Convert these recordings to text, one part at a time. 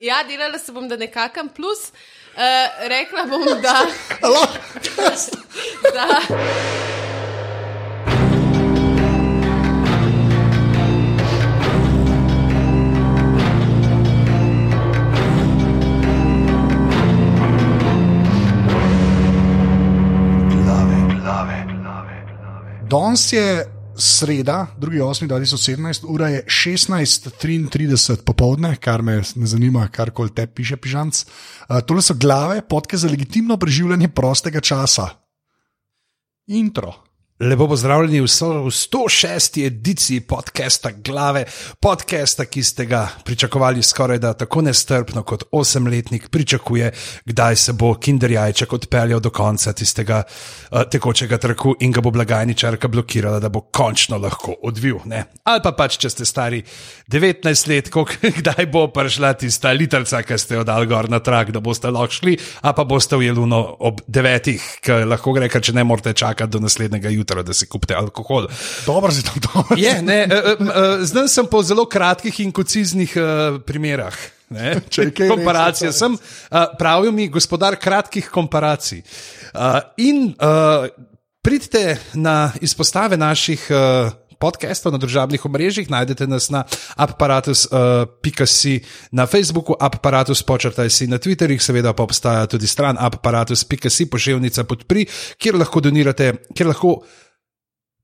Ja, delala se bom, da nekakam plus. Uh, rekla bom, da. da Danes je sreda, 2.8.2017, ura je 16:33 popovdne, kar me ne zanima, kar koli te piše, pižanc. Uh, tole so glave, podke za legitimno preživljanje prostega časa. Intro. Lepo pozdravljeni v 106. ediciji podcasta Glave, podcasta, ki ste ga pričakovali skoraj da tako nestrpno kot osemletnik pričakuje, kdaj se bo Kinder jajček odpeljal do konca tistega uh, tekočega trku in ga bo blagajničarka blokirala, da bo končno lahko odvil. Ne? Ali pa pač, če ste stari 19 let, kok, kdaj bo prišla tista litrca, ki ste jo dal gor na trak, da boste lahko šli, a pa boste v jeluno ob devetih, ki lahko gre, ker če ne morete čakati do naslednjega jutra jutra, da si kupite alkohol. Dobro, si tam dobro. Je, ne, zdaj sem po zelo kratkih in konciznih uh, primerah. Ne, komparacije sem, uh, pravijo mi gospodar kratkih komparacij. Uh, in uh, pridite na izpostave naših uh, podcastov na družabnih omrežjih, najdete nas na aparatus.com, uh, na Facebooku, aparatus počrtaj si na Twitterjih, seveda pa obstaja tudi stran aparatus.com, pošiljnica podpri, kjer lahko donirate, kjer lahko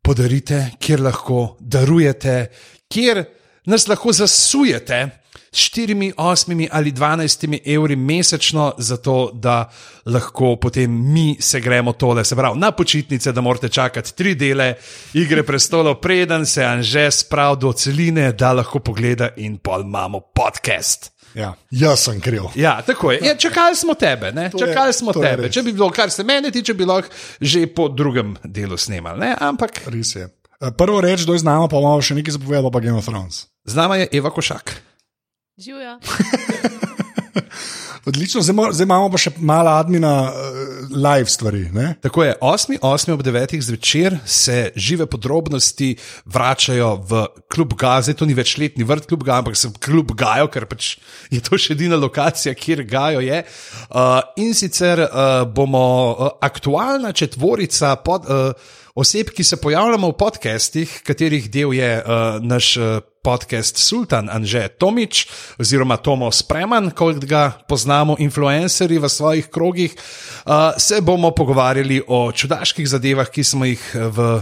podarite, kjer lahko darujete, kjer nas lahko zasujete. 4, 8 ali 12 evri mesečno, zato da lahko potem mi se gremo tole, se pravi, na počitnice, da morate čakati tri dele igre prestolov, preden se Anže spravi do celine, da lahko pogleda in pol imamo podcast. Ja, jaz sem kriv. Ja, tako je. Ja, čakali smo tebe, čakali smo tebe. Če bi bilo, kar se mene tiče, bi lahko že po drugem delu snimali. Ne? Ampak. Res je. Eh, prvo reč, da je znamo, pa imamo še nekaj zapovedati, pa Game of Thrones. Z nami je Eva Košak. Živijo. Odlično, zdaj, zdaj imamo pa še malo admina, uh, live stvari. Ne? Tako je, 8. 8. ob 9. zvečer se žive podrobnosti vračajo v klub Gaza. To ni več letni vrt klub Gaza, ampak se klub Gajo, ker pač je to še edina lokacija, kjer Gajo je. Uh, in sicer uh, bomo uh, aktualna četvorica pod. Uh, oseb, ki se pojavljamo v podcestih, katerih del je uh, naš uh, podcast Sultan Anže Tomič oziroma Tomo Spreman, kot ga poznamo, influencerji v svojih krogih, se bomo pogovarjali o čudaških zadevah, ki smo jih v,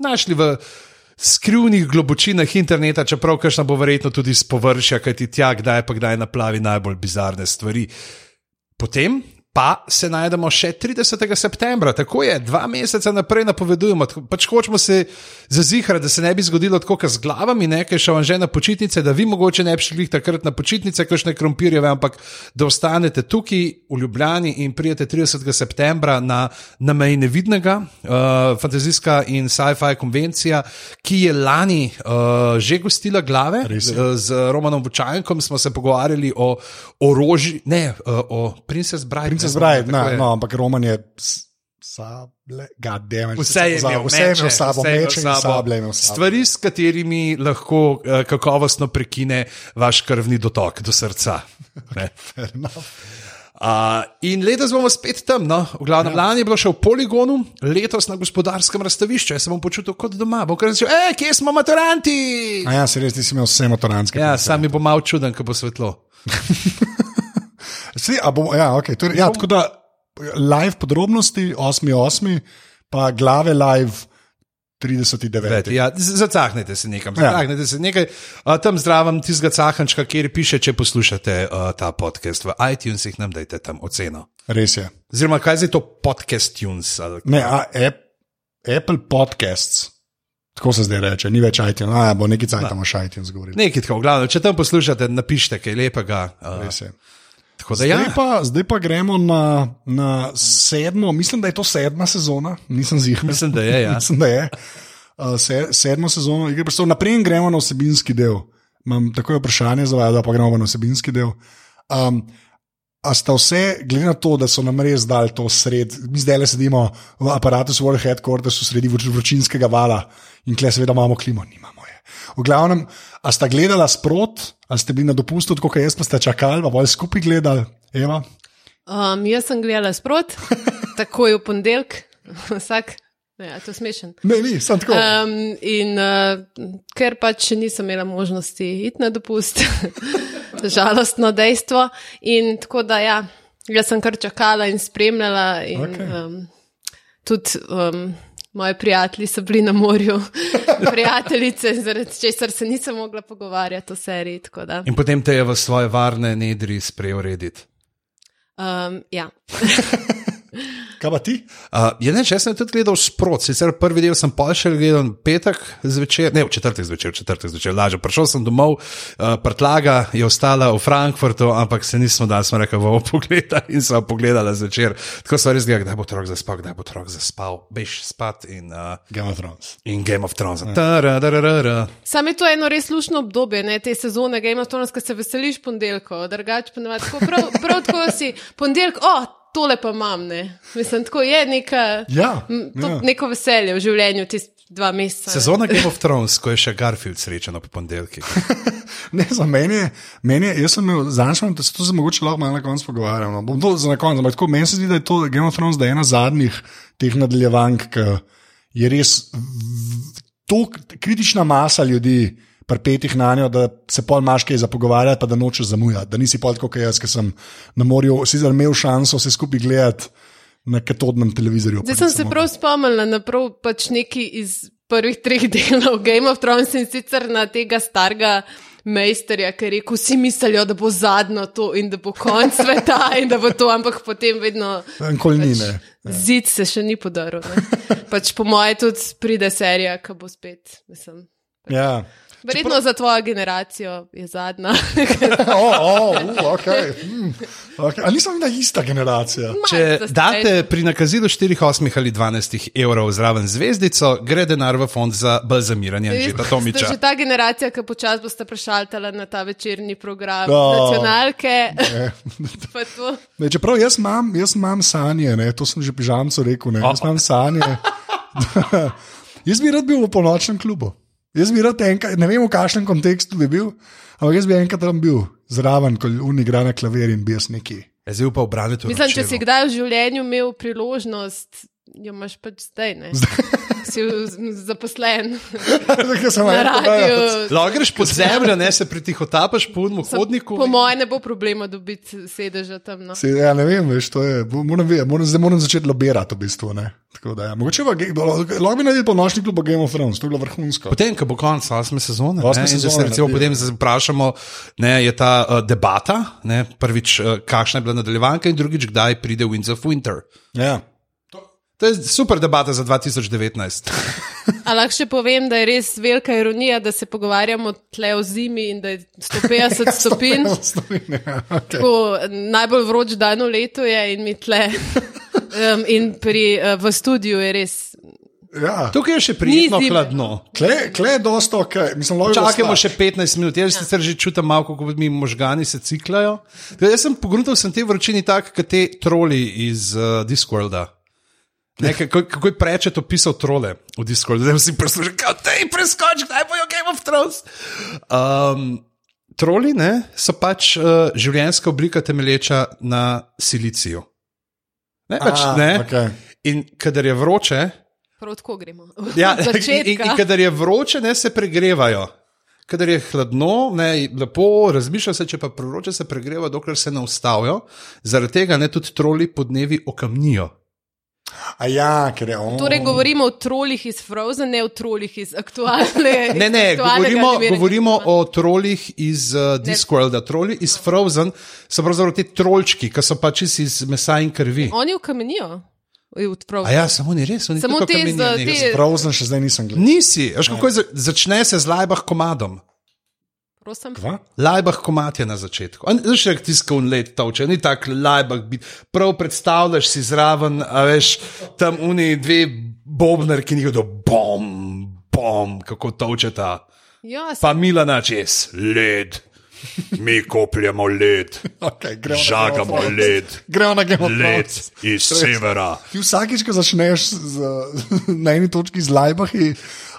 našli v. Skrivnih globočinah interneta, čeprav kašna bo verjetno tudi z površja, kajti tja, kdaj pa kdaj naplavi najbolj bizarne stvari. Potem pa se najdemo še 30. septembra, tako je, dva meseca naprej napovedujemo. Pač hočemo se zazihrati, da se ne bi zgodilo tako, kot z glavami, nekaj še vam že na počitnice, da vi mogoče ne bi šli takrat na počitnice, kakšne krompirjeve, ampak da ostanete tukaj v Ljubljani in prijete 30. septembra na, na meji nevidnega, uh, fantazijska in sci-fi konvencija, ki je lani uh, že gostila glave. Z, z Romanom Vučajenkom smo se pogovarjali o orožju, ne uh, o Princess Bride zbraj, no, no, ampak Roman je. Sable, damage, vse je imel, vse je imel sabo, meče in sable. Stvari, s katerimi lahko uh, kakovostno prekine vaš krvni dotok do srca. Uh, in letos bomo spet tam, no? v glavnem, ja. lani je bilo še v poligonu, letos na gospodarskem razstavišču. Jaz se bom počutil kot doma, bom kar rekel, hej, kje smo maturanti? A ja, se res nisi imel vse maturanske. Ja, sam mi bo malo čuden, ko bo svetlo. Si, bom, ja, okay, torej, ja, tako da live podrobnosti, 8.8., pa glave live. 39. Ja, zacahnete se nekam, ja. zacahnete ja. se nekaj. Uh, tam zdravim tistega cahančka, kjer piše, če poslušate uh, ta podcast v iTunesih, nam dajte tam oceno. Res je. Oziroma, kaj je to podcast tunes? Ne, a, ap, Apple Podcasts. Tako se zdaj reče, ni več iTunes, a bo neki cajt tam še iTunes govoril. Nekaj tako, glavno, če tam poslušate, napišite kaj lepega. Uh, Res je. Zdaj, ja. pa, zdaj pa gremo na, na sedmo, mislim, da je to sedma sezona, nisem zjih. Mislim, da je. Ja. mislim, da je. Uh, se, sedmo sezono, igre prstov, naprej gremo na osebinski del. Imam tako vprašanje za vas, da pa gremo na osebinski del. Um, a sta vse, glede na to, da so nam res dali to sred, mi zdaj le sedimo v aparatu World Headquarters, sredi vročinskega vala in kle seveda imamo klimo, nimamo je. V glavnem, a sta gledala sprot, a ste bili na dopustu, kot jaz, pa ste čakali, pa bolj skupaj gledali, Eva. Um, jaz sem gledala sprot, takoj v ponedeljek, vsak. Ja, to je smešen. Ne, ni, sem tako. Um, in uh, ker pač nisem imela možnosti iti na dopust, žalostno dejstvo. In tako da, ja, jaz sem kar čakala in spremljala. In, okay. um, tudi um, moji prijatelji so bili na morju, prijateljice, zaradi česar se nisem mogla pogovarjati o seriji. In potem te je v svoje varne nedri sprejel rediti. Um, ja. Kaj pa ti? Uh, je ne, jaz sem tudi gledal sprot, sicer prvi del sem pa še gledal petek zvečer, ne v četrtek zvečer, v četrtek zvečer, lažje. Prišel sem domov, uh, prtlaga je ostala v Frankfurtu, ampak se nismo dali, smo rekli, bomo pogledali in smo pogledali zvečer. Tako so res gledali, kdaj bo otrok zaspal, kdaj bo otrok zaspal, bež spat in, uh, Game of Thrones. in Game of Thrones. Tarararara. Sam je to eno res lušno obdobje, ne, te sezone Game of Thrones, ko se veseliš ponedeljko, drugače pa ne tako. Prav, prav tako si ponedeljek, o, tole pa imam, ne. Mislim, tako je neka, Ja, m, to, ja. neko veselje v življenju, ti dva meseca. Sezona Game of Thrones, ko je še Garfield srečen ob ponedeljkih. Ne, za meni je, meni je, jaz sem imel, zanimivo, da se to mogoče lahko malo na koncu pogovarjamo. No. Bom to za na konec, ampak tako meni se zdi, da je to Game of Thrones, da je ena zadnjih teh nadaljevank, ki je res tako kritična masa ljudi. Pri petih na njo, da se pol imaš kaj za pogovarjati, pa da nočeš zamujati, da nisi pol kot jaz, ki sem na morju, sicer imel šanso vse skupaj gledati na katodnem televizorju. Zdaj sem se mogel. prav spomnila na prav pač neki iz prvih treh delov Game of Thrones in sicer na tega starega. Mejsterja, ki je rekel, vsi mislijo, da bo zadnjo to in da bo konc sveta in da bo to, ampak potem vedno Nikoli ni, ne. Zid se še ni podaril. ne. Pač po moje tudi pride serija, ki bo spet. Mislim. Ja. Verjetno za tvojo generacijo je zadnja. Oh, oh, uh, okay. Mm, okay. Ali nisem bila ista generacija? Če Malce date pri nakazilu 4, 8 ali 12 evrov zraven zvezdico, gre denar v fond za balzamiranje Anžeta Tomiča. že ta generacija, ki počasi boste prešaltala na ta večerni program No. nacionalke. Pa to. Ne, čeprav jaz imam, jaz imam sanje, ne, to sem že pižamcu rekel. Ne, jaz imam sanje. jaz bi rad bil v polnočnem klubu. Jaz bi rad enkrat, ne vem v kakšnem kontekstu bi bil, ampak jaz bi enkrat tam bil zraven, ko on igra na klavir in bi jaz neki. Zdaj pa obranite to. Mislim, če si kdaj v življenju imel priložnost, jo imaš pač zdaj. Ne? Si zaposlen Zakaj sem radiju. Lahko greš pod zemljo, ne se pritihotapaš po unmu hodniku. Po mojem ne bo problema dobiti sedeža tam. No. Se, ja, ne vem, veš, to je. Moram, moram, zdaj moram začeti lobirati, v bistvu. Ne. Tako da, ja. Mogoče pa, lahko bi naredil polnočni klub Game of Thrones, to je bilo vrhunsko. Potem, ko bo konec osme sezone, Osme ne, da se sezone, recimo ne, potem vprašamo, ne, je ta uh, debata, ne, prvič, uh, kakšna je bila nadaljevanka, in drugič, kdaj pride Winds of Winter. Ja. To je super debata za 2019. A lahko še povem, da je res velika ironija, da se pogovarjamo tle o zimi in da je 150 stopinj. ja, okay. Tako, najbolj vroč dan v letu je in mi tle. Um, in pri, uh, v studiu je res. ja. Tukaj je še prijetno Ni zime. hladno. Kle, kle je dosto, okay. mislim, lahko Čakajmo še 15 minut, jaz sicer že čutim malo, kako mi možgani se ciklajo. Da Jaz sem pogruntal sem te vročini tako, kot te troli iz uh, Discworlda. Ne, kako, kako je prečet opisal trole v Discordu, zdaj vsi poslušajo, kako te preskoči, kdaj bojo Game of Thrones. Um, troli ne, so pač uh, življenjska oblika temelječa na siliciju. Ne, pač, A, ne. okej. In kadar je vroče, Prav tako gremo. Ja, in, in začetka. kadar je vroče, ne se pregrevajo. Kadar je hladno, ne, lepo razmišlja se, če pa prvroče se pregrevajo, dokler se ne ustavijo. Zaradi tega ne tudi troli podnevi okamnijo. A ja, ker je on. Torej, govorimo o trolih iz Frozen, ne o trolih iz aktualne. Ne, ne, govorimo, govorimo o trolih iz uh, Discworlda. Troli iz Frozen so pravzaprav ti trolčki, ki so pač iz- iz mesa in krvi. Oni ukamenijo. ja, samo ni res, oni Samo te nekaj. te- Frozen še zdaj nisem gledal. Nisi, veš kako je, za- začne se z lajbah komadom. Prosim. Kva? Lajbah komat je na začetku. Znaš, jak tiskal let toče, ni tako lajbah biti. Prav predstavljaš si zraven, a veš, tam oni dve bobnar, ki njih do bom, bom, kako točeta. Ja, Pa Milana čez, led. Mi kopljemo led, Okay, žagamo led, Gremo na Game of led iz severa. Ti vsakič, ko začneš z, na eni točki z Lajbahi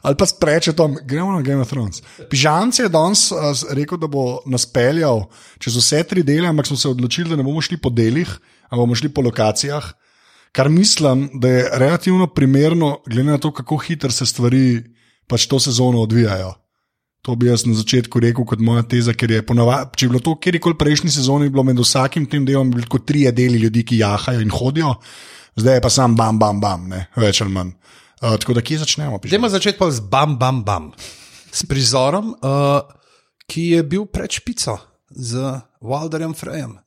ali pa s prečetom, gremo na Game of Thrones. Pižanc je danes uh, rekel, da bo nas peljal čez vse tri dele, ampak smo se odločili, da ne bomo šli po delih, ampak bomo šli po lokacijah. Kar mislim, da je relativno primerno, glede na to, kako hitro se stvari pač to sezono odvijajo. To bi jaz na začetku rekel kot moja teza, ker je ponovadi, če je bilo to kjerkoli prejšnji sezoni, bilo med vsakim tem delom kot tri deli ljudi, ki jahajo in hodijo, zdaj je pa sam bam, bam, bam, ne, več ali manj. Uh, tako da kje začnemo? Dajmo začeti pa z bam, bam, bam. S prizorom, uh, ki je bil pred špico z Walderjem Frejem.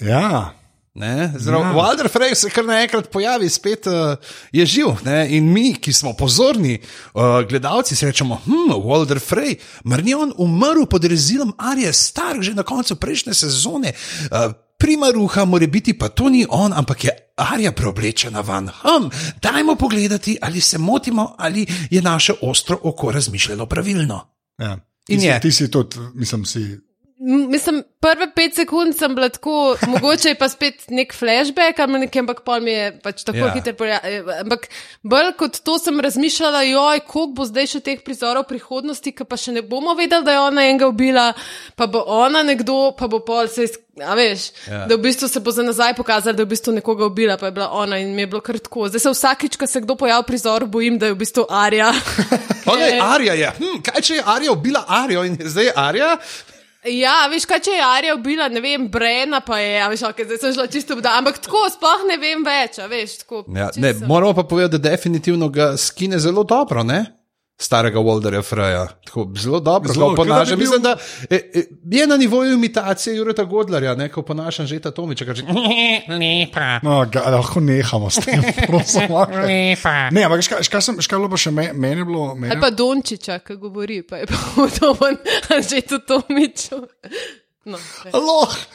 Ja, Ne, Zdrav, Ja. Walter Frey se kar naenkrat pojavi, spet uh, je živ. Ne? In mi, ki smo pozorni, uh, gledalci, si rečemo: hm, Walter Frey, mar ni on umrl pod rezilom Arije Stark že na koncu prejšnje sezone. Uh, Primaruha mora biti, pa to ni on, ampak je Arija preoblečena van. Hm, dajmo pogledati, ali se motimo, ali je naše ostro oko razmišljalo pravilno. ja. In ti, si, ti si tudi, mislim, si. Mislim, prve pet sekund sem bila tako, mogoče je pa spet nek flashback, ali nekaj, ampak pol mi je pač tako Ja. ja. hiter. poja- eh, Ampak bolj kot to sem razmišljala, joj, koliko bo zdaj še teh prizorov prihodnosti, ki pa še ne bomo vedeli, da je ona enega ubila, pa bo ona nekdo, pa bo pol se. Iz... A veš, Ja. ja. da v bistvu se bo za nazaj pokazalo, da je v bistvu nekoga ubila, pa je bila ona in mi je bilo kar tako. Zdaj se vsakič, ko se kdo pojavi v prizoru, bojim, da je v bistvu Arja. Okay, Arija je. Hm, kaj če je Arija ubila Arijo in je zdaj Arija? Ja, veš, kaj če je Arija ubila, ne vem, Brena pa je, a veš, okay, zdaj sem šla čisto obda, ampak tako sploh ne vem več, a veš, tako. Ja, ne, moramo pa povedati, da definitivno ga skine zelo dobro, ne? Starega Walderja Freja. Tako, zelo dobro, Zelo, da bi ponašam. bil- Mislim, da e, e, je na nivoju imitacije Jureta Godlerja, ne, ko ponašam že ta Tomiča, kaže. Lepa, No, ga, lahko nehamo s tem, prosim. okay. lepa. Ne, ampak škaj, škaj, sem, škaj bilo pa še me, meni je bilo. Meni, Ali pa Dončiča, ki govori, pa je pa podoben, že to Tomiču. No,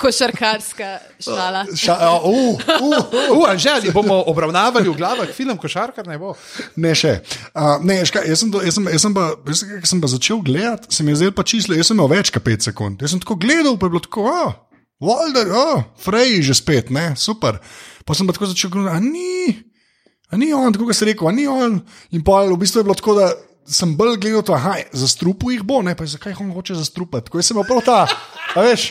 košarkarska šala. Ša, uh, uh, uh, Uh, že ali bomo obravnavali v glavah film Košarkar, ne bo. Ne, še. Uh, ne, škaj, jaz, sem, do- jaz, sem, jaz, sem pa, jaz, sem- ko sem pa začel gledati, se mi je zdelo pa čisto, jaz sem imel več kot 5 sekund. Jaz sem tako gledal, pa je bilo tako, ah, Walder, ah, Frey že spet, ne, super. Pa sem pa tako začel gledati, a ni, a ni on, tako kot si rekel, a ni on. In pa v bistvu je bilo tako, da sem bolj gledal to, aha, zastrupu jih bo, ne, pa zakaj jih hoče zastrupati. Tako jaz sem imel prav ta, a veš,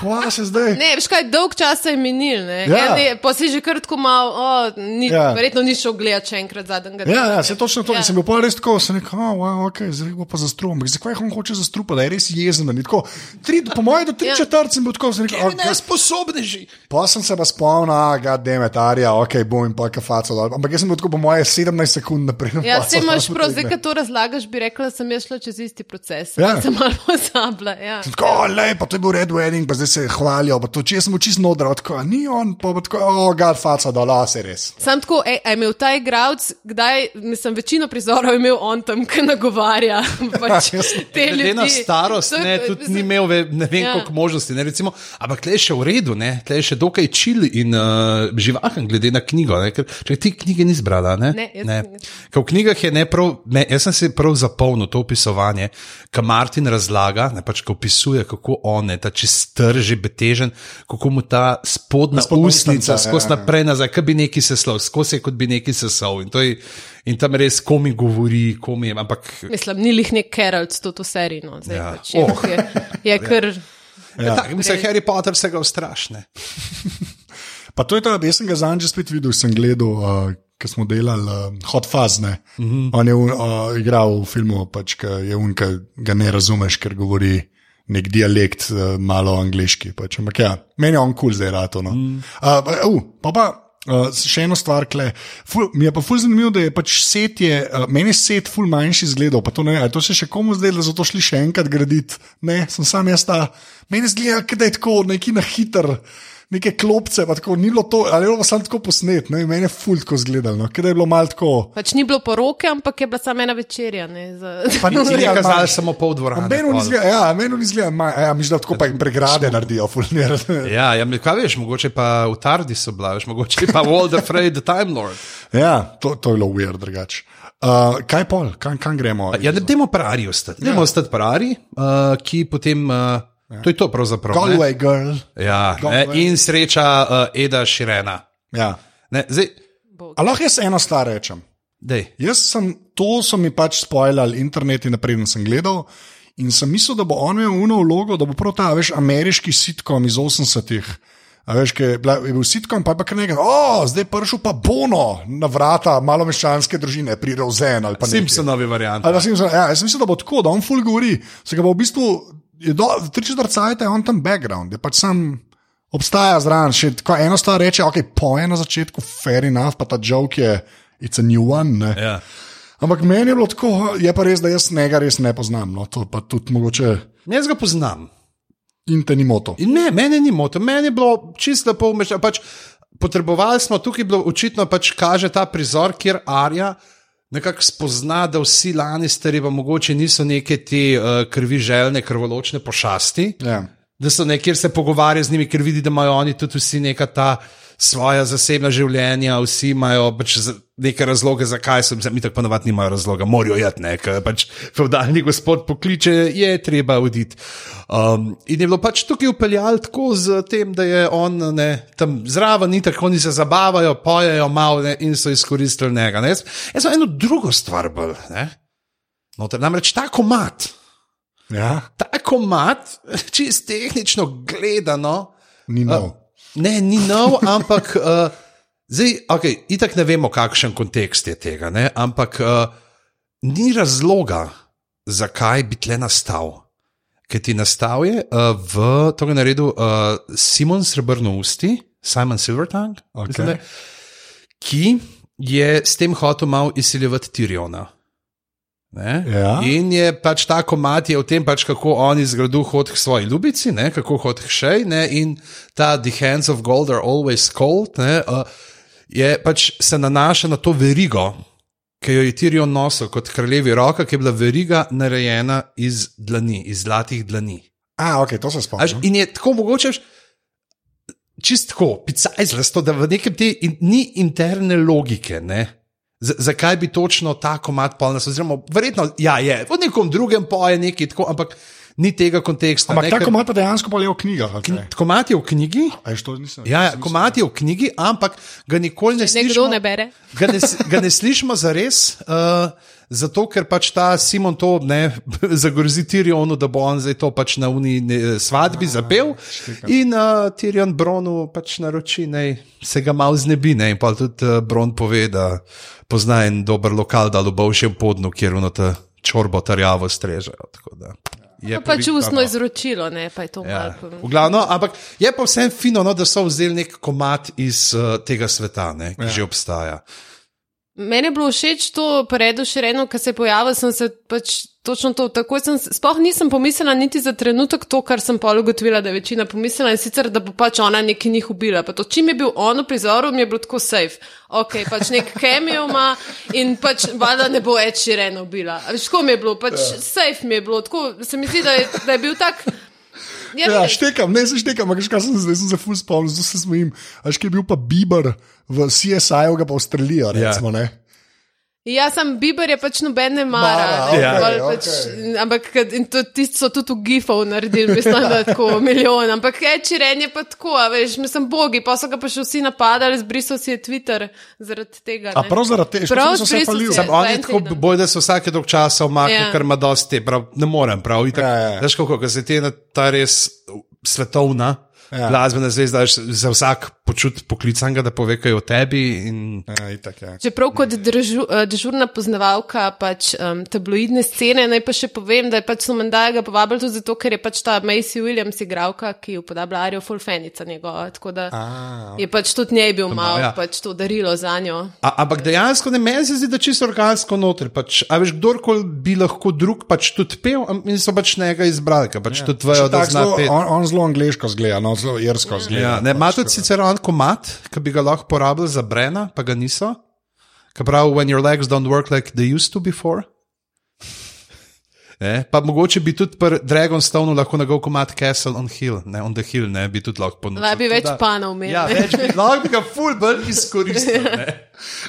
kva se zdaj. Ne, veš kaj, dolg čas je minil, ne. Ja. Ja. Pa si že kar tako mal, o, ni, Ja. ja. verjetno ni šel gledati še enkrat zadnjega. Ja, ja, se točno to. Ja. Sem bil pa res tako, sem rekel, oh, wow, okay, zdaj bo pa za strom. Zakaj on hoče zastrupati, da je res jezen. ni Tako, tri, po mojem, do tri ja. Ja. četrt sem bil tako, sem rekel, Ne, okay. sposobni že. pa sem se pa spomnil, da je metarija, ok, bom in pa kafaco dol. Ampak jaz sem bil tako, po mojem, 17 sekund naprej. Ja, se imaš prav, zdaj, ko to razlagaš, bi rekla, da sem jaz šla čez isti proces. Ja. Ja. Sem malo pozabila. Ja. Tako, le, pa to je bil Red Wedding, pa zdaj se hvalijo. Pa to, če jaz sem bil čisto nodra, tako, ni on, pa bo tako, oh, gad, faca dol, a se res. Sam tako, ej, je imel ta igralec, kdaj, mislim, večino prizorov je imel on tam, ki nagovarja. Pač, Glede na starost, To ne, tudi ni imel ve, ne vem Ja. koliko možnosti. Ne, recimo, ampak tle je še v redu, ne, tle je še dokaj čil in uh, živahen, glede na knjigo. Ne, ker, če ti knjige nisi brala, ne? Ne, jaz ne. Ker v knjigah je ne prav, ne, jaz sem si prav zapolnil to opisovanje, ki Martin razlaga, ne pač, ko opisuje, kako on je ta čistr, že betežen, kako mu ta spodnja usnica ustnica, skozi ja, ja. naprej nazaj, kot bi neki seslal, skozi je kot bi neki sesal. In, je- in tam res komi govori, komi je, ampak Mislim, ni lih nek Keralt to, to serijo. No, zdaj, Ja. ja. pač je, Oh. je, je kar. Ja. Tak, mislim, Harry Potter se ga ustrašne. Pa to je to, jaz sem ga zadnjič spet videl, sem gledal, uh, ko smo delali uh, Hot Fuzz. Mm -hmm. On je uh, igral v filmu, pač, ki je un, ki ga ne razumeš, ker govori nek dialekt, uh, malo angliški. Pač. Ampak ja, meni je on kul cool zdaj rato. No. Mm. Uh, uh, pa pa. Uh, še eno stvar. Ful, mi je pa ful zanimivo, da je pač set, je, uh, meni je set ful manjši izgledal, to ne to se še komu zdaj, da so to šli še enkrat graditi. Ne, sem sam jaz ta, meni zgleda, da je tako neki na hiter, neke klopce, pa tako ni bilo to, ali je bilo pa samo tako posnet, ne, meni je ful tako zgledalo, no, da je bilo malo tako. Pač ni bilo poroke, ampak je bila samo ena večerja. Ne, za... Pa ni Ti je zgledalo kazal malo. samo pol dvorane. Meni ni zgleda, ja, meni ni zgleda, ma- ja, mislim, da tako pa jim pregrade naredijo, ful ne. Ja, ja, kaj veš, mogoče pa v Tardisu bila, veš, mogoče pa Walter Frey, The Time Lord. Ja, to, to je bilo weird, drugače. Uh, kaj pol, kam, kam gremo? Ja, ne, dajmo parari ostati. Dajmo ja. ostati parari, uh, ki potem uh, To je to pravzaprav. ne? Galway girl. Ja, ne, Galway. in sreča uh, Eda Širena. Ja. Ne, zdaj, A lahko jaz eno stvar rečem? dej. Jaz sem, to so mi pač spoilali internet in naprej sem gledal. In sem mislil, da bo on imel uno vlogo, da bo prav ta, veš, ameriški sitkom iz 80-ih. A veš, ki je, bila, je bil sitkom, pa je pa kar nekaj, o, zdaj je prišel pa Bono na vrata malomeščanske družine, pri Rozen ali pa nekaj. Simpsonovi varianti. Ali pa Simpson, ja, jaz sem mislil, da bo tako, da on full govori. Se ga bo v bistvu, do, tri četrt cajt je on tam background, je pač sam obstaja zraven. Še tako eno stvar reče, ok, poje na začetku, fair enough, pa ta joke je, it's a new one. Ne. Ja. Ampak meni je bilo tako, je pa res, da jaz njega res ne poznam. No, to pa tudi mogoče Jaz ga poznam. In te ni moto. In ne, meni ni moto, meni je bilo čisto lepo umeščeno. Pač potrebovali smo, tukaj bilo očitno, pač kaže ta prizor, kjer Arja nekako spozna, da vsi lani stari pa mogoče niso neke te uh, krvi željne, krvoločne pošasti. Ja. da so nekjer se pogovarja z njimi, ker vidi, da imajo oni tudi vsi neka ta svoja zasebna življenja, vsi imajo pač neke razloge, zakaj so, mi tako ponovadi nimajo razloga, morajo jeti, ne, ker pač feudalni gospod pokliče, je treba oditi. Um, in je bilo pač tukaj upeljal tako z tem, da je on ne, tam zraven, ni tako, oni se zabavajo, pojejo malo ne, in so izkoristili njega. ne. Jaz, jaz sem eno drugo stvar bolj. Noter, namreč ta komat, Ja, ta komat, čist tehnično gledano, ni nov. Ne, ni nov, ampak uh, zdaj, okay, itak ne vemo, kakšen kontekst je tega, ne, ampak uh, ni razloga, zakaj bi tle nastal. Ker ti nastal je uh, v to, kar je naredil uh, Simon Srebrnousti, Simon Silvertongue, Ok. mislim, je, ki je s tem hotel malo izsiljevati Tiriona. Ne? Ja. In je pač ta komat je o tem, pač, kako on izgradil hod k svoji ljubici, ne? kako hod k šej, ne? in ta The Hands of Gold are always cold, ne? uh, je pač se nanaša na to verigo, ki jo je Tirion nosil kot kraljevi roka, ki je bila veriga narejena iz dlani, iz zlatih dlani. A, ok, to se spomnim. in je tako mogoče, čist tako, picajzlasto, da v nekem te in, ni interne logike. Ne? Z, zakaj bi točno ta komat polnas, oziroma verjetno ja, je, v nekom drugem poje nekaj tako, ampak ni tega konteksta. Ampak ne, ta komat pa dejansko pa je v knjigah. Komat je v knjigi. A je to nisem? Ja, ja nisem komat je v knjigi, ampak ga nikoli ne Nekdo slišimo. ne bere. Ga ne, ga ne slišimo za res, uh, zato ker pač ta Simon to ne zagrozi Tirionu, da bo on zdaj to pač na uni ne, svadbi zapel. In uh, Tirion Bronu pač naroči, da se ga malo znebi. Ne, in pa tudi uh, Bron pove, da pozna en dober lokal, da v Bovšem podnu, kjer ono ta čorbo tarjavo strežejo. tako da je Pa pač prilika, ustno no. izročilo, ne pa je to Ja, malo. v glavno, ampak je pa vsem fino, no, da so vzeli nek komat iz uh, tega sveta, ne, ki ja. že obstaja. Meni je bilo všeč to predo še eno, ki se je pojavil, sem se pač točno to, takoj sem, sploh nisem pomislila niti za trenutek to, kar sem pol ugotovila, da je večina pomislila in sicer, da bo pač ona neki njih ubila. Pa to, čim je bil on v prizoru, mi je bilo tako safe. Ok, pač nek kemijo ima in pač vada ne bo več šireno ubila. Tako mi je bilo, pač Ja. safe mi je bilo, tako se mi zdi, da je, da je bil tak. Ja, Ja, štekam, ne se štekam, ampak kaj sem zdaj se ful spomnil, zelo se smejim. Až ki je bil pa Bieber v CSI-ju, ga pa ustrelijo, Ja. recimo, ne. Ja, sem Bieber je pač noben ne mara. Mara, ne, Ja. okej, pač, ampak kad- in to, tisti so tudi v gifov naredili, mislim, da tako milijon. Ampak Ečiren je pa tako, a veš, mislim, bogi, pa so ga pa še vsi napadali, zbrisal si je Twitter zaradi tega. A ne. prav zaradi tega, Prav što so se zbrisal falili. si je. Sam on je en tako teden. bolj, da se vsake dolg časa omakne, Ja. ja. ker ima dosti, prav, ne morem prav. Itak, Ja, ja, ja. ja. Veš, kako ko se ti ena ta res svetovna. Ja. Ja. Glasbena zvezda, veš, za vsak počut poklicanega, da pove kaj o tebi. In... Ja, itak, ja. Čeprav kot držu, eh, dežurna poznavalka pač, um, tabloidne scene, naj pa še povem, da je pač Sumandaja ga povabila tudi zato, ker je pač ta Macy Williams igralka, ki upodablja Arijo Fulfenica njegova. Tako da A, je pač tudi njej bil malo ja. ja. pač to darilo za njo. A, ampak dejansko ne meni se zdi, da čisto organsko noter. Pač, a veš, kdorkoli bi lahko drug pač tudi pel, in so pač njega izbrali, pač ja. tudi da zna zelo- peti. On, on zelo angliško zgleda, no, zelo jersko zgleda. Ja, ne, ima tudi sicer on komat, ki bi ga lahko porabili za Brena, pa ga niso. Kaj pravi, when your legs don't work like they used to before. Ne? Pa mogoče bi tudi pri Dragonstonu lahko nagal komat Castle on Hill, ne on the Hill, ne bi tudi lahko ponudil. Da bi več da- panov imeli. Ja, več bi, lahko bi ga full bolj izkoristil. Ne?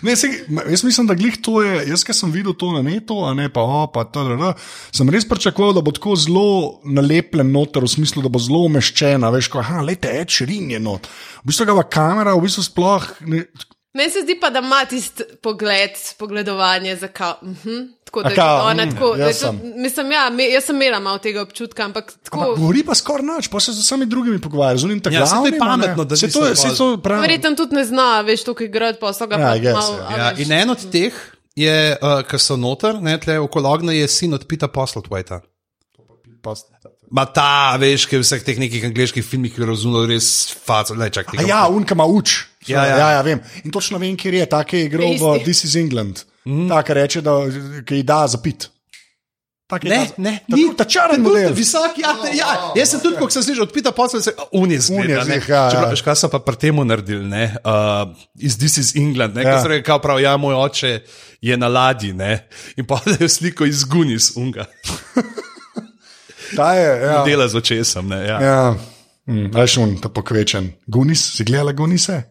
Ne, ma- jaz mislim, da glih to je. Jaz, ki sem videl to na netu, a ne pa o, pa td, sem res pričakoval, da bo tako zelo nalepljen noter, v smislu, da bo zelo umeščena. Veš, ko, aha, lejte, ečerin je not. V bistvu ga kamera, v bistvu sploh. Ne, Meni se zdi pa, da ima tisti pogled, pogledovanje za kao. Mhm. Tako da A je ona mm, tako. da jaz sem. Mislim, ja, me, jaz sem imela malo tega občutka, ampak Ampak tako. govori pa skoraj nič, pa se z vsemi drugimi pogovarja, z unim tako Ja, saj to je pametno, da se to, saj to pravi. Verjetno tudi ne zna, veš, to, ki igra, pa so ga Ja, guess, malo. ja. a Ja, in en od teh je, uh, ki so noter, ne, tle okologne je sin od Pita Postlethwaita. Pa, Ma ta, veš, ki v vseh teh nekih angliških filmih, razumel res faco, ja, unka ima uč. Ja, ja. ja, ja, vem. In točno vem, kjer je, ta, ki je igral v. This is England. Mm. Ta, ki reče, da ki ji da za pit. Ta, ki ji Ne, za- ne, ta, ta čaren model. Visok, ja, te, ja. Jaz sem tudi, ko sem slišal od Pita Postlethwaita, un je Un je zgleda. ne. ja, ja. Kaj so pa pri tem naredili, ne, uh, iz This is England, ne, Ja. ja. ki so rekli, kao prav, ja, moj oče je na ladji, ne, in pa da je sliko iz Gunis unga, Ta je, ja. dela z očesom, ne, ja. Ja, mm, aj šun, ta pokvečen. Gunis, si gledala Gunise?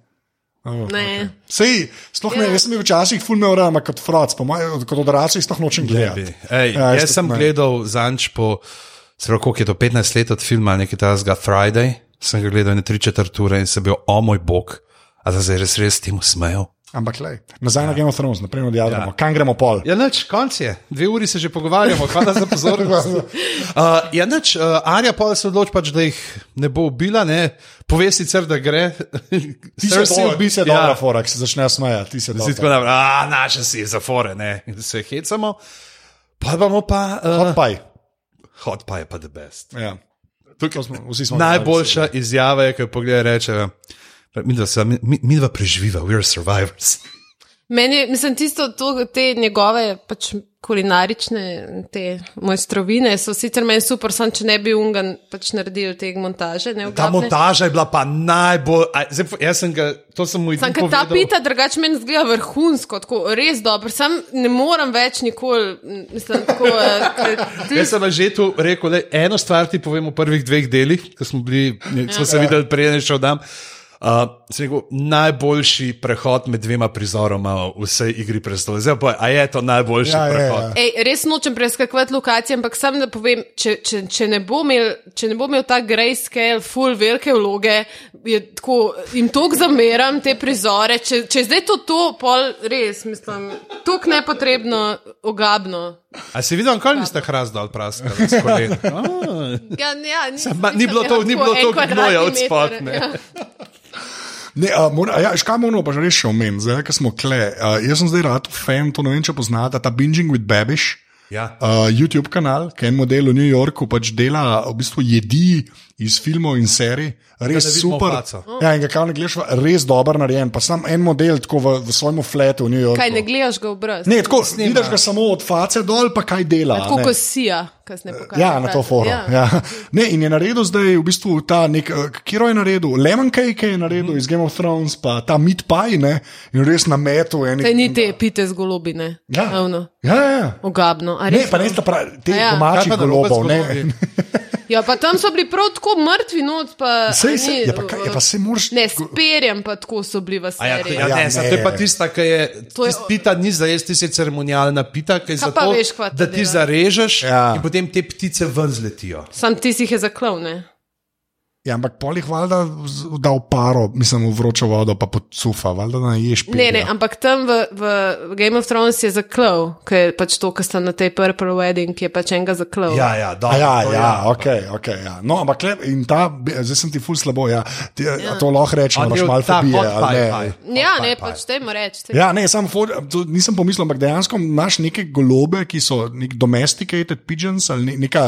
Oh, Ne. Sej, sploh ne, Ja. jaz sem bil včasih fulme urama kot froc, po mojem, kot odrasel, sploh nočem gledati. Ej, Ja, ja, jaz jaz sem ne. gledal zanč po, zelo koliko je to 15 let od filma, nekaj tazga Friday, sem ga gledal na 3-4 ure in sem bil, o moj bog, a da zdaj res res temu smejal. Ampak, lej, nazaj na Game of Thrones, naprej na Diadramo, ja. kam gremo pol? Ja, noč, konc je, dve uri se že pogovarjamo, hvala za pozornost. Uh, ja, noč, uh, Arja pa se odloči, pač, da jih ne bo ubila, ne. pove sicer, da gre. Ti se ubi, se ja. dobra se začne smejati, ti se dobro. tako naprej, a naše si zafore, ne, in se hecamo. Pa bomo pa. Uh, hot pa je pa the best. Ja. To smo, smo Najboljša izjava je, ko pogledaj reče. Mi dva, sva- mi, mi- dva preživiva, we are survivors. Meni, mislim, tisto, to, te njegove pač kulinarične te mojstrovine so sicer meni super, sam če ne bi Ungan pač naredil te montaže. Ne, Ta montaža je bila pa najbolj. a, Zdaj, jaz sem ga, to sem mu Sam, edino ker ta pita drugače meni zgleda vrhunsko, tako res dobro. Sam ne morem več nikoli, mislim, tako. eh, ker- Jaz sem že tu rekel, le, eno stvar ti povem v prvih dveh delih, ko smo, bili, Ja. smo se videli, preden šel dan. Uh, sem rekel, najboljši prehod med dvema prizoroma v vsej igri prestolov. Zdaj pa, a je to najboljši Ja, je, prehod? ja. Ej, res nočem preskakovati lokacije, ampak sam da povem, če, če, če, ne bo imel, če ne bo imel ta grayscale, full velike vloge, je tako, jim tok zameram te prizore. Če, če je zdaj to to, pol res, mislim, tok nepotrebno, ogabno. A si videl, kako niste hrast dol praskali s koleni? Ah. Ja, ja, ni, ma- ni bilo to- ni bilo to gnoja od spod, ne. Ja. Ne, a, mora, a ja, škaj moramo pa že res še omeniti, zdaj, ker smo kle. A, jaz sem zdaj rad fan, to ne vem, če poznate, ta Binging with Babish. Ja. Uh, YouTube kanal, ki je en model v New Yorku, pač dela v bistvu jedi iz filmov in serij, res super. faco. Ja, in ga kao ne gledaš, res dober narejen, pa sam en model tako v, v svojem fletu v New Yorku. Kaj ne gledaš ga v brez? Ne, tako vidiš ga samo od face dol, pa kaj dela. Tako ne. kot sija. Ja, na to forum. Ja. Ja. Ne, in je naredil zdaj v bistvu ta nek, eh, kjer je naredil, Lemon Cake je naredil mm. iz Game of Thrones, pa ta Meat Pie, ne, in res na metu. Kaj ni te pite z golobine? Ja. Ravno. Ja, ja, ja. Ogabno. a Ne, pa ne sta pravi, te ja. Kaj z golobov. Ne. Ja, pa tam so bili prav tako mrtvi not. Pa, Sej, a sej, ni, ja, pa kaj- ja, pa saj moraš- Ne, s perjem pa tako so bili v A Ja, seriji. ja, Ja, ne, ne. ne. To je pa tista, ki je. To je- pita ni za jesti, je ceremonialna pita, ki je Kaj pa zato, veš, to da ti dela? zarežeš Ja. in potem te ptice ven zletijo. Sam ti si jih je zaklal, ne? Ja, ampak polih valjda z- dal paro, mislim, v vročo vodo, pa pod sufa, valjda da ješ pit. Ne, ne, ampak tam v, v Game of Thrones je zaklal, ker je pač to, kar sta na tej Purple Wedding, ki je pač enega zaklal. Ja, ja, A dobro. ja, to ja, ok, ok. Ja. No, ampak le, in ta, zdaj sem ti ful slabo, ja. Ti, ja. To lahko rečem, imaš malo fobije, ja ne, pie pač pie. temu reči. Ja, ne, sam for, to nisem pomislil, ampak dejansko imaš neke golobe, ki so nek domesticated pigeons ali ne, neka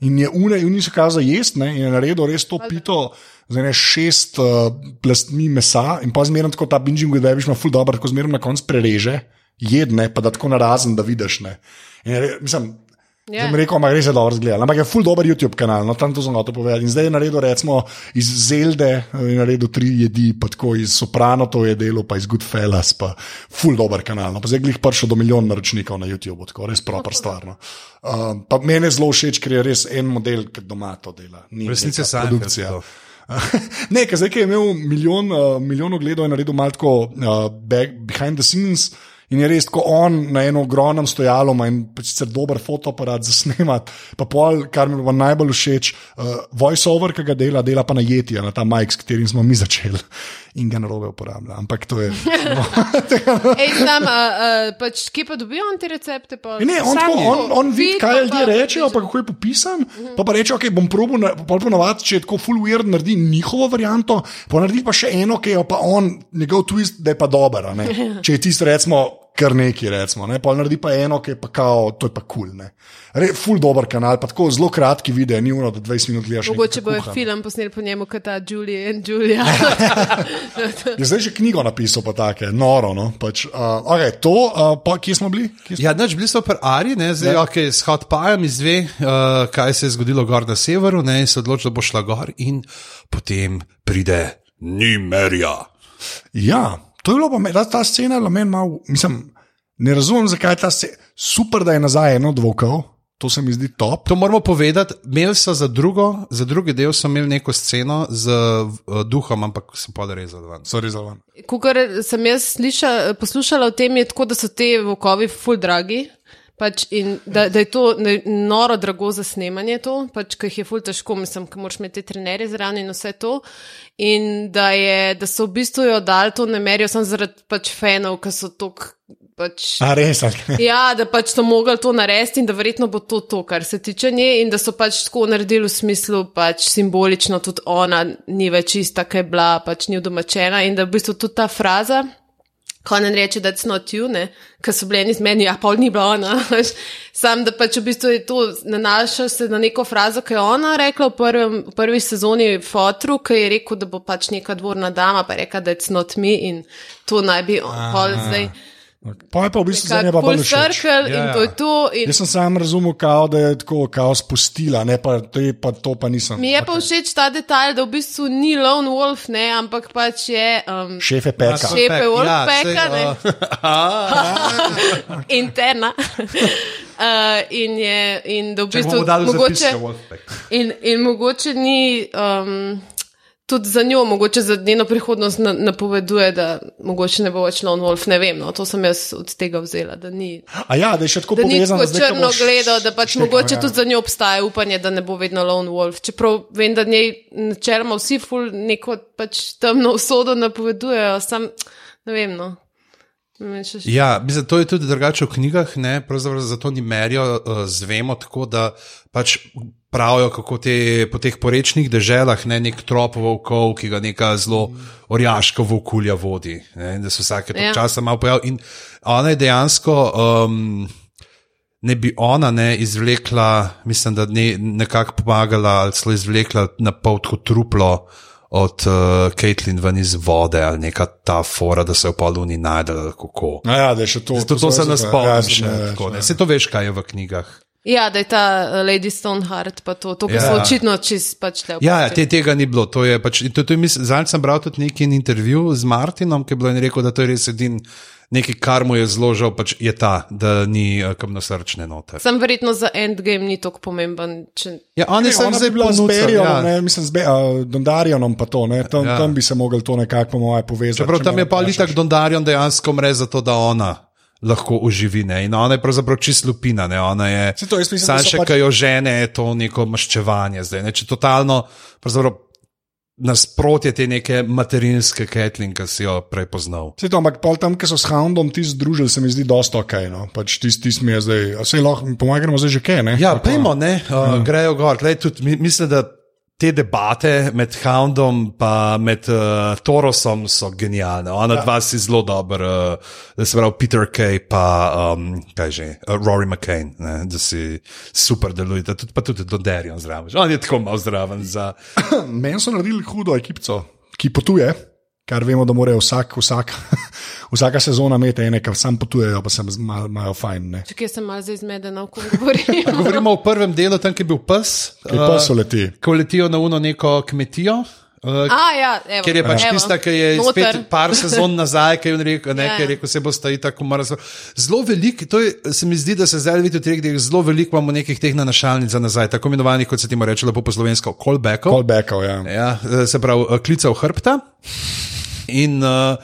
in je une, in niso kazali jesti, ne, in je naredil res to pito. Zdaj je šest uh, plastmi mesa, in pa zmeraj tako ta binging, da je ful dobro, tako zmeraj na koncu prereže, jedne, pa da tako narazen, da vidiš. Ne. In je Mislim, Ja. Sem rekel, ampak res je dobro zgledal. Ampak je full dober YouTube kanal, no tam to sem hotel povedati. In zdaj je naredil, recimo, iz Zelde, je naredil tri jedi, pa tako iz Soprano to je delo, pa iz Goodfellas, pa full dober kanal. No. Pa zdaj glih prišel do milijon naročnikov na YouTube, tako res proper stvar. No. Uh, pa meni je zelo všeč, ker je res en model, ki doma to dela. Ni neka je produkcija. Ne, ker zdaj, ki je imel milijon, uh, milijon ogledov, je naredil malo tako uh, back, behind the scenes. In je res, ko on na enem ogromnem stojalu ima in sicer dober fotoaparat za snemati, pa pol, kar mi je najbolj všeč, uh, voiceover, ki ga dela, dela pa na Jetija, na ta Mike, s katerim smo mi začeli in ga narobe uporablja. Ampak to je. No, Ej, znam, a, a, pač, kje pa dobijo on te recepte? Pa? Ne, on, Sam tako, on, to. on vidi, Vid, kaj ljudje rečejo, pa kako je popisan. Pa, pa reče, ok, bom pol ponovadi, če je tako full weird, naredi njihovo varianto, pa naredi pa še eno, ki je pa on, njegov twist, da je pa dober. Če je tisto, recimo, kar neki, recimo, ne? pol naredi pa eno, ki je pa kao, to je pa kul. Cool, full dober kanal, pa tako zelo kratki video, ni uno, da 20 minut gledaš. Mogoče bo kuha. film posnel po njemu, kot ta Julia in Julia. Je zdaj že knjigo napisal, pa take, noro. No? Pač, uh, okay, to, uh, pa, kje smo bili? Kje smo? Ja, noč bili so pri Ari, ne, zdaj Ja. ja. okay, s Hotpajem izve, uh, kaj se je zgodilo gor na severu, ne, in se odloči, da bo šla gor, in potem pride Nimerja. Ja, to je bilo pa me- ta, ta scena, je bila meni malo, mislim, ne razumem, zakaj je ta scena. Super, da je nazaj eno od volkov, to se mi zdi top. To moramo povedati. Imeli so za, drugo, za drugi del so imeli neko sceno z uh, duhom, ampak so podrezali ven. Sorry za van. Kukor sem jaz sliša, poslušala o tem, je tako, da so te vokovi ful dragi. Pač in da, da je to ne- noro drago za snemanje, to, pač, ki jih je ful težko, mislim, ker moraš imeti trenerje zraven in vse to. In da, je, da so v bistvu jo dali to ne merijo samo zaradi pač fanov, ki so tok. Pač, A res? Ja, da pač so mogli to narediti in da verjetno bo to to, kar se tiče nje, in da so pač tako naredili v smislu, pač simbolično tudi ona ni več ista, kaj je bila, pač ni udomačena in da v bistvu tudi ta fraza. Ne reče, da je not you, ne, ker so bili eni z meni, a pol ni bila ona. Sam, da pač v bistvu je to nanaša se na neko frazo, ki je ona rekla v, prvem, v prvi sezoni Fotru, ki je rekel, da bo pač neka dvorna dama, pa je rekla, da je not me in to naj bi on, pol zdaj. Pa je pa v bistvu za njega Full bolj všeč. in Ja. to to. In Jaz sem sam razumel, kao, da je tako kao spustila, ne pa, to je pa to pa nisem. mi je pa všeč ta detalj, da v bistvu ni lone wolf, ne, ampak pač je um, Šefe peka. Šef je Wolfpacka, Ja, ne. uh, interna. uh, in, je, in da v bistvu mogoče, in, in mogoče ni. Um, Tudi za njo, mogoče za njeno prihodnost na, napoveduje, da mogoče ne bo več Lone Wolf. Ne vem, no, to sem jaz od tega vzela. Da ni, A ja, da je še tako da ni povezano tako zdaj, ko črno gledal, da pač štekal, mogoče ja. tudi za njo obstaja upanje, da ne bo vedno Lone Wolf. Čeprav vem, da njej načeloma vsi ful neko pač temno usodo napovedujejo, sam ne vem. No. Ja, mislim, to je tudi drugače v knjigah, ne, pravzaprav zato ni merijo, uh, zvemo tako, da pač pravijo, kako te, po teh porečnih deželah ne nek trop volkov, ki ga neka zelo orjaška volkulja vodi, ne, in da se vsake Ja. ja. časa malo pojavi. In ona je dejansko. Um, Ne bi ona ne izvlekla, mislim, da ne, nekako pomagala, ali celo izvlekla na pol tako truplo od uh, Caitlin ven iz vode, ali neka ta fora, da se je v poluni najdela, kako. A ja, da je še to. Zato to se nas Ja, spomni še. ne več, tako, ne. ja. Saj to veš, kaj je v knjigah. Ja, da je ta uh, Lady Stoneheart, pa to, to kar Ja. so očitno čist pač le. Ja, ja te, tega ni bilo. To je pač, to, to je, Zadnjič sem bral tudi neki intervju z Martinom, ki je bilo in rekel, da to je res edin nekaj, kar mu je zelo žal, pač je ta, da ni uh, kamnosrčne noter. Sam verjetno za endgame ni tako pomemben. Če... Ja, on je sam zdaj bi bila z Berionom, ja. ne, mislim, z Be- uh, Dondarjonom pa to, ne, tam, Ja. tam bi se mogli to nekako, po moje, povezati. Čeprav če tam je pa vprašaš. Litak Dondarjon dejansko mre zato, da ona lahko oživi. Ne? In ona je pravzaprav čist lupina, ne? ona je. Saj to, jaz mislim, da Sam so še, pač- kaj jo žene, je to neko maščevanje zdaj. Ne? Če totalno, nasprotje te neke materinske Ketlin, ki si jo prej poznal. Saj to, ampak pol tam, ki so s Houndom ti združili, se mi zdi dosta ok. No. Pač tisti tis mi je zdaj, a se lahko, pomagamo zdaj že kaj, ne? Ja, pojmo, ne, uh, grejo gor. Glej, tudi, mi, mislim, da te debate med Houndom in med uh, Torosom so genialne. Ona ja. dva si zelo dober, uh, da se pravi Peter Kay pa um, kaj že, uh, Rory McCain, ne, da si super delujete. Tudi, pa tudi Doderion zraven. On je tako malo zraven za. Meni so naredili hudo ekipico, ki potuje, kar vemo, da mora vsak, vsak, vsaka sezona imate ene, ki sam potujejo, pa se mal- imajo fajn. Ne. Če kje sem malo zdaj zmedena, ko govorim. Govorimo o prvem delu, tam ki je bil pes. Ki pa so leti. Ko letijo na uno neko kmetijo. Uh, A, ja, evo, Ker je pač evo, tista, ki je noter. spet par sezon nazaj, ki je rekel, ne, Ja, ja. rekel, se bo sta tako mrzlo. Zelo veliko, to je, se mi zdi, da se zdaj vidi v treh delih, zelo veliko imamo nekih teh nanašalnic za nazaj, tako imenovanih, kot se temu reče lepo po slovensko, callbackov. Callbackov, ja. Ja, se pravi, eh, klical hrbta. In uh,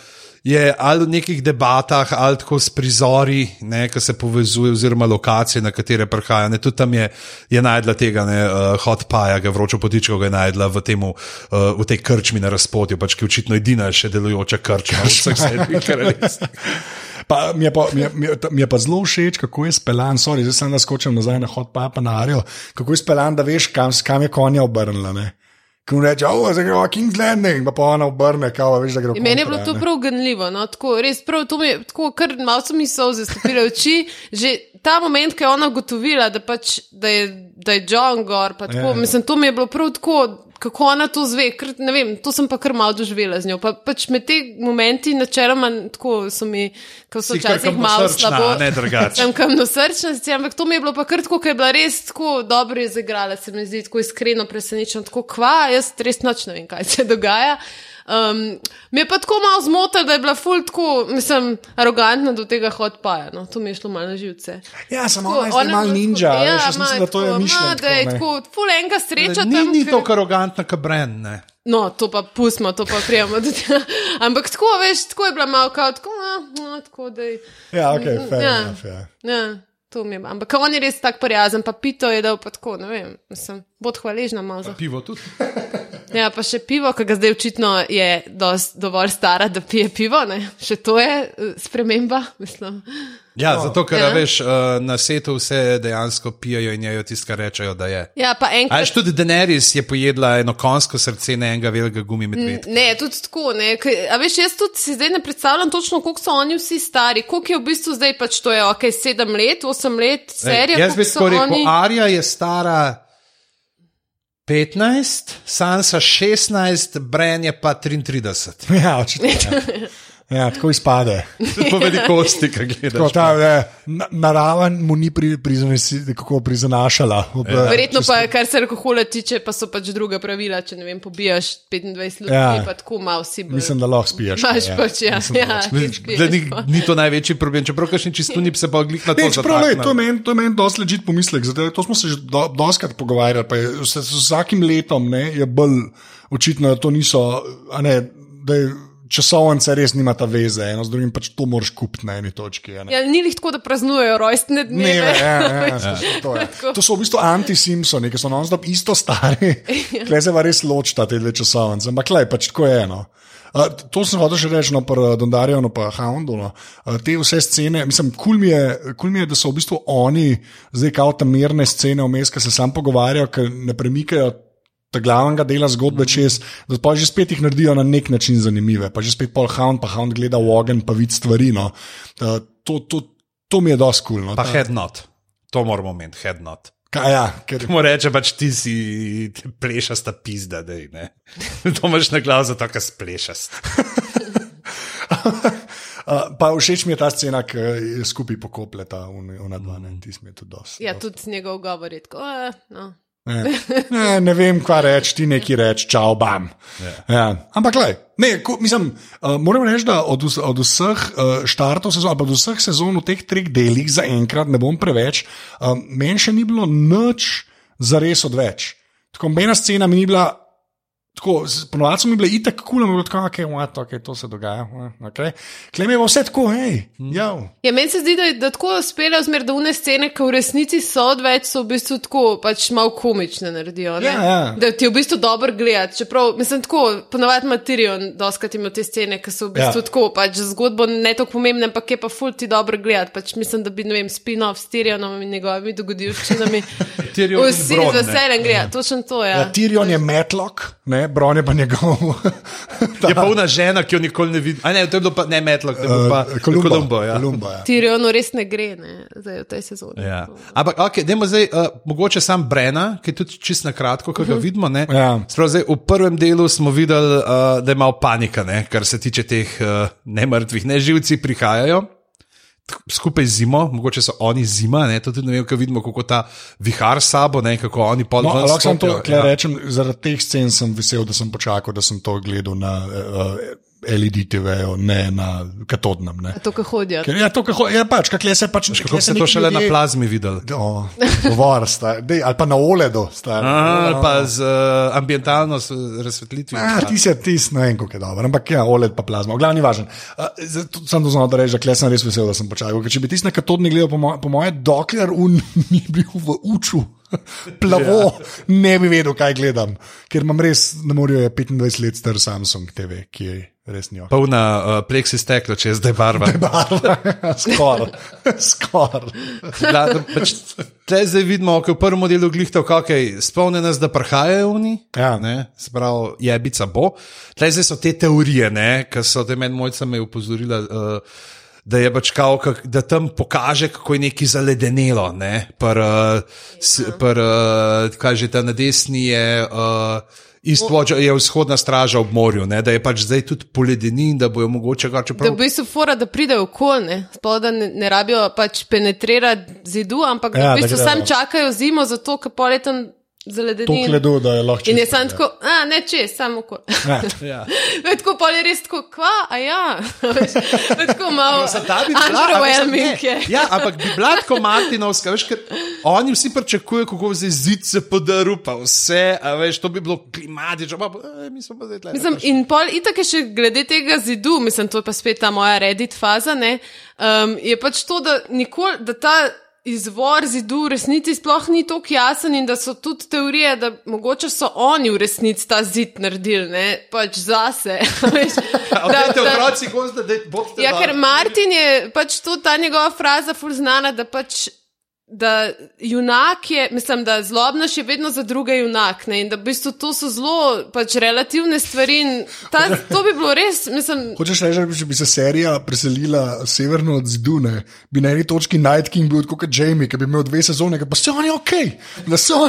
je ali v nekih debatah, ali tako s prizori, ki se povezuje, oziroma lokacije, na katere prihaja. Ne, tudi tam je, je najdla tega, ne, uh, hot paja, ga vročo potičko, ga je najdla v, temu, uh, v tej krčmi na razpotju, pač, ki je očitno edina še delujoča krčma v vseh sedmih kraljestvih. Pa, mi, je pa, mi, je, mi, je, mi je pa zelo všeč, kako je speljan, sorry, zdaj sem naskočil nazaj na hod papa na Arijo, kako je speljan, da veš, kam, kam je konja obrnila. Ne? Ko mu reče, oh, zdaj gremo King's Landing, pa pa ona obrne, kao, veš, da gre v In Meni je bilo to prav ganljivo. No? Tako, res, prav, to mi je tako, kar malo so mi solze stopile v oči. Že ta moment, ko je ona ugotovila, da, pač, da, je, da je John Gor, pa tako, Ja. mislim, to mi je bilo prav tako. Kako ona to zve, ker, ne vem, to sem pa kar malo doživela z njo. Pa, pač med te momenti, načeloma, tako so mi, ko so včasih malo slabo. ne drugače. Sem kamno srčna, sicer, ampak to mi je bilo pa kar tako, ker je bila res tako dobro izigrala, se mi zdi tako iskreno presenečena, tako kva, jaz res noč ne vem, kaj se dogaja. Um, mi je pa tako malo zmotilo, da je bila ful tako, mislim, arogantna do tega hotpaja. No, to mi je šlo malo na živce. Ja, samo Tako, ona je zdaj malo ninja, tako- veš, ja, jaz mislim, da to je tako, mišljeno. Da je tako, ful enka sreča Ni, tam. ni ker- to arogantna, kot Bren. Ne. No, to pa pustimo, to pa prijemo. Ampak tako, veš, tako je bila malo kao, tako, no, no, tako da je. Ja, ok, fair Ja. enough, ja. Ja, to mi je. Ampak on je res tako prijazen, pa pito je dal pa tako, ne vem, mislim, bod hvaležna malo za. Pivo tudi. Ja, pa še pivo, ki ga zdaj očitno je dost, dovolj stara, da pije pivo, ne? Še to je eh, sprememba, mislim. Ja, zato ker Ja. veš, uh, na svetu vse dejansko pijejo in jejo tisto, kar rečejo, da je. Ja, pa A enkrat. veš, tudi Daenerys je pojedla eno konjsko srce, ne enega velikega gumi medvedka. Ne, tudi tako. Ne. Kaj- A veš, jaz tudi si zdaj ne predstavljam točno, koliko so oni vsi stari. Koliko je v bistvu zdaj pač to je, ok, sedem let, osem let, serija. Jaz bi tako rekel, oni- Arja je stara 15, Sansa 16, Bren je pa 33. Ja, očitno. Ja. Ja, tako izpade. Po velikosti, ki Tako, gledaš. ta, eh, na- narava mu ni pri, prizanesi- kako prizanašala. Ob, Ja. Verjetno pa, kar se alkohola tiče, pa so pač druga pravila. Če ne vem, pobijaš 25 ljudi, Ja. ja. pa tako malo si bolj. Mislim, da lahko spiješ. Imaš ja. pač, ja. Mislim, da ja, ti spiješ, Da ni, ni to največji problem, čeprav kakšni čistuni se pa glih na to Ne, čeprav, lej, to je meni, meni dosti ležit pomislek. Zato, to smo se že do, doskrat pogovarjali. pa je vse- Z vsakim letom ne, je bolj očitno, da to niso, a ne, da je časovnice res nimata veze, eno z drugim pač to moraš kupiti na eni točki. Ja, ni jih tako, da praznujejo rojstne Ne, dneve. ja, ja, ja, to, je. to so v bistvu anti-Simpsoni, ki so non-stop isto stari. Klej se pa res ločita te dve časovnice, ampak klej pač tako je eno. Uh, to sem hotel še reči, no, pri Dondarju, no, pa Houndu. No. Uh, te vse scene, mislim, kul cool mi, je, cool mi je, da so v bistvu oni, zdaj kao tam mirne scene vmes, ki se sam pogovarjajo, ker ne premikajo ta glavnega dela zgodbe čez, da pa že spet jih naredijo na nek način zanimive, pa že spet pol Hound, pa Hound gleda v ogen, pa vid stvari. No. Uh, to, to, to mi je dosti kul. Cool, no. Pa Ta- head not. To moramo imeti, head not. Kaj, ja, ker, Mu reče pač ti si plešasta pizda, da je. To imaš na glavu, zato ker splešast. Uh, pa všeč mi je ta scena, ki skupaj pokopleta v dva, ne, ti smo tudi dosti. Ja, tudi njegov govor je tako. eh, No. Ne, ne, vem, kva reči, ti neki reči, čau, bam. Ja. Ampak, lej, ne, ko, mislim, uh, moram reči, da od, od vseh uh, štartov sezon, ali od vseh sezon v teh treh delih, zaenkrat ne bom preveč, uh, meni še ni bilo nič za res odveč. Tako, mena scena mi ni bila. Tako, ponovadi so mi bile itak kul, cool, tako, okay, what, okay, to se dogaja. Okay. Klem je vse tako, hej, ja. Ja, meni se zdi, da, da tako speljejo zmer, da une scene, ki v resnici so odveč, so v bistvu tako pač malo komične naredijo. ne. Ja, ja. Da ti je v bistvu dobro gledati. Čeprav, mislim, tako, ponovadi materijo, doskrat ima te scene, ki so v bistvu Ja. ja. tako, pač zgodbo ne tako pomembne, ampak je pa ful ti dobro gledati. Pač mislim, da bi, ne vem, spin-off s Tyrionom in njegovimi dogodivščinami. Vsi z veseljem grejo, točno to je. Ja, Ja. Tyrion je Metlock, ne, ne, Bron je pa njegov. Je pa una žena, ki jo nikoli ne vidi. A ne, to je bilo pa ne Metlok, to je bilo pa Eh, Kolumbo. Kolumbo. Ja. Kolumbo, ja. Tirionu res ne gre, ne, zdaj v tej sezoni. Ja. Ampak, okay, dajmo zdaj, uh, mogoče sam Brena, ki je tudi čist na kratko, ko ga vidimo. ne. Ja. Sprav, zdaj, v prvem delu smo videli, uh, da je malo panika, ne, kar se tiče teh uh, nemrtvih, ne živci prihajajo. Skupaj z zimo, mogoče so oni zima, ne, to tudi ne vem, kako vidimo, kako ta vihar sabo, ne, kako oni pol No, lahko sem to ja. rečem, zaradi teh scen sem vesel, da sem počakal, da sem to gledal na uh, LED TV-ju, ne na katodnem. Ne. To, kar hodijo. Ker je to, kako je pač, kakle se pač. Kako ste to šele na plazmi videli? Oh, govor, sta, dej, ali pa na OLED-u. sta. Aha, ali pa z uh, ambientalno razsvetlitvijo. Ah, ti si, ti si, ne vem, kako je dobro, ampak ja, OLED pa plazma, v glavni važen. Uh, sem to znal, da rečem, da sem res vesel, da sem počakal. Ker če bi ti na katodni gledal, po, moj, po moje, dokler un ni bil v uču. Plavo, ne bi vedel, kaj gledam, ker imam res, ne morajo 25 let star Samsung TV, ki je res njo. Polna uh, pleksi steklo, če je zdaj barva. Skoraj, skoraj. Pač, tle zdaj vidimo, ko je v prvem delu glihtal, kako je spomne nas, da prihajajo oni. Ja. Ne, se pravi, jebica bo. Tle zdaj so te teorije, ki so te meni mojca me upozorila. Uh, Da je pač kao, kak, da tam pokaže, kako je nekaj zaledenelo. Ne? Pr, uh, s, pr, uh, kaj že ta na desni je, uh, Eastwatch je vzhodna straža ob morju, ne? da je pač zdaj tudi poledeni in da bojo mogoče kar Da čeprav. v bistvu fora, da pridejo okolje, sploh da ne, ne rabijo pač penetrirati zidu, ampak Ja, da da v bistvu gredo. sam čakajo zimo, zato ker poletem Zaledeni. gledo, da je lahko In je čisto, sam ja. tako, a ne čez, samo okolje. Ja. Ja. tako pol je res tako, kva, a ja. Veš, tako malo Ta bi bila, a veš, underwhelming ne. je. Ja, ampak bi bila tako Martinovska, veš, ker oni vsi pričakujejo, kako bo zdaj zid se podaril, pa vse, a veš, to bi bilo klimatično, pa e, mi smo pa zdaj tle. Mislim, in pol itak je še glede tega zidu, mislim, to je pa spet ta moja Reddit faza, ne, um, je pač to, da nikoli, da ta izvor zidu v resnici sploh ni tako jasen in da so tudi teorije, da mogoče so oni v resnici ta zid naredili, ne, pač zase. veš. Da, otroci, zdaj, da boste. Ja, ker Martin je pač to ta njegova fraza ful znana, da pač. Da junak je, mislim, da zlobnaš je vedno za druge junak. Ne? In da v bistvu to so zelo pač relativne stvari. Ta, to bi bilo res, mislim, Hočeš reči, da če bi se serija preselila severno od Zidune, bi na eni točki Night King bil kot Jamie, ki bi imel dve sezone, pa se oni ok, da so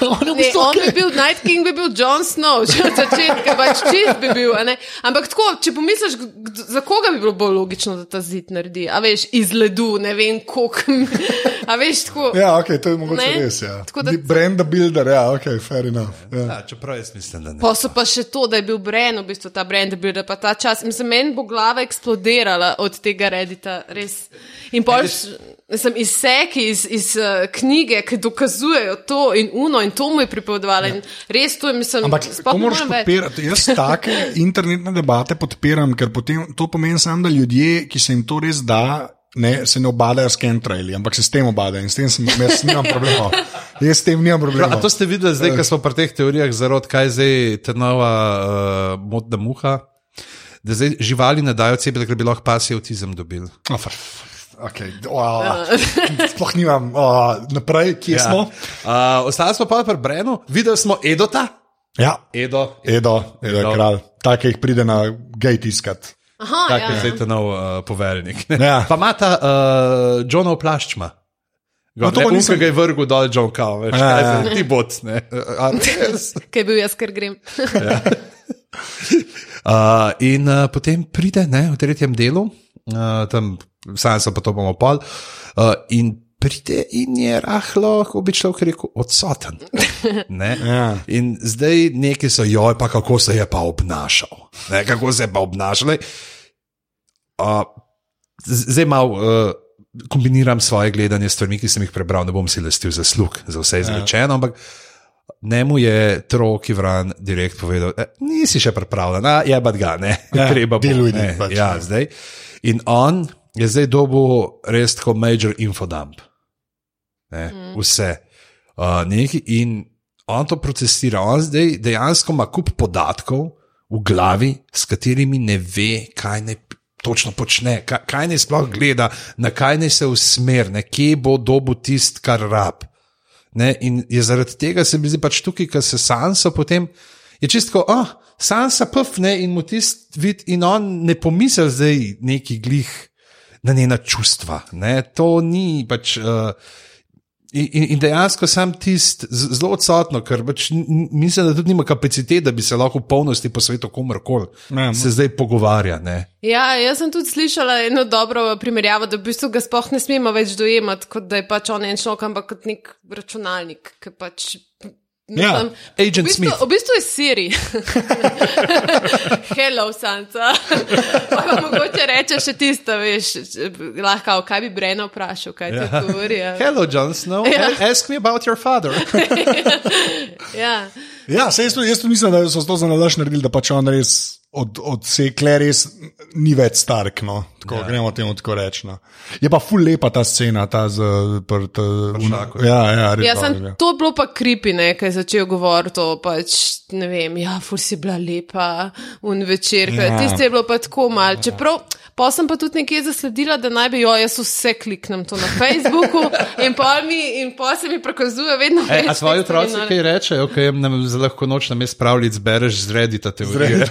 da oni v ne, on ok. bi bil Night King, bi bil Jon Snow, že od začetka, pač čist bi bil. Ampak tako, če pomisliš, za koga bi bilo bolj logično, da ta zid naredi? A veš, iz ledu, ne vem, koliko. A veš, tako. Ja, ok, to je mogoče Ne? res. Ja. Tako da- Brenda Builder, ja, ok, fair enough. Ja. Ja, čeprav jaz mislim, da ne. Pa so pa še to, da je bil Bren, v bistvu ta Brand, bil, da pa ta čas, mislim, meni bo glava eksplodirala od tega Reddita, res. In pol, sem izseki iz, iz uh, knjige, ki dokazujejo to in uno in to mu je pripovedovala. In res to je, mislim, Ampak sploh to ne moraš morem več. podpirati. Jaz take internetne debate podpiram, ker potem to pomeni samo, da ljudje, ki se jim to res da. Ne, se ne obadajo s kentraili, ampak se s tem obadajo in s tem sem, jaz nimam problema. Jaz s tem nimam A problema. to ste videli zdaj, ko smo pri teh teorijah zarod, kaj zdaj ta nova uh, modna muha? Da zdaj živali ne dajo cepiva, ker bi lahko pasji avtizem dobili. Oh, okay. oh, sploh nimam. Oh, naprej, kje ja. smo? Uh, ostali smo pa pri Brenu, videli smo Edota. Ja, Edo, Edo, Edo je Edo. kralj. Tak, ki jih pride na gej tiskat. Aha, tak ja. je zdaj ta nov uh, poveljnik. ne. Ja. Pa ima ta uh, Johnov plaščma. No, to nisem... ga je vrgel dol, John Kao, veš, Ja, ja. ti bot. ne. Kaj bil jaz, ker grem. Uh, in uh, potem pride ne, v tretjem delu, uh, tam sam sem pa to bomo pol, uh, in pride in je rahlo, kako bi človek rekel, odsoten. Ne? Ja. In zdaj neki so, joj, pa kako se je pa obnašal. Ne, kako se je pa obnašal. Uh, zdaj malo uh, kombiniram svoje gledanje s stvarmi, ki sem jih prebral, ne bom si lastil zaslug za vse izrečeno, ampak Njemu je Troki Vran direkt povedal, e, nisi še pripravljen, a je pa ga, ne, Ja, treba bo. deluj, ne, pač, ja, ne. zdaj. In on je zdaj dobil res tako major infodump. Ne, mm. Vse. Uh, neki, in on to procesira. On zdaj dejansko ima kup podatkov v glavi, s katerimi ne ve, kaj naj p- točno počne, kaj, kaj naj sploh gleda, na kaj naj se usmeri, kje bo dobil tist, kar rab. Ne, in je zaradi tega se mi zdi pač tukaj, ker se Sansa potem je čisto, oh, Sansa pufne in mu tisti vid, in on ne pomisli zdaj neki glih na njena čustva. Ne? To ni pač. Uh, In, in dejansko sem tisti zelo odsotno, ker pač mislim, da tudi nima kapacitet, da bi se lahko v polnosti posvetil komorkoli. Se zdaj pogovarja. Ne? Ja, jaz sem tudi slišala eno dobro primerjavo, da v bistvu ga sploh ne smemo več dojemati, kot da je pač on en človek, ampak kot nek računalnik, ki pač Ja, agent v bistvu, Smith. V bistvu je Siri. Hello, Sansa. Pa mogoče reče še tisto, veš, lahko, kaj bi Breno vprašal, kaj ti Ja. govori. Ja. Hello, Jon Snow. Ja. Ask me about your father. Ja. Ja, saj jaz, jaz mislim, da so to za nalaš naredili, da pač on res od, od sekle res ni več stark. No. Tako, ja. Gremo temu tako reči. No. Je pa ful lepa ta scena, ta z prt, Pršakom. Ja, ja, res. Ja, sem, ja. to je bilo pa kripi, ne, kaj je začel govoriti pač, ne vem, ja, fur si bila lepa, un večer, Ja. ja. tiste je bilo pa tako mal. Čeprav, pa sem pa tudi nekje zasledila, da naj bi jo, jaz vse kliknem to na Facebooku in pol mi, in pol se mi prikazuje vedno E, več. a tvoji otroci no. kaj rečejo, ko jim nam za lahko noč na mest pravljic bereš z Reddita teorije?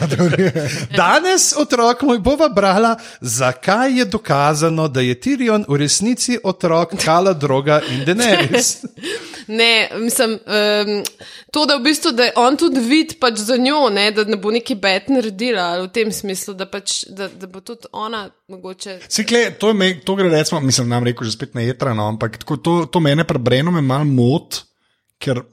Danes, otrok moj, bova brala, zakaj je dokazano, da je Tyrion v resnici otrok Kala Droga in Daenerys. Ne, mislim, um, to, da v bistvu da je on tudi vid pač za njo, ne, da ne bo neki bet naredila, ali v tem smislu, da, pač, da, da bo tudi ona mogoče. Sikle, to, je me, to gre, recimo, mislim, nam rekel že spet na jedra, no, ampak tako, to, to mene pri Brenu me malo mot, ker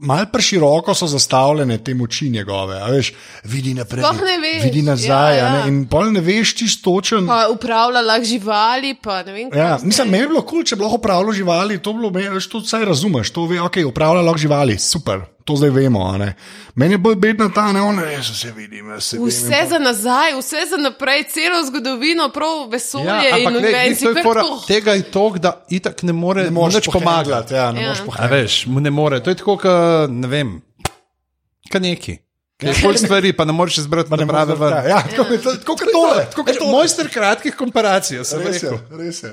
mal preširoko so zastavljene te moči njegove. Veš, vidi naprej, veš, vidi nazaj, ja, ja, in pol ne veš čisto točen. Pa upravlja lahko živali, pa ne vem. Ja, vse. mislim, meni je bilo kul, cool, če bi lahko upravljal živali, to bi bilo, veš, to vsaj razumeš, to ve, ok, upravlja lahko živali, super, to zdaj vemo. a ne. Meni je bolj bedna ta, ne, ona, jaz se vidim, se vidim. Vse za nazaj, vse za naprej, celo zgodovino, prav vesolje Ja, in je fora, tega je to, da itak ne more ne nič pomagati. Ja, ne Ja. moreš A veš, mu ne more. To je tako, kot ne vem, kaj neki. Kaj je pol stvari, pa ne moreš izbrati na prave ven. Ja, ja, tako je to- tako kot tole. tako kot Veš, tole. Mojster kratkih komparacij, sem Res je, rekel. res je.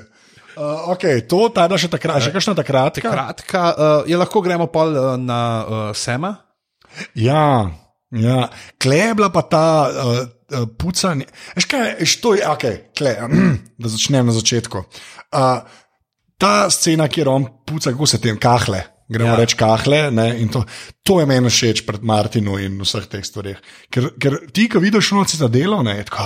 Uh, ok, to ta da še takrat, še kakšna takrat. Kratka, uh, je lahko gremo pol uh, na uh, Sema. Ja, ja. kle je bila pa ta uh, uh, pucanje. Veš kaj, veš, to je, ok, kle, da začnem na začetku. Uh, ta scena, kjer on puca, kako se tem kahle. Gremo Ja. reči kahle, ne, in to, to je meni všeč pred Martinu in vseh teh stvareh. Ker, ker ti, ko vidiš noci za delo, ne, je tako.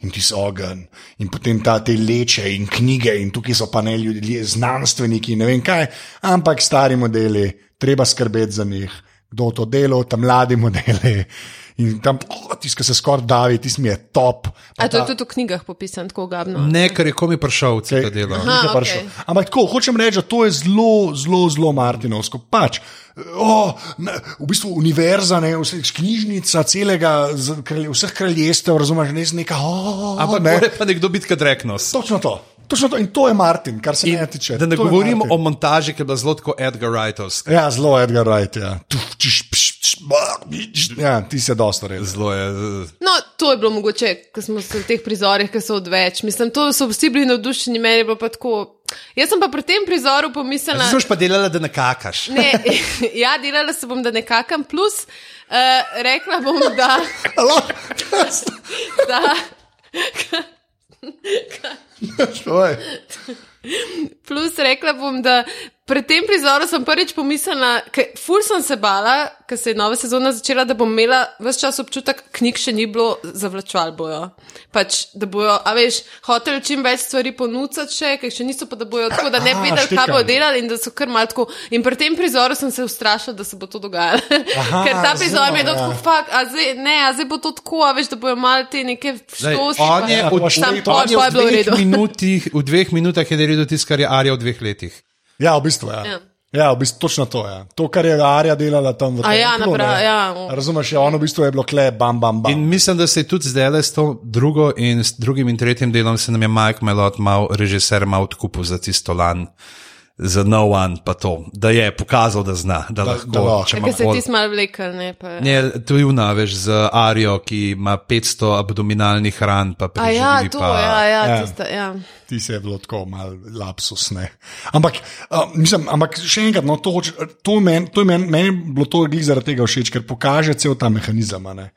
"Ah, In ti so ogen, in potem ta te leče, in knjige, in tukaj so pa ne ljudje, znanstveniki, ne vem kaj, ampak stari modeli, treba skrbeti za njih, kdo to dela, tam mladi modeli. In tam, oh, ki se skoraj davi, tisti mi je top. Pa A to je ta- tudi v knjigah popisan tako gabno. Ne, ker je komi prišel v celo delo. Aha. Ni ga ok. prišel. Ampak tako, hočem reči, da to je zelo, zelo, zelo Martinovsko. Pač, oh, ne, v bistvu univerza, ne, vse, knjižnica celega, z- kralj, vseh kraljestev, razumeš, ne, neka. Oh, Ampak ne. pa nekdo biti kot reknos. Točno to. Točno to. In to je Martin, kar se mene tiče. Da ne To je govorim Martin. o montaži, ki je bila zelo tako Edgar Wrightovska. Ja, zelo Edgar Wright. Ja, Tuf, čiš, pš, pš, pš. ja ti se dosta. Zelo je. No, to je bilo mogoče, ko smo se v teh prizorih, ki so odveč. Mislim, to so vsi bili navdušeni, meni je bilo pa tako. Jaz sem pa pri tem prizoru pomislila. Zdaj si pa delala, da ne kakaš. Ne, ja, delala se bom, da ne kakam, plus uh, rekla bom, da. da Oj. Plus rekla bom, da pred tem prizoru sem prvič pomislila, ker ful sem se bala, ker se je nova sezona začela, da bom imela vse čas občutek, knjig še ni bilo, zavlačval bojo. Pač, da bojo, a veš, hoteli čim več stvari ponuditi še, ker še niso pa, da bojo tako, da ne bi vedeli, kaj bojo delali in da so kar mal tako. In pri tem prizoru sem se ustrašila, da se bo to dogajalo. Ker ta prizor mi je razumem, tako, ja. fakt, a zdaj, ne, a zdaj bo to tako, a veš, da bojo mal te neke on je pa- od- minutih, v dveh minutah je naredil tisto, kar je Arja v dveh letih. Ja, v bistvu je. Ja. Ja. Ja, v bistvu točno to je. To, kar je Arja delala tam v A ja, napra- ne. ja. Razumeš, ja, ono v bistvu je bilo kle, bam, bam, bam. In mislim, da se je tudi zdaj le s to drugo in s drugim in tretjim delom se nam je Mike Melot, mal, režiser, mal odkupil za tisto lan. Za no one, pa to, da je pokazal, da zna, da, Da- lahko. da lahko. Ker se ti smal vlekel, ne pa. Ne, to je unaveš z Arijo, ki ima 500 abdominalnih ran, pa A preživi. ja, to, pa... ja, ja, Ja. tista, ja. Ti se je bilo tako mal lapsus. Ne. Ampak, uh, mislim, ampak še enkrat, no, to, to, men, to je meni men bilo to glih zaradi tega všeč, ker pokaže cel ta mehanizem. a ne.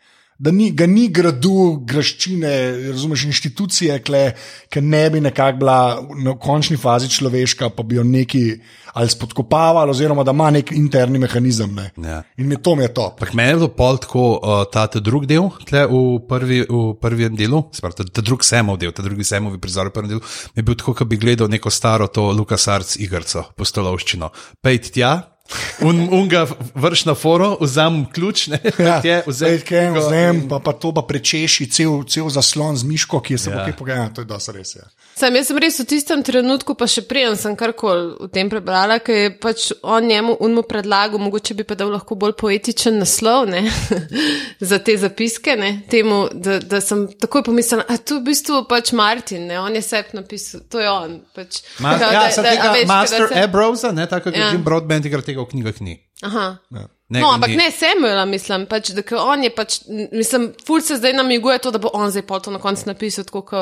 Da ni, ga ni gradu, graščine, razumeš, inštitucije, ki ne bi nekako bila na končni fazi človeška, pa bi jo neki ali spodkopavali, oziroma da ima nek interni mehanizem. Ne. Ja. In mi to mi je to. Ampak meni je bilo pol tako, uh, ta, ta drugi del, tle v, prvi, v prvem delu, sprav, ta, ta drugi semov del, ta drugi semovi prizor v prvem delu, mi je bil tako, kot bi gledal neko staro to Lukas Arts igrico, postolovščino. Pejt tja. Un, unga vrš na foro, vzamem ključ, ne, Ja, tje, vzem, vzem, vzem, pa, pa to pa prečeši cel, cel zaslon z miško, ki je se Ja. ja. pogajal. To je dosti res. Ja. Sam jaz sem res v tistem trenutku, pa še prej sem karkoli o tem prebrala, ker je pač on njemu unmu predlagal, mogoče bi pa dal lahko bolj poetičen naslov ne, za te zapiske, ne, temu, da, da sem takoj pomislila, a tu v bistvu pač Martin, ne, on je sep napisal, to je on. Pač, Ma, Kao, ja, da- da- tega veš, Master da Ebrosa, ne, tako kot Ja. ja. Jim Broadbent igra tega v knjigah ni. Aha. Ne, no, ampak ni. ne Samuela, mislim, pač, da on je pač, mislim, ful se zdaj namiguje to, da bo on zdaj to na koncu napisal, tako kot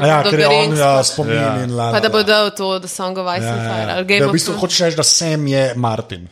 A Ja, ker je on ja, ja, spomin Ja. in la. Pa da bo la. dal to, da Song of Ice Ja, and ja, Fire ja. Game Da of v bistvu Thrones. hočeš reči, da sem je Martin.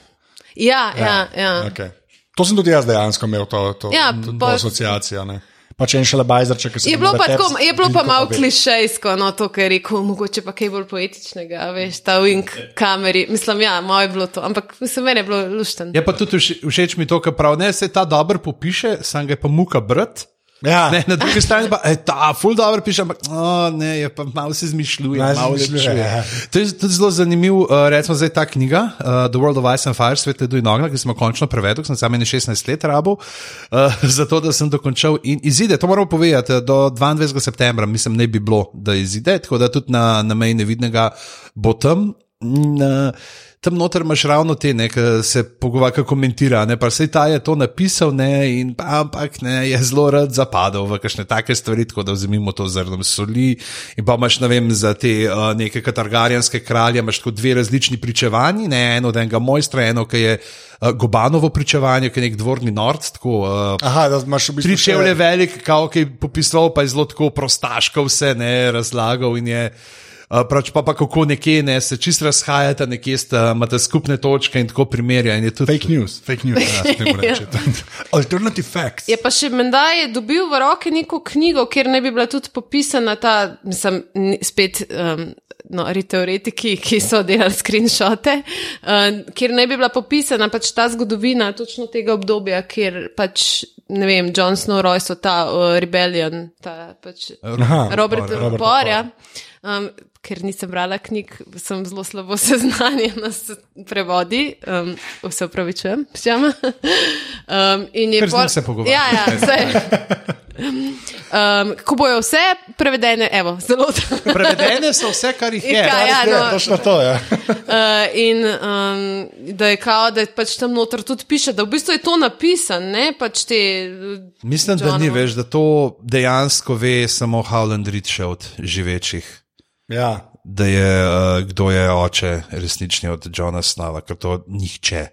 Ja, ja, ja. Okay. To sem tudi jaz dejansko imel, to, to, Ja, to, to asociacijo. Ne. Pač en šele bajzer, če se Je bilo pa, tako, je bilo pa malo klišejsko, no, to, kar je rekel, mogoče pa kaj bolj poetičnega, a veš, ta wink kameri. Mislim, ja, moje je bilo to, ampak mislim, meni je bilo lušten. Je pa tudi vše- všeč mi to, kar pravi, ne, se ta dobro popiše, sam ga je pa muka brat. Ja, Ne, na drugi strani pa, e, ta, ful dobro piše, ampak oh, ne, je pa malo se zmišljuje, Malo malo izmišljuje, lepšuje. ja. To je tudi zelo zanimiv, uh, recimo zdaj ta knjiga, uh, The World of Ice and Fire, Svet ledu in ognja, ki smo končno prevedli, sem sam 16 let rabo, uh, zato da sem dokončal in izide, to moramo povedati, eh, do 22. septembra, mislim, ne bi bilo, da izide, tako da tudi na, na meji nevidnega bo tam. In, uh, Tam noter imaš ravno te, ne, ki se pogovarja, komentira. Ne, pa sej ta je to napisal, ne, in, pa, ampak ne, je zelo rad zapadal v kakšne take stvari, tako da vzemimo to zrnom soli. In pa imaš, ne vem, za te uh, neke katargarjanske kralje, imaš tako dve različni pričevanji, ne, eno od enega mojstra, eno, ki je uh, Gobanovo pričevanje, ki je nek dvorni nord, tako. Uh, Aha, da imaš v bistvu Tri še- čevlje velik, kao, ki je popisoval, pa je zelo tako prostaško vse ne razlagal. in je, Uh, prač pa, pa kako nekje ne, se čist razhajate, nekje sta, imate skupne točke in tako primerja. In je tudi, Fake news, fake news. Ja, temu reče. Alternative facts. Je pa še menda je dobil v roke neko knjigo, kjer ne bi bila tudi popisana ta, mislim, spet. Um, No, teoretiki, ki so delali screenshote, uh, kjer ne bi bila popisana pač ta zgodovina točno tega obdobja, kjer pač, ne vem, John Snow, Royce, ta uh, Rebellion, ta pač Aha, Robert Porja. Um, ker nisem brala knjig, sem zelo slabo seznanjena s prevodi, um, vse upravičujem, pijama. Um, in je Ker z njim se pogovarjam. Ja, ja, vse. Um, ko bojo vse prevedene, evo, zelo dobro. prevedene so vse, kar jih je. Ja, ja, Ja, no, točno to je. Uh, in um, da je kao, da je pač tam noter tudi piše, da v bistvu je to napisan, ne pač te. Mislim, da ni več, da to dejansko ve samo Howland še od živečih. Ja. Da je uh, kdo je oče resnični od Johna Snova, ker to nihče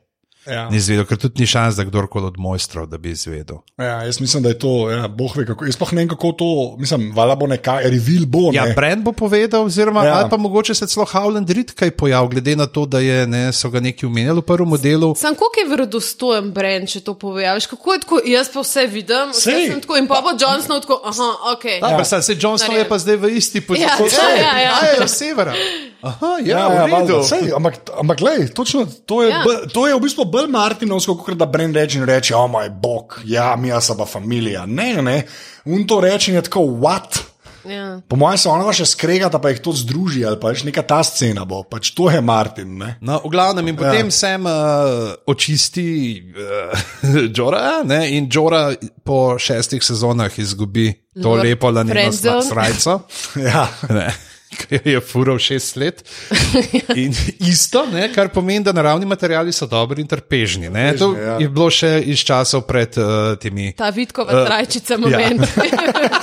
Ja. ni izvedel, ker tudi ni šans, da kdorkoli od mojstrov, da bi izvedel. ja, jaz mislim, da je to, ja, boh ve kako. Jaz sploh ne vem, kako to, mislim, vala bo nekaj, revil bo. Ja, ne. Brand bo povedal, oziroma Ja. ja. ali pa mogoče se celo Howland Reed kaj pojav, glede na to, da je, ne, so ga neki umenjali v prvem modelu. Sam koliko je verodostojen brend, če to pove. a Veš, kako je tako, jaz pa vse vidim, vse Sej. sem tako in pa bo John Snow tako, aha, ok. Ja. Pa se John Snow je pa zdaj v isti poziciji. Ja, ja, ja. A je iz severa. Aha, ja, Ja, v ja, redu. valjda, sej, ampak, ampak glej, točno, to, je, Ja. ja. to je v bistvu bolj Martinovsko, kot da Bren reče in reče, o moj bog, ja, mi smo pa familija. Ne, ne, un to reče in je tako, what? Ja. Po mojem se ona še skregata, pa jih to združi, ali pa veš, neka ta scena bo, pač to je Martin. Ne? No, v glavnem, in potem ja. sem uh, očisti uh, Džora, ne, in Džora po šestih sezonah izgubi to Lord lepo lanino srajco. Ja. Ne, ki jo je fural šest let. In isto, ne, kar pomeni, da naravni materiali so dobri in trpežni. Ne. To ja. je bilo še iz časov pred uh, temi. Ta vidkova uh, trajčica moment.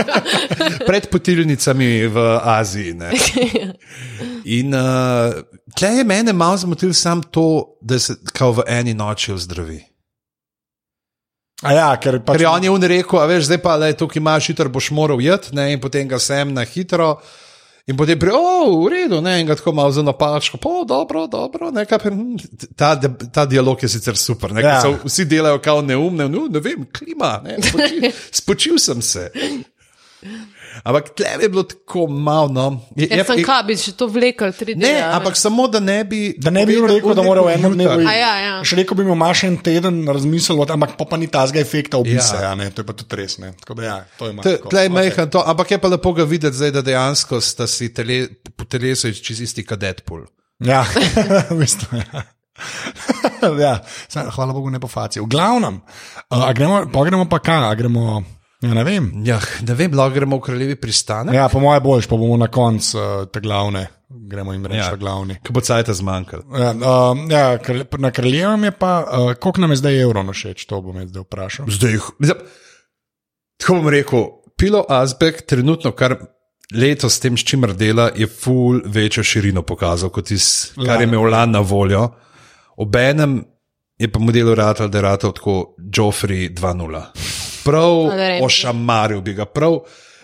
pred potilnicami v Aziji. Ne. In uh, Tle je mene malo zmotil sam to, da se kao v eni noči ozdravi. A ja, ker pač, Ker je on je on rekel, a veš, zdaj pa le tukaj imaš hitro, boš moral jet, ne, in potem ga sem na hitro. In potem pri, o, v redu, ne, in ga tako malo za napačko, po, dobro, dobro, nekaj. Ta, ta dialog je sicer super, ne, Ja. ja. vsi delajo kao neumne, no, ne vem, klima, ne, spočil, spočil sem se. Ampak tle je bilo tako malo, no. Je, Jaz sem kaj, bi še to vlekel, tri dni. Ne, ampak samo da ne bi. Da ne bi povedal, rekel, da mora v rekel enem dnevu. ja, ja. Še rekel bi imaš en teden razmislil, ampak pa, pa ni tazga efekta obisa, ja. Ja. ja, ne, to je pa tudi res. Ne. Tako da ja, to je malo. Tle je majhen to, ampak je pa lepo ga videti, zdaj, da dejansko sta si tele, po telesu čez isti kot Deadpool. Ja, v bistvu. Ja. ja, hvala Bogu, ne po faci. V glavnem, uh, a gremo, pa gremo pa kaj, gremo. Ja, ne vem. Ja, ne vem, lahko gremo v kraljevi pristanek. Ja, po mojem boljš, pa bomo na koncu uh, te glavne, gremo jim reči, ja. Ja. glavni. Ko bo cajt zmanjkalo. Ja, uh, ja, na kraljevem je pa, uh, koliko nam je zdaj evro všeč, to bom zdaj vprašal. Zdaj, jih- tako bom rekel, Pilo Azbek trenutno, kar letos s tem, s čimer dela, je ful večjo širino pokazal, kot iz, kar je imel lan na voljo. Obenem je pa model Ratal, da je Ratal tako Joffrey 2.0. Prav ošamaril bi ga, prav,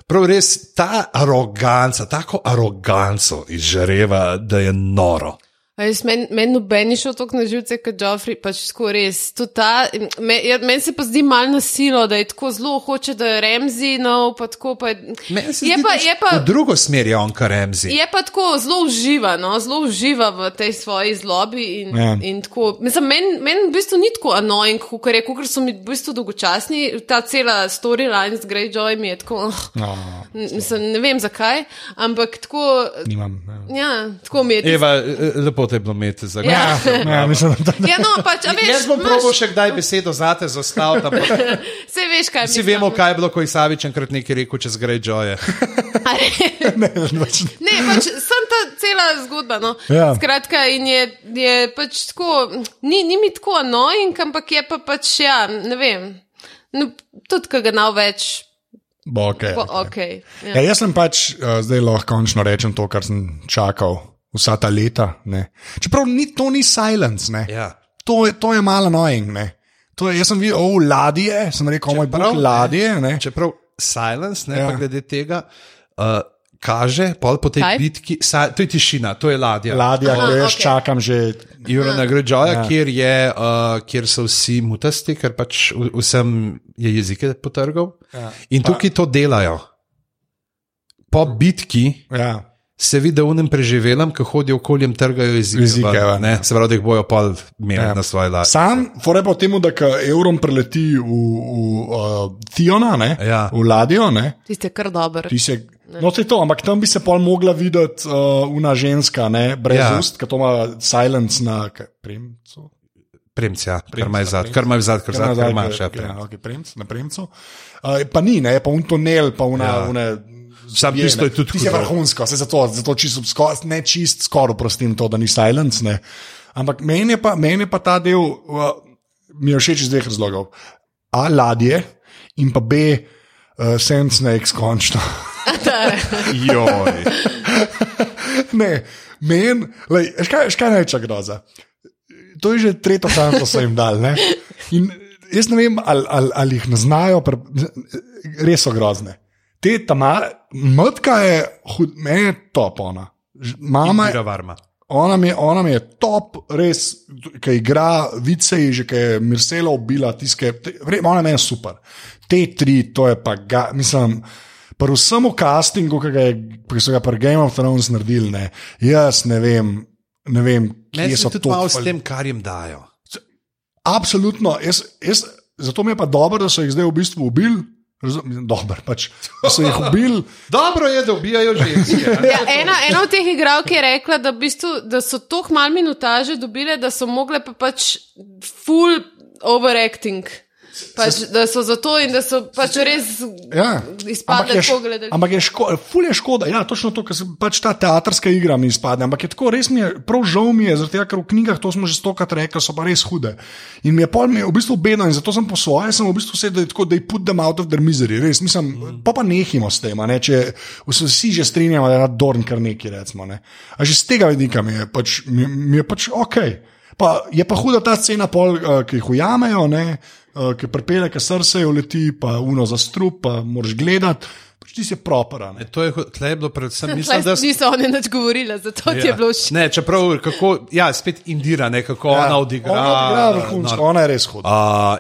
prav res ta aroganca, tako aroganco izžareva, da je noro. Meni men noben ni šel tako na živce kot Joffrey, pač tako res. Ta- ja, Meni se pa zdi malo nasilo, da je tako zelo hoče, da je Remzi nov, pa tako pa je. Meni se Je zdi, pa, je pa, V drugo smer je on, kar Remzi. Je pa tako zelo uživa, no? zelo uživa v tej svoji zlobi. In, Ja. in tako, mislim, meni men v bistvu ni tako annoying, kot je, ker so mi v bistvu dolgočasni. Ta cela storyline z Greyjoy mi je tako, oh, No, mislim, ne vem zakaj, ampak tako, nimam. Ja. ja, tako mi je. tisto- Eva, eh, lepo je bilo imeti za Ja. Ja, mislim, da, da, Ja, no, pač, a veš, Jaz bom imaš- probil še kdaj besedo zate zastaviti, ampak Saj veš, kaj vsi mislim. vemo, kaj je bilo, ko je Savič enkrat nekaj rekel čez Greyjoye. ne, pač, Ne, pač sem ta cela zgodba. No. Ja. Skratka, in je, je pač tako, ni, ni mi tako annoying, ampak je pa pač, ja, ne vem. No, tudi, ki ga nav več, bo okay, bo okay. ok. Ja, jaz sem pač uh, zdaj lahko končno rečem to, kar sem čakal vsa ta leta. Ne. Čeprav ni, to ni silence, ne. Ja. to, je, to je malo. Ne. To je, jaz sem videl, oh, ladje, sem rekel, moj Čeprav, bog, ladje. Ne. Čeprav silence, ne Ja. pa glede tega, uh, kaže pol po tej Kaj? bitki, sa, to je tišina, to je ladja. Ladja, ki jo jaz okej. čakam že. Jurana Greyjoya, Ja. kjer, je, uh, kjer so vsi mutasti, ker pač vsem je jezike potrgal. Ja. In tukaj to delajo. Po bitki Ja. Se vidi, da unem preživelem, ki hodijo okoli in trgajo jezike. Ne, se pravi, da jih bojo pol imeli Ja. ja. na svoji ladji. Sam, fore pa temu, da ko evrom preleti v, v uh, Tiona, ne, Ja. v ladjo, ne, Tiste, kar dober. ti se. No, to je to, ampak tam bi se pol mogla videti uh, una ženska, ne, brez ja. Ja. ust, ki to ima silence na premcu. Premc, ja, kar Premc, imaš ja, zad, premc. kar imaš zad, kar Kar zad, nazaj, kar imaš. Ja, ja, premc. okay, premc, na premcu. Uh, pa ni, ne, pa un tunel, pa una. Ja. una Sam je, tisto je tudi Tisto je vrhunsko, se zato, zato čisto, sko, ne čist skoraj prostim to, da ni silence. Ne. Ampak meni je, pa, meni je pa ta del, uh, mi je všeč iz dveh razlogov. A, ladje in pa B, uh, Sand Snakes končno. Joj. ne, meni, veš kaj, veš kaj največja groza. To je že tretjo stran, ko so jim dali. Ne? In jaz ne vem, ali, ali, ali jih ne znajo, res so grozne. Te tam, matka je, hud, meni je top ona. Mama je, varma. ona mi je, ona mi je top, res, ki igra vice, že ki je Mirsela ubila, tiske, te, ona meni je super. Te tri, to je pa, ga, mislim. Pa vsem v castingu, ki, ga je, ki so ga pri Game of Thrones naredili, ne, jaz ne vem, ne vem kje se so tudi malo s tem, kar jim dajo. Absolutno, jaz, jaz, zato mi je pa dobro, da so jih zdaj v bistvu ubili. Razum- mislim, Dobro, pač, so jih ubili. Dobro je, da ubijajo ženske. Ja, ena, ena od teh igralk je rekla, da, v bistvu, da so toliko malo minutaže dobile, da so mogle pa pač full overacting. Pač, da so zato in da so pač res Ja. š- tako gledali. Ampak je škoda, ful je škoda, ja, točno to, ker se pač ta teatrska igra mi izpade. Ampak je tako, res mi je, prav žal mi je, tega, ker v knjigah to smo že stokrat rekli, so pa res hude. In mi je pol mi je v bistvu bedno in zato sem po svoje, sem v bistvu sedel, da je tako, da je put them out of their misery, res, mislim, mm. pa pa nehimo s tem, ne, če vsi vsi že strinjamo, da je Dorn kar neki, recimo, ne. A že z tega vidika mi je pač, mi, mi je pač ok. Pa je pa huda ta scena, pol, uh, ki jih ujamejo, ne, uh, ki prepele, ki srce leti, pa uno za strup, pa moraš gledati. Pač ti si propera. ne. To je, je bilo predvsem, mislim, da niso oni nič govorili, zato ti je bilo všeč. Ne, čeprav, kako, ja, spet Indira, ne, kako ja, ona odigra. Ona odigra vrhunsko, nor- ona je res huda. Uh,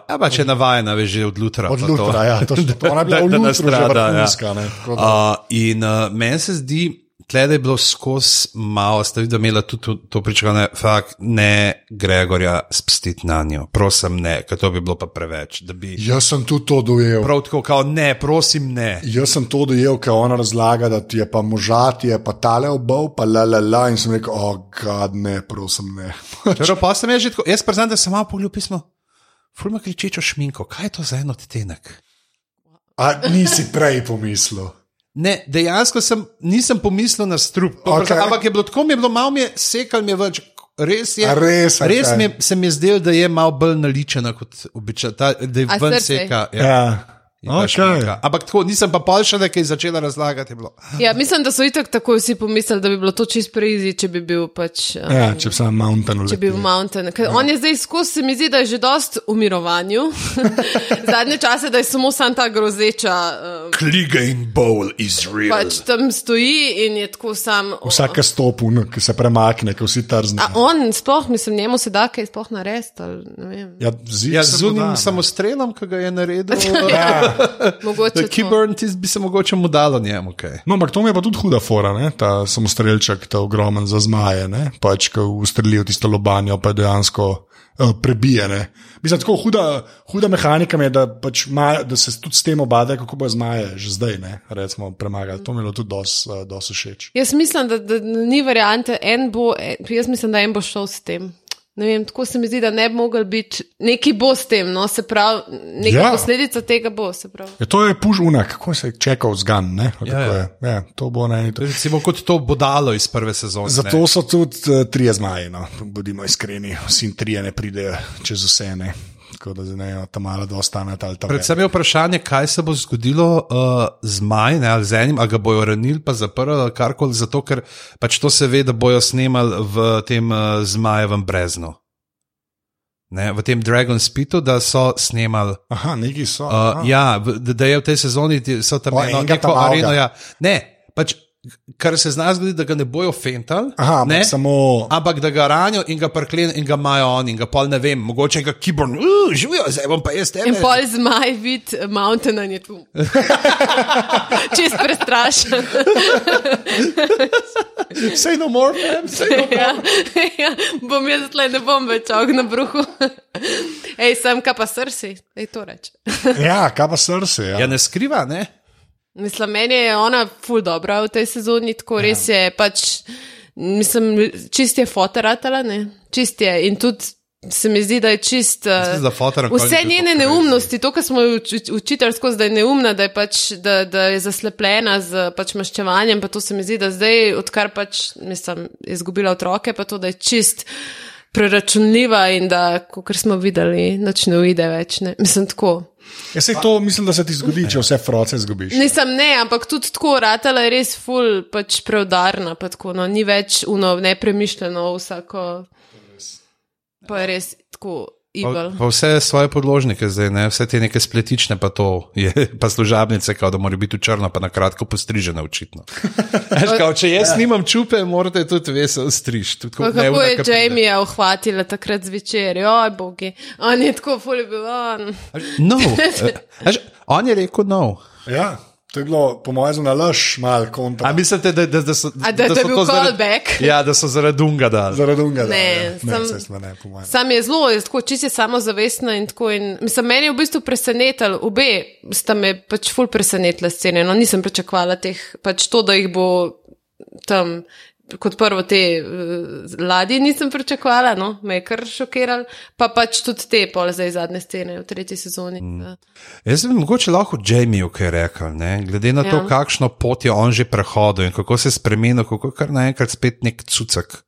ja, pa če je navajena, veš, že od Lutra. Od pa to. Lutra, ja, to. Ona je bila Da- da že nastrada, ja. vrhunska, ne, tako da- Uh, in uh, meni se zdi, tle da je bilo skozi malo, ste videli, da je imela tudi to, pričakovanje, fakt ne Gregorja spustiti na njo, prosim ne, ker to bi bilo pa preveč. Bi, Jaz sem tudi to dojel. prav tako, kao, ne, prosim ne. Jaz sem to dojel, ker ona razlaga, da ti je pa možat, je pa tale obal, pa la la la. In sem rekel, o, oh, gad, ne, prosim, ne. Čeprav pa sem jaz že tako, jaz priznam, da sem malo pogledal pismo. Fulma kričečo šminko, kaj je to za en odtenek? A nisi prej pomislil. Ne, dejansko sem, nisem pomislil na strup, okay. ampak je bilo tako, mi je bilo malo, mi je sekal, mi je več. Res je, A res, okej. res mi je, se mi je zdelo, da je malo bolj naličena kot običajno, da je ven seka. Ja. ta Okay. Ampak tako, nisem pa pol še nekaj začela razlagati. Ja, mislim, da so itak tako vsi pomislili, da bi bilo to čist preizi, če bi bil pač. um, Ja, če bi sam mountain Če bi bil mountain. Ker on je zdaj skozi, se mi zdi, da je že dost v mirovanju. Zadnje čase, da je samo sam ta grozeča, um, Kliga in bowl is real. pač tam stoji in je tako sam. o- Vsake stopu, ki se premakne, ki vsi trzne. A on sploh, mislim, njemu se da kaj sploh narediti. ali ne vem. Ja, zid Ja, z unim samostrelom, ki ga je naredil. Ja. Mogoče. Keyburn, tisti bi se mogoče mu dalo njemu. Okay. No, ampak to mi je pa tudi huda fora, ne? ta samostrelček, ta ogromen za zmaje, ne? pač ko ustrelijo tisto lobanjo, pa dejansko uh, prebije. Ne? Mislim, tako huda, huda mehanika je, da, pač ma, da se tudi s tem obade, kako bo zmaje že zdaj, ne? recimo, premagali. To mi je bilo tudi dosti uh, dos všeč. Jaz mislim, da, da ni variante, en bo, en, jaz mislim, da en bo šel s tem. Ne vem, tako se mi zdi, da ne bi mogel biti, neki bo s tem, no, se pravi, neka Ja. posledica tega bo. Ja, to je puž unak, kako se je čekal zgan. Ne? Ja, kako ja. je? Ja, to bo na eni. Recimo kot to bodalo iz prve sezone. Zato ne. so tudi uh, trije zmaji, no. bodimo iskreni, vsi trije ne pridejo čez vse. Ne. Tako da zdaj ne vem, ta mala da ostane ali ta Predvsem je vprašanje, kaj se bo zgodilo uh, z Maj, ne, ali z enim, ali ga bojo ranili, pa zaprli, ali karkoli, zato ker pač to se ve, da bojo snemali v tem uh, Zmajevem breznu. Ne, v tem Dragon Spitu, da so snemali. Aha, neki so. Uh, ja, da, da je v tej sezoni ti- so tam O, eno, neko areno. Ja. Ne, pač, kar se zna zgoditi, da ga ne bojo fentali. Aha, ampak ne, samo. Ampak da ga ranijo in ga prklen in ga imajo oni in ga pol ne vem, mogoče ga kiborn, uh, živijo, zdaj bom pa jaz tebe. In pol zmaj vid mountain in je tu. Čist prestrašen. Say no more, man, say no more. ja, ja, bom jaz tle, ne bom več og na bruhu. Ej, sem kaj pa srsi, ej to reče. Ja, kaj pa srce. Ja. Ja, ne skriva, ne? Mislim, meni je ona ful dobra v tej sezoni, tako res je pač, mislim, čist je fotoratala, ne, čist je in tudi. Se mi zdi, da je čist. Uh, za fotor nikoli vse njene neumnosti, to, kar smo jo uči- učitelj skozi, da je neumna, da je, pač, da, da je zaslepljena z pač maščevanjem, pa to se mi zdi, da zdaj, odkar pač, mislim, izgubila otroke, pa to, da je čist preračunljiva in da, kot smo videli, noč ne uide več. Ne. Mislim, tako. Ja, sej to mislim, da se ti zgodi, če vse froce zgubiš. Nisem ne, ampak tudi tako, ratala je res ful, pač preudarna, pa tako, no, ni več uno nepremišljeno vsako. Pa je res tako Pa, pa vse svoje podložnike zdaj, ne? vse te neke spletične, pa to je, pa služabnice, kao, da mora biti v črno, pa na kratko postrižene, očitno. Veš, kao, če jaz nimam čupe, morate tudi Pa tako kako je ke pride. Jamie uhvatila takrat zvečer, oj bogi, on je tako ful je bil. No, eh, veš, on je rekel no. Ja, to je bilo, po mojem, na laž, mal kontra. A mislite, da, da, da so, A da- da je so bil to zaradi- callback? Ja, da so zaradi unga dali. Zaradi unga. da, Ne, ja. ne, sem- ne, po mojem. Sam je zelo, je tako čisto samozavestna in tako. In, mislim, meni je v bistvu presenetilo, obe sta me pač ful presenetila scene. No, nisem pričakovala teh, pač to, da jih bo tam kot prvo te uh, ladje nisem pričakovala, no, me je kar šokiral, pa pač tudi te pol zdaj zadnje scene v tretji sezoni. Mm. Jaz bi mogoče lahko Jamieju kaj rekel, ne? glede na to, Ja. kakšno pot je on že prehodil in kako se je spremenil, kako kar naenkrat spet nek cucek.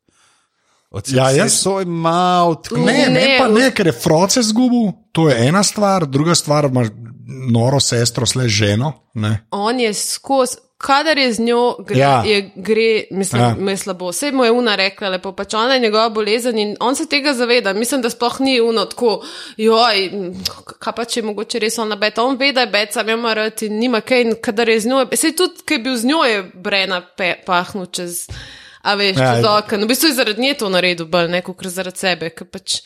Od Ja, jaz- so imel tako. Ne, ne, Ne, ne, ker je froce zgubil, to je ena stvar, druga stvar, imaš noro sestro, sle ženo. Ne. On je skozi. Kadar je z njo, gre, Ja. je, gre mislim, Ja. je slabo. Vse mu je una rekla, lepo pač ona je njegova bolezen in on se tega zaveda. Mislim, da sploh ni uno tako, joj, kaj pa če je mogoče res ona beta. On ve, da je bet, sam ima rad in nima kaj. In kadar je z njo, se tudi, ki je bil z njo, je Brena pe, pahnil čez, a veš, Ja, čez okno. V bistvu je zaradi nje to naredil, bolj neko, ker zaradi sebe. ker Pač,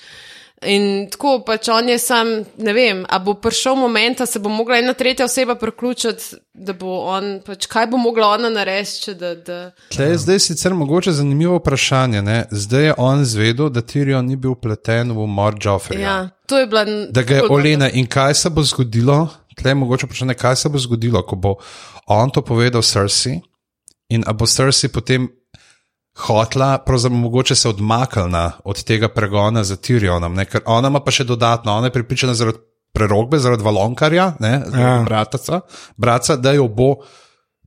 In tako pač on je sam, ne vem, a bo prišel moment, da se bo mogla ena tretja oseba priključiti, da bo on, pač kaj bo mogla ona narediti, da. da Tle je zdaj sicer mogoče zanimivo vprašanje. Ne? Zdaj je on zvedel, da Tyrion ni bil pleten v umor Joffreya. ja, to je bila. Da ga je Olena in kaj se bo zgodilo, tle je mogoče vprašanje, kaj se bo zgodilo, ko bo on to povedal Cersei in a bo Cersei potem hotla, pravzaprav mogoče se odmaknila od tega pregona za Tyrionom, ne? ker ona ima pa še dodatno, ona je pripričana zaradi prerogbe, zaradi valonkarja, ne, zaradi Ja. brataca, braca, da jo bo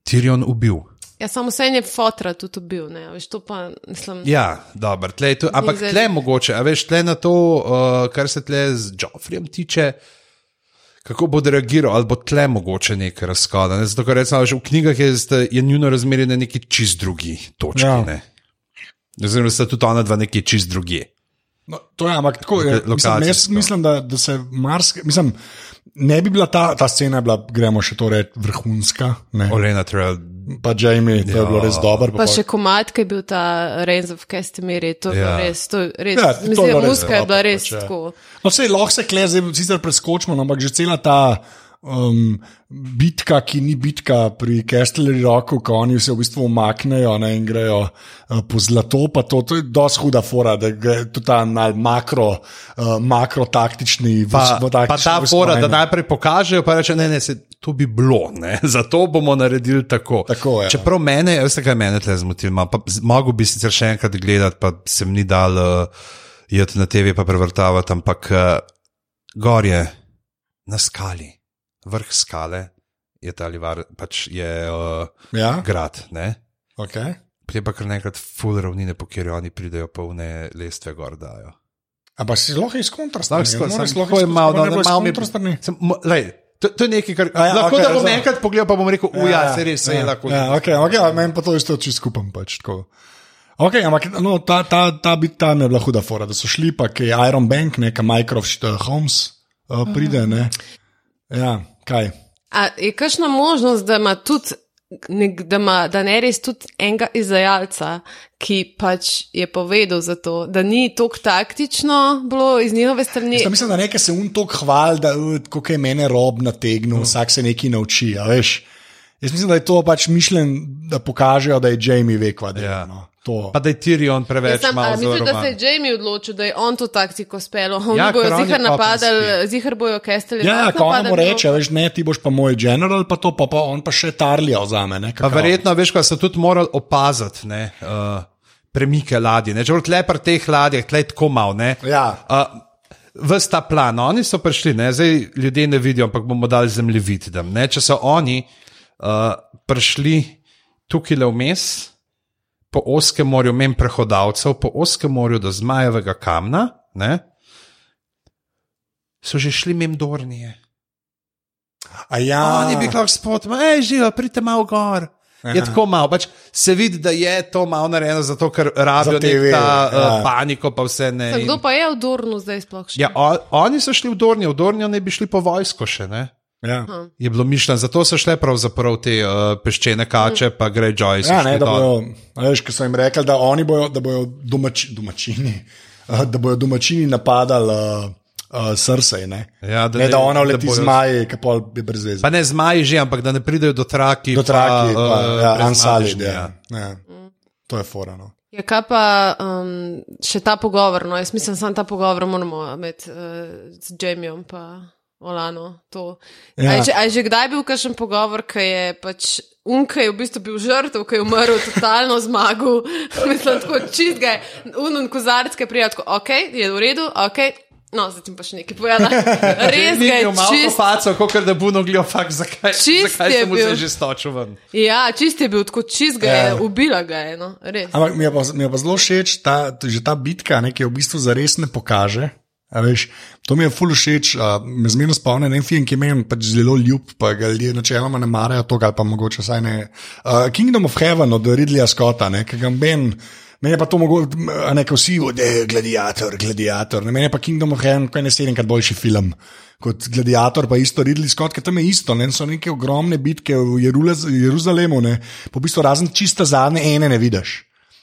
Tyrion ubil. Ja, samo vse je fotra tudi bil, ne, a veš, to pa mislim. Ja, dobro, tle je to, ampak zdaj- tle je mogoče, a veš, tle na to, uh, kar se tle z Joffrejem tiče. Kako bo reagiral, ali bo tle mogoče nekaj razkoda. Ne? Zato, ker recimo veš, v knjigah je, je njuno razmerje na neki čist drugi točki. Ja. Ja. Oziroma, sta tudi ona dva neki čist drugi. No, to je, ampak tako je. Mislim, jaz mislim, da, da se marsikaj. Mislim, ne bi bila ta, ta scena, je bila, gremo še to reči, vrhunska. Ne. Olena Trell. Pa Jamie, to je Ja. bilo res dobro. Pa še komat, ki je bil ta Reigns of Castamere, to je Ja. ja. res, to je res, Ja, ja, je mislim, res muska je bila res pač, ja. tako. No, vse lahko se kle, zdaj sicer preskočimo, no, ampak že cela ta um, bitka, ki ni bitka pri Kestlerju Roku, ko oni se v bistvu umaknejo ne, in grejo uh, po zlato, pa to, to je dosti huda fora, da gre tudi ta makro, uh, makro taktični Pa, pa ta fora, da najprej pokažejo, pa reče: ne, ne, se, to bi bilo, ne? zato bomo naredili tako. Tako, ja. Čeprav mene, veste, kaj mene tle zmotil, mogo bi sicer še enkrat gledati, pa se mi ni dal uh, jeti na TV, pa prevrtavati, ampak uh, gor je na skali, vrh skale je ta livar, pač je uh, Ja, grad, ne. okay. Potem pa kar nekrat full ravnine, po kjer oni pridejo, polne lestve gor dajo. Ampak si lahko iz. Lahko ne je iz- malo, ne no, bo iz malo mi- kontrastrani. Sem- mo- lej, To, to je nekaj, kar A ja, ja, lahko okay, da bom enkrat pogledal, pa bom rekel, uja, se res, se je ja, lahko. Ja, okay, okay, a meni pa to isto čisto skupam. Pač, tako. okay, ampak no, ta, ta, ta bit tam je bila huda fora, da so šli pa, ki je Iron Bank, neka Microsoft uh, Holmes uh, pride. Ne? Ja, kaj. A je kakšna možnost, da ima tudi. Nek, da, ima, da ne res tudi enega izvajalca, ki pač je povedal za to, da ni tako taktično bilo iz njihove strani. Jaz mislim, da nekaj se un tok hval, da kako je mene rob nategnil, vsak se nekaj nauči. a veš. Jaz mislim, da je to pač mišljen, da pokažejo, da je Jamie ve, kva dela. Ja. No. To. Pa da je Tyrion Jaz preveč sem, a malo mislim, da se je Jamie odločil, da je on to taktiko spelo. Oni Ja, ja, bojo zihar pa napadali, zihar bojo kestelji. Ja, ko on mu reče, veš, ne, ti boš pa moj general, pa to pa, pa on pa še tarlja za me. Ne, Pa verjetno, veš, kaj so tudi morali opaziti, ne, uh, premike ladje. Ne, če bo tle pri teh ladjah, tle je tako malo, ne. Ja. Uh, Ves ta plan, oni so prišli, ne, zdaj ljudje ne vidijo, ampak bomo dali zemljevid. če so oni uh, prišli tukaj le vmes, po Oskem morju, mem prehodavcev, po Oskem morju do Zmajevega kamna, ne, so že šli mem Dornije. A ja, Oni bi lahko spot, hej, živijo, pridite malo gor. Je tako malo, pač se vidi, da je to malo narejeno, zato ker rabijo TV, ta ja. uh, paniko, pa vse ne. in- Kdo pa je v Dornu zdaj sploh še? Ja, o, oni so šli v Dornijo, v Dornijo ne bi šli po vojsko še. Ne? Ja. Je bilo mišljeno, zato so šle pravzaprav te uh, peščene kače, pa Greyjoy. so Ja, ne, da bojo, a veš, ko so jim rekli, da oni bojo, da bojo domač, domačini, uh, da bojo domačini napadali uh, uh, srce. Ne? Ja, da ne, da ona da leti bojo- zmaji, ki pa je brez veze. Pa ne zmaji že, ampak da ne pridejo do traki. Do traki, pa, pa, uh, ja, unsolid, ja. ja. Ja. To je forano. Ja, kaj pa um, še ta pogovor? No? Jaz mislim, da ta pogovor moramo imeti uh, z Jamiem in Olano. To. Ja. A, je že, a je že kdaj bil kakšen pogovor, ki je pač Unka je v bistvu bil žrtev, ki je umrl totalno zmagal. Mislim, tako čist ga je, unun kozarec, ki je prijel, tako, ok, je v redu, ok. No, zdaj pa še nekaj povedala. Res ga je malo čist. paco, kot da bo nogljo, fakt, zakaj, Čist zakaj je se mu bil. zdaj že stočil ven. Ja, čist je bil, tako čist ga je, Ja. ubila ga je, no, res. Ampak mi je pa, mi je pa zelo všeč, ta, že ta bitka, ne, ki jo v bistvu zares ne pokaže. A Veš, to mi je ful všeč, me zmerno spomni na en film, ki meni pač zelo ljub, pa ga ljudje načeloma ne marajo ali pa mogoče vsaj ne. Uh, Kingdom of Heaven od Ridleya Scotta, ne, ki ga ben. Meni je pa to mogoče, a ne, ko vsi, da je gladiator, gladiator. Meni je pa Kingdom of Heaven, kaj ne sedemkrat boljši film. Kot gladiator, pa isto Ridley Scott, ker tam je isto, ne, so neke ogromne bitke v Jeruzalemu, ne, po bistvu razen čista zadnje ene ne vidiš.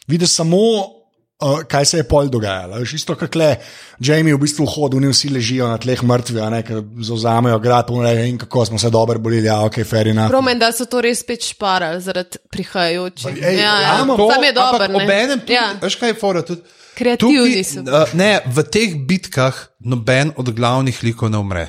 Vidiš samo, uh, kaj se je pol dogajalo. Veš, isto kot le, Jamie v bistvu hodi, oni vsi ležijo na tleh mrtvi, a ne, ker zauzamejo grad, reče, in kako smo se dobro borili, ja, ok, enough. Promen, da so to res spet šparali zaradi prihajajočih. Ej, ja, ja. ja, To, Sam je ampak obenem tudi, Ja. veš kaj je fora tudi. Kreativni so. uh, ne, v teh bitkah noben od glavnih likov ne umre.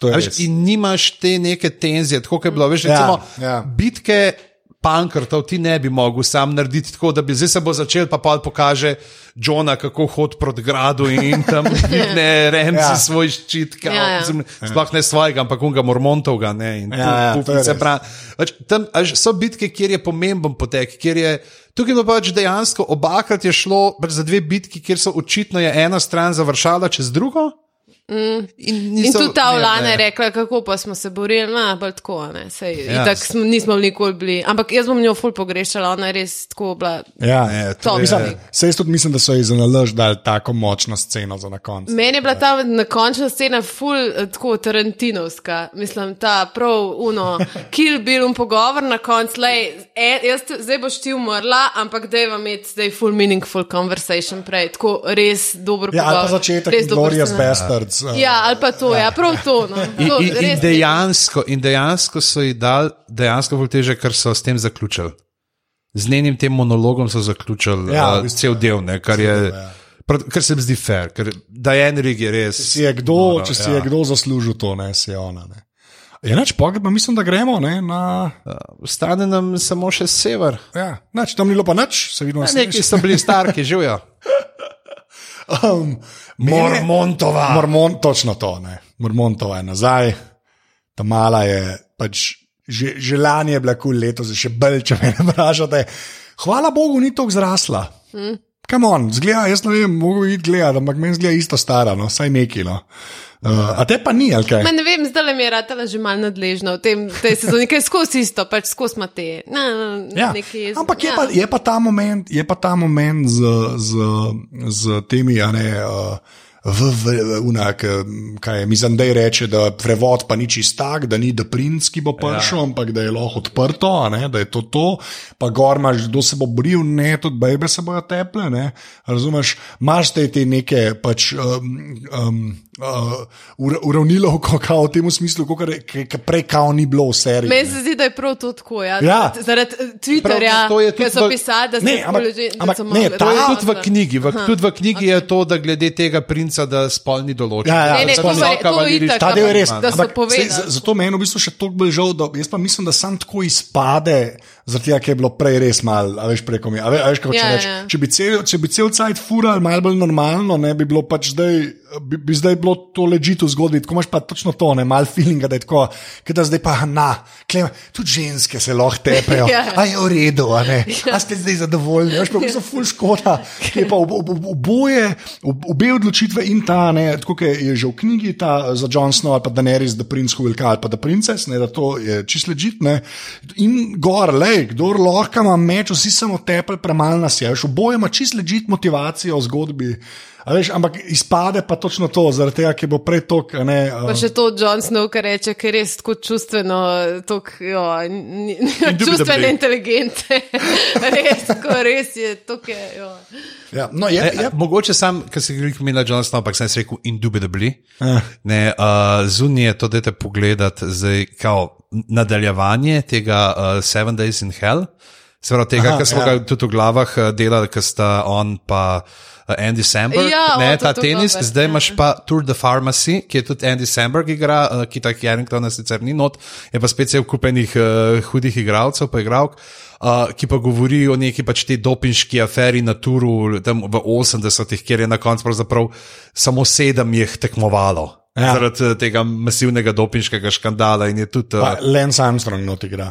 To je A Veš, res. in nimaš te neke tenzije, tako je bilo. Veš, Ja, recimo, ja. Bitke pankrtov ti ne bi mogel sam narediti tako, da bi zdaj se bo začel, pa pa pokaže Johna, kako hodi proti gradu in tam dvigne Remzi Ja. ja. svoj ščit. Kao, Ja, ja. mislim, Sploh ne svojega, ampak unga Mormontovga. Ne, in Ja, ja, tu bra- Pač, tam so bitke, kjer je pomemben potek. kjer Je, tukaj bilo pač dejansko obakrat je šlo pač za dve bitki, kjer so očitno je ena stran završala čez drugo. Mm. In, In niso- tudi ta ne. je rekla, kako pa smo se borili, no, bolj tako, ne, sej, Ja. ja. tako smo, nismo nikoli bili. Ampak jaz bom njo ful pogrešala, ona je res tako bila. Ja, Ne, to To je- Mislim, se jaz tudi mislim, da so ji za nalož dali tako močno sceno za na koncu. Meni je bila ta na končna scena ful eh, tako tarantinovska, mislim, ta prav uno, kill bill un pogovor na koncu, lej, e, jaz zdaj boš ti umrla, ampak da je vam imeti zdaj full meaningful conversation prej, tako res dober Ja, pogovor. začetek res dober Glorious. Bastards. Uh, Ja, ali pa to, ja, prav to. No. In, to in, in, dejansko, in dejansko so ji dali, dejansko bolj teže, ker so s tem zaključili. Z njenim tem monologom so zaključili Ja, v ja, bistvu. cel del, ne, kar, je, del, ja. kar se mi zdi fair, ker Diane Rig je res. si je kdo, noro, če si ja. je kdo zaslužil to, ne si je ona. Ne. Je nač pogled, pa mislim, da gremo ne, na. Ostane nam samo še sever. Ja, nač, tam ni bilo pa nič, se vidimo Ja, Neki so bili starki, živijo. Um, Mormontova. Mormon, točno to, ne. Mormontova je nazaj, ta mala je pač. Že, že lani je bila kul, cool, letos je še bolj, če me ne vprašate. Hvala Bogu, ni tako zrasla. Mm. Kam on, zgleda, jaz ne vem, mogo iti gledati, ampak meni zgleda isto stara, no, saj neki. No. Uh, a te pa ni, ali kaj? Ma ne vem, zdaj mi je ratala že malo nadležna v tem, tej sezoni, ker je skozi isto, pač skozi ima te. Na, Ja. nekaj, Ampak je, ja. pa, je, pa ta moment, je pa ta moment z, z, z temi, a ne. Uh, V, v, unak, kaj je, mislim, da je reče, da prevod pa ni čist tak, da ni da princ, ki bo prišel, ja. ampak da je lahko odprto, a ne, da je to to, pa gor imaš, kdo se bo boril, ne, tudi bebe se bojo teple, ne, razumeš, imaš te, te neke pač um, um, uh, ura- uravnilovko, kao v tem smislu, kot prej kao ni bilo v seriji. Meni se zdi, da je prav to tako. Ja. Ja. Zaradi eh, Twitterja, ki so pisali, da Ne, se ampak- ljudje, da ampak ne, ta- To je tudi v knjigi. V, tudi v knjigi okay. je to, da glede tega princa, da spol ni določen. Ja, ja, Ne, ne, to je to je itak, Ta del je res, ampak sej, zato meni v bistvu še toliko bolj žal, da jaz pa mislim, da sam tako izpade, zato je bilo prej res malo, a veš preko mi. A, ve, a veš, Ja, ja. če bi cel, če bi cel cajt fural malo bolj normalno, ne bi bilo pač zdaj. Bi, bi zdaj bilo to ležito v zgodbi, tako imaš pa točno to, ne malo feelinga, da je tako, da zdaj pa na, klem, tudi ženske se lahko tepejo, Ja. a je v redu, a ne, a ste zdaj zadovoljni, veš pa v bistvu ful škoda, ki je pa ob- ob- ob- oboje, ob- obe odločitve in ta, ne, tako kot je že v knjigi ta za John Snow ali pa Daenerys, The Prince Who Will Call, ali pa The Princess, ne, da to je čisto ležitne. In gor, lej, kdo lahko ima meč, vsi samo tepel, premalo nas je, veš, oboje ima čisto ležit motivacijo v zgodbi. Veš, ampak izpade pa točno to, zaradi tega, ki bo prej tok. a Ne, Pa uh, še to John Snow, ki reče, ker je res tako čustveno, tako, jo, ni- ni- čustveno inteligentne. res, tako, res je, tako je. Jo. ja, no, je, E, je, mogoče sam, ker si rekel, Mila Johnson, ampak sem rekel indubitably. Eh. Ne, uh, zunaj je to, da te pogledati, zdaj kao nadaljevanje tega uh, Seven Days in Hell. Se pravi, tega, Aha, kar smo ja. ga tudi v glavah uh, delali, ker sta on pa uh, uh, Andy Samberg, Ja, ne, o, to- ta to tenis, dober, zdaj imaš pa Tour de Pharmacy, ki je tudi Andy Samberg igra, uh, ki tak Jarringtona sicer ni not, je pa spet cel kupenih uh, hudih igralcev, pa igralk. Uh, ki pa govori o neki pač te dopinški aferi na Turu tam v 80-ih, kjer je na koncu pravzaprav samo sedem jih tekmovalo. Ja. Zaradi tega masivnega dopinškega škandala in je tudi. Pa Uh, Lance Armstrong not igra.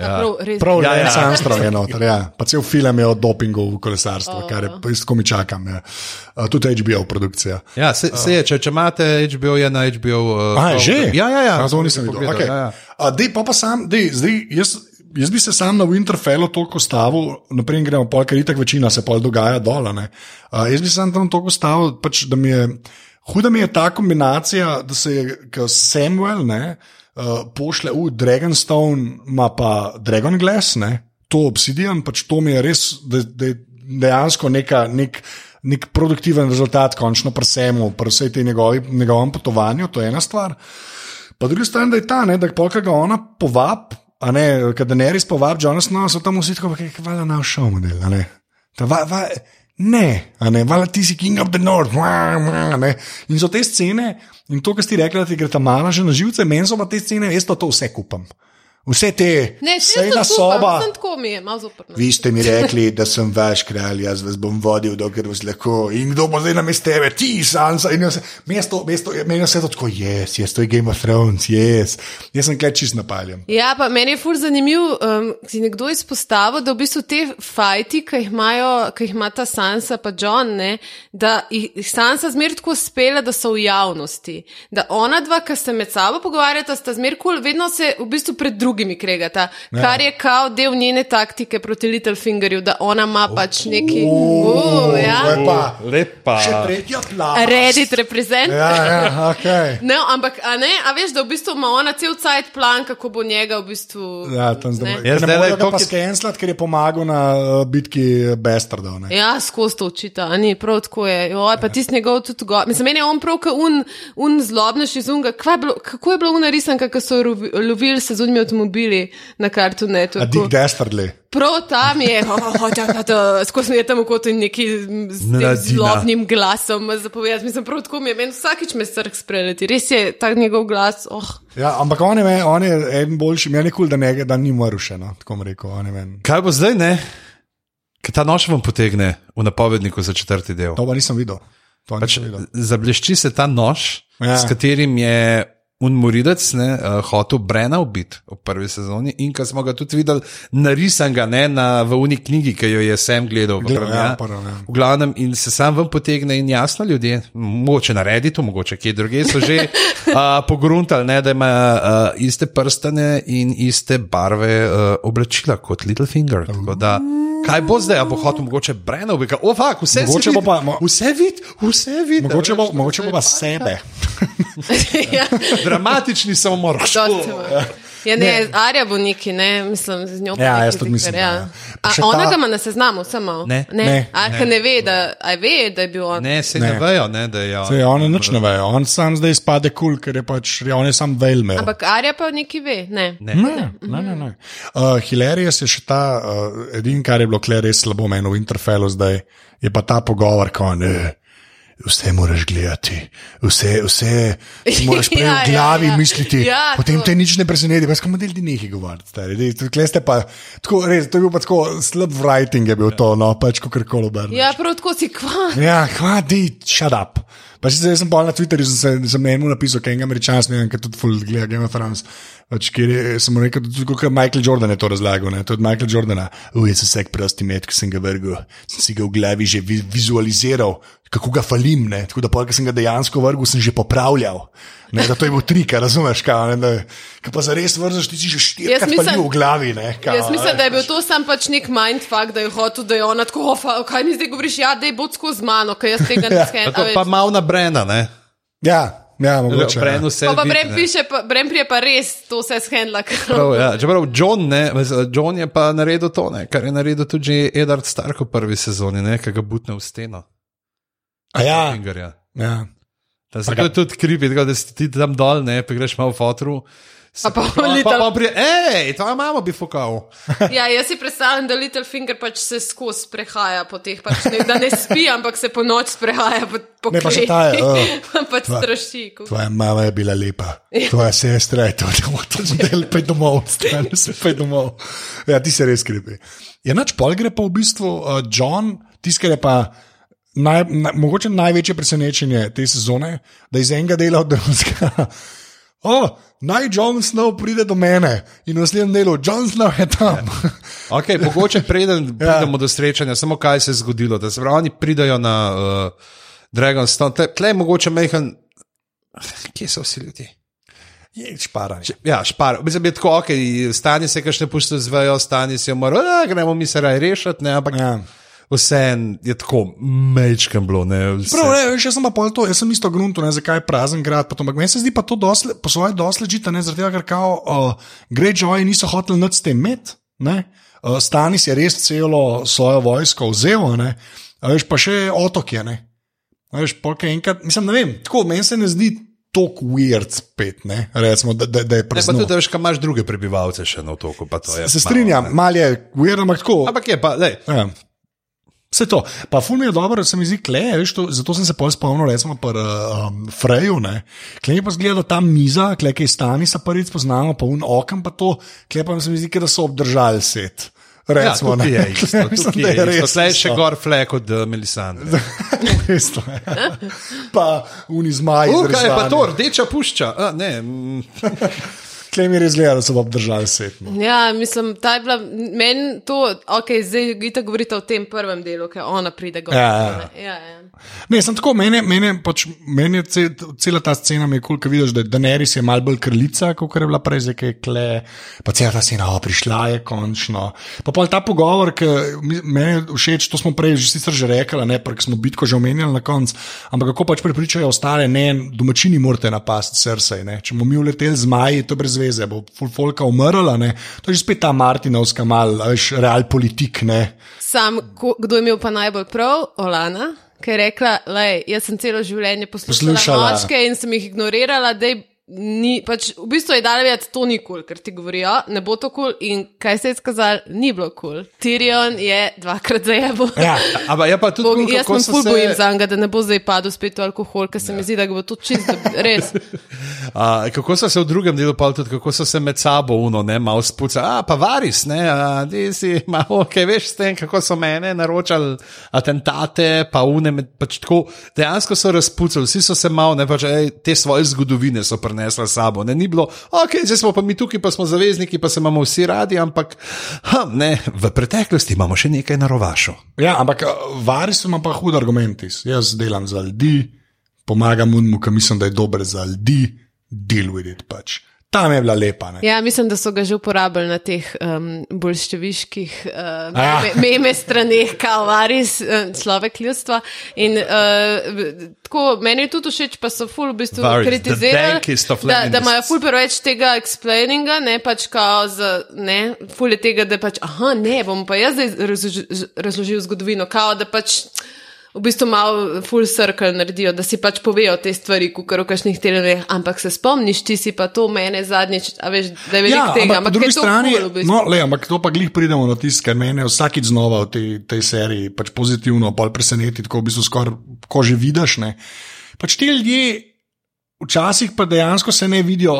Ja. Prav, res. Prav, Ja, ja, ja. Armstrong je noter, ja. Pa cel film je o dopingu v kolesarstvu, oh. kar je isto, ko mi čakam. Ja. Uh, tudi HBO produkcija. ja, se, se je, če, če imate HBO, je na HBO. Uh, A, je že? Ja, ja, ja. A, to nisem videl. Okay. Ja, ja. A, dej, pa pa sam, dej, zdaj, jaz, jaz bi se sam na Winterfellu toliko stavil, naprej gremo, pol, ker itak večina se pol dogaja dol. a ne. A, jaz bi se sam tam toliko stavil, pač, da mi je, huda mi je ta kombinacija, da se je Samuel ne, uh, pošle v Dragonstone, ima pa Dragon Glass, ne, to Obsidian, pač to mi je res, da, da je dejansko neka. Nek, Nek produktiven rezultat, končno pri vsemu, pri vsej tej njegovi, njegovem potovanju, to je ena stvar. Pa druga stran, da je ta, ne, da polka ga ona povab, a ne, kad ne res povab, Jonathan, so tam vsi tako, kaj hvala na šov model, a ne. Ta, va, va, ne, ne, vala ti si King of the North, va, va, ne. In so te scene, in to, kar si rekla, da ti gre ta mala že na živce, meni so pa te scene, jaz to, to vse kupam. Vse te, sejna soba. Tako. Vi ste mi rekli, da sem vaš kralj, jaz vas bom vodil, dokler vas lahko. In kdo bo zdaj na mestu tebe, ti, Sansa. In jaz, mesto, mesto, meni vse to tako, jaz, jaz, to je Game of Thrones, jaz. Jaz sem kaj čist napaljen. Ja, pa meni je fur zanimiv, um, si nekdo izpostavil, da v bistvu te fajti, ki jih imajo, ki jih ima ta Sansa pa John, ne, da jih Sansa zmer tako spela, da so v javnosti. Da ona dva, ki se med sabo pogovarjata, sta zmer kul, cool, vedno se v bistvu pred drugimi kregata, ja. kar je kao del njene taktike proti Littlefingerju, da ona ima pač neki. Uh, ja. Lepa. Lepa. Še tretja plava. Reddit reprezent. Ja, ja, ok. Ne, ampak, a, ne, a veš, da v bistvu ima ona cel cajt plan, kako bo njega v bistvu. Ja, tam zdaj. Ne. Ja, Ne zdajle, morejo ga koliko pa je- skenslat, ker je pomagal na uh, bitki Bastardov. ne. Ja, skozi to učita, a ni prav tako je. Joj, pa tisti njegov tudi go. Mislim, meni je on prav, kot un, un zlobnejši zunga. Kva je bilo, kako je bilo unarisan, kako so lovili se z unimi avtomobili na kartu A netu. Dick Dastardly. Prav tam je, oh, da, skozi je tam kot neki z zlobnim glasom zapovedati. Mislim, prav tako mi je, meni vsakič me srk spreleti. Res je ta njegov glas. Oh. Ja, ampak on je, on je eden boljši, meni je kul, cool, da, ne- da ni umrl še, no, tako rekel. Kaj bo zdaj, ne? Kaj ta noč vam potegne v napovedniku za četrti del? To pa nisem videl. To Pač, zablešči se ta nož, ja. s katerim je Unmoridec ne, uh, hotel Brena ubiti v prvi sezoni, in ko smo ga tudi videli, narisan ga ne, na, v uni knjigi, ki jo je Sam gledal. v Gledal, prvem, ja, prvem, ja. V glavnem, in se sam ven potegne, in jasno, ljudje, mogoče na Redditu, mogoče kje druge, so že uh, pogruntali, ne, da ima uh, iste prstane in iste barve uh, oblačila kot Littlefinger. Tako da, kaj bo zdaj, bo hotel mogoče Brena ubiti? O, fak, vse Mogoče bo vidi, pa- mo- vse vidi, vse vidi. Mogoče bo, mogoče bo pa sebe. ja, Dramatični samomor. ima. Ja, ne, ne. Arja bo neki, ne, mislim, z njo. Ja, jaz tudi mislim, da ja. A ona ta- ga ima na seznamu, samo. Ne. ne. Ne. A, ne. ne ve, da, ve, da je bil on. Ne, se ne, Ne. vejo, ne, da je on. Sej, on nič ne ve, on sam zdaj spade kul, cool, ker je pač, on je sam velmer. Ampak Arja pa neki ve, ne. Ne. Ne, ne, ne. ne. Uh, Hilarious je še ta, uh, edin, kar je bilo kle res slabo meni v Interfellu zdaj, je pa ta pogovor, ko ne. Vse moraš gledati, vse, vse moraš prej Ja, v glavi ja, ja. misliti, Ja, potem to. te nič ne preseneti, pa skamo del ti nekaj govoriti. to je bil pa tako slab writing, je bil to, no, pač kako koli obrneš. Ja, prav tako si kva. Ja, kva, di, shut up. Pa še zdaj sem pa na Twitterju, sem, se- sem enemu napisal, kaj je američan, ne vem, kaj tudi full gleda Game of Thrones. Pač, kjer je, sem rekel, tudi kot Michael Jordan je to razlagal, to je od Michaela Jordana. Uj, sem vsak prosti met, ki sem ga vrgel, sem si ga v glavi že vi, vizualiziral, kako ga falim, ne, tako da pa, ki sem ga dejansko vrgel, sem že popravljal. Ne, da to je bil trik, razumeš, kaj, ne, da, kaj pa za res vržeš, ti si že štirikrat v glavi, ne. Kao, Jaz mislim, da je bil to sam pač nek mindfuck, da je hotel, da je ona tako, "O, fa- kaj mi zdaj govoriš, ja, da je bod skozi mano, ker jaz tega ne skenem. To pa malo na Brena, ne? Ja, ja, mogoče. ja. Brenu se Pa, pa ne. piše, pa, Brem prije pa res to vse shendla. Prav, ja. Čeprav John, ne, John je pa naredil to, ne, kar je naredil tudi Edward Stark v prvi sezoni, ne, ki ga butne v steno. A ja, Fingerja. ja. Zato je tudi krivi, da si ti tam dol, ne, pa greš malo v fotru, Pa pa Pa, pa, Little- pa pri, ej, tvoja mama bi fukal. Ja, jaz si predstavljam, da Littlefinger pač se skozi sprehaja po teh, pač ne, da ne spi, ampak se po noč sprehaja po, po Ne, pa še ta je, uh, pač straši. ko- Tvoja mama je bila lepa, tvoja sestra je to, da lahko zdaj pej domov, stane se pej domov. Ja, ti se res krepi. Ja, nač pol gre pa v bistvu uh, John, tiskar je pa. Naj, na, mogoče največje presenečenje te sezone, da iz enega dela od drugega. Oh, naj John Snow pride do mene in v naslednjem delu, John Snow je tam. Okay, mogoče preden pridemo do srečanja, samo kaj se je zgodilo. Da se pravi, oni pridajo na uh, Dragonstone, tle, tle je mogoče mehen. Kje so vsi ljudje? Je šparanje. Ja, špar. Mislim, je tako, ok, stanje se kašne pušče zvejo, stanje se umre, a, gremo mi se raj rešiti, ne, ampak Ja. Vse je tako mečkem bilo, ne. Vse. Prav, ne, jaz sem pa pol to, jaz sem isto grunto, ne, zakaj je prazen grad. pa to, Ampak meni se zdi pa to dosle, po svoje dosležite, ne, zaradi tega, ker kao uh, Greyjoy niso hoteli nič s tem imeti. ne. Uh, Stanis je res celo svojo vojsko vzel, a ne. A veš, pa še otok je. Ne. A Veš, polk enkrat, mislim, ne vem, tako meni se ne zdi tako weird spet, ne, recimo, da, da, da je Ne, pa tudi, da veš, kam imaš druge prebivalce še na otoku, pa to je. Se strinjam, mal je weird, ampak tako. Ampak je pa, lej, Ja. Vse to. Pa ful mi je dobro, da se mi zdi kle, veš, to, zato sem se pol spomnil, recimo, pri um, Freju. ne. Kle je pa zgleda ta miza, kle je stani, sa prvič spoznamo, pa un okam pa to, kle pa se mi zdi, da so obdržali set. ja, Recimo, ne. je isto, Mislim, tukaj da je isto. res Tle je še gor flek od uh, Melisandre. Isto, ja. Pa uni zmaji. Uh, kaj je pa to, rdeča pušča? A, ne, Kle mi res zgleda, da so obdržali set. no. Ja, mislim, ta je bila meni to, ok, zdaj gita govorite o tem prvem delu, ker ona pride gor. Ja, ja. Ja, ja. Ne, sem tako, meni, meni, pač, meni je cel, cela ta scena, mi je kul, cool, vidiš, da je Daenerys je malo bolj krlica, kot je bila prej, zdaj ki je kle, pa cela ta scena, o, prišla je končno. Pa pol ta pogovor, ki meni je všeč, to smo prej že sicer že rekli, ne, ker smo bitko že omenjali na koncu, ampak kako pač prepričajo ostale, ne, domačini morate napasti srce, ne, če bomo mi uleteli z maji, to je brez veze, bo full folka umrla, ne, to je že spet ta Martinovska mal, veš, real politik, ne. Sam, ko, kdo je imel pa najbolj prav? Olana, ki je rekla, lej, jaz sem celo življenje poslušala, Poslušala. moške in sem jih ignorirala, da ni, pač v bistvu je dal vedeti, to ni kul, cool, ker ti govorijo, ne bo to kul. Cool. In kaj se je izkazalo, ni bilo kul. Cool. Tyrion je dvakrat zajebo. Ja, ampak je pa tudi, Bog, cool, jaz sem ful se- bojim za njega, da ne bo zdaj padel spet v alkohol, ker se mi zdi, da ga bo to čisto res. A, kako so se v drugem delu, pa tudi kako so se med sabo uno, ne, malo spucali, a pa varis, ne, a si malo, kaj veš s tem, kako so mene naročali atentate, pa une, med, pač tako, dejansko so razpucali, vsi so se malo, ne, pač, ej, te svoje zgodovine so prenesli s sabo, ne, ni bilo, ok, zdaj smo pa mi tukaj, pa smo zavezniki, pa se imamo vsi radi, ampak, ha, ne, v preteklosti imamo še nekaj na rovašu. Ja, ampak varis ima pa hud argumenti. Jaz delam za ljudi, pomagam mu, ki mislim, da je dober za ljudi, deal with it pač. Tam je bila lepa. Ne? Ja, mislim, da so ga že uporabljali na teh um, bolščeviških uh, Ja. me, meme straneh, Kalvaris, uh, človek ljudstva. In uh, tako, meni je tudi všeč, pa so ful v bistvu Varys, the kritizirali, da, da imajo ful preveč tega explaininga, ne pač kao z, ne, ful je tega, da pač, aha, ne, bom pa jaz zdaj razložil zgodovino, kao da pač. V bistvu malo full circle naredijo, da si pač povejo te stvari, kot v kakšnih televizijah, ampak se spomniš, ti si pa to mene zadnjič, a veš, da je veliko Ja, tega, ampak ampak drugi strani, cool, v bistvu. no, le, ampak to pa glih pridemo na tisto, kar mene vsakič znova v tej, tej seriji pač pozitivno bolj preseneti, tako v bistvu skoraj, ko že vidiš. Ne. Pač ti ljudje včasih pa dejansko se ne vidijo.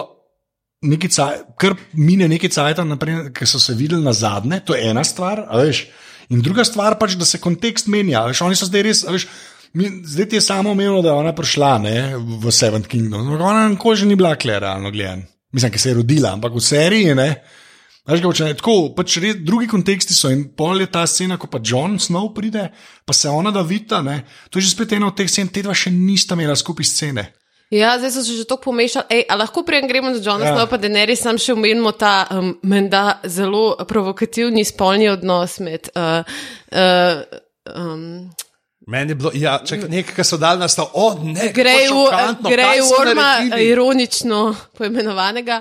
Caj, kar mine nekaj cajta, ki so se videli na zadnje, to je ena stvar, a veš. In druga stvar pač, da se kontekst menja. Veš, oni so zdaj res, veš, mi, zdaj ti je samo omenilo, da je ona prišla ne, v Seventh Kingdom. Ampak Ona nikoli že ni bila kle, realno gledano. Mislim, ki se je rodila, ampak v seriji ne. Veš, ga, če ne, tako, pač res, drugi konteksti so in pol je ta scena, ko pa John Snow pride, pa se ona da. Ne, to je že spet ena od teh scen, te dva še nista imela skupaj scene. Ja, zdaj so se že tako pomešali. Ej, a lahko prej gremo z Johnom Ja. Snow, pa Daenerys, sam še omenimo ta um, menda zelo provokativni spolni odnos med. Uh, uh, um, Meni je bilo, ja, čak, nekaj, kar so dali na stol, o ne, so Worma, naredili? ironično poimenovanega.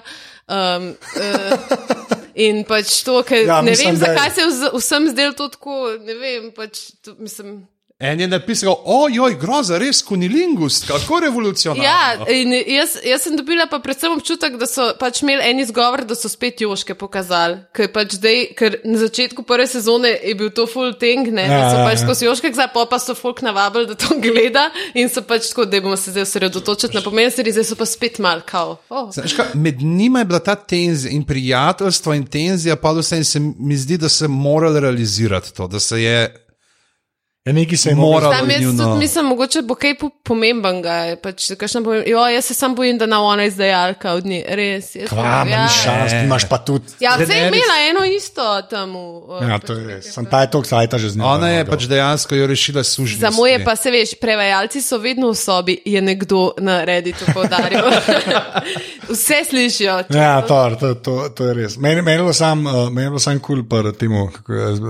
Um, uh, in pač to, ker Ja, ne mislim, vem, da je- zakaj se je vsem zdelo to tako, ne vem, pač to, mislim. En je napisal, ojoj, groza, res kunilingus, kako revolucionarno. Ja, in jaz, jaz sem dobila pa predvsem občutek, da so pač imeli en izgovor, da so spet joške pokazali. Ker, pač zdaj, ker na začetku prve sezone je bil to full thing, ne, da so Ja, pač ja. skozi joške, zdaj pa, so folk navabili, da to gleda in so pač tako, da bomo se zdaj osredotočili na pomen serije, zdaj so pa spet mal kao. Oh. Znaš, kaj, med njima je bila ta tenzija in prijateljstvo in tenzija, pa vse in se mi zdi, da se je moralo realizirati to, da se je Ja, nekaj se je Moral- moral. Tam jaz tudi mislim, mogoče bo kaj po- pomembenega. Pač, kakšna pomemb... jo, jaz se sam bojim, da na ona izdajalka od nje. Res. Kva, ja. šans, imaš pa tudi. Ja, vse je imela eno isto tam. Ja, pač to je res. Sem ta je tok sajta že z njim. Ona je pač dejansko jo rešila sužnje. Za moje pa se veš, prevajalci so vedno v sobi, je nekdo na Redditu povdaril. Vse slišijo. Ja, to, to, to, to je res. Meni, je bilo sam, uh, meni je bilo sam kul cool pri tem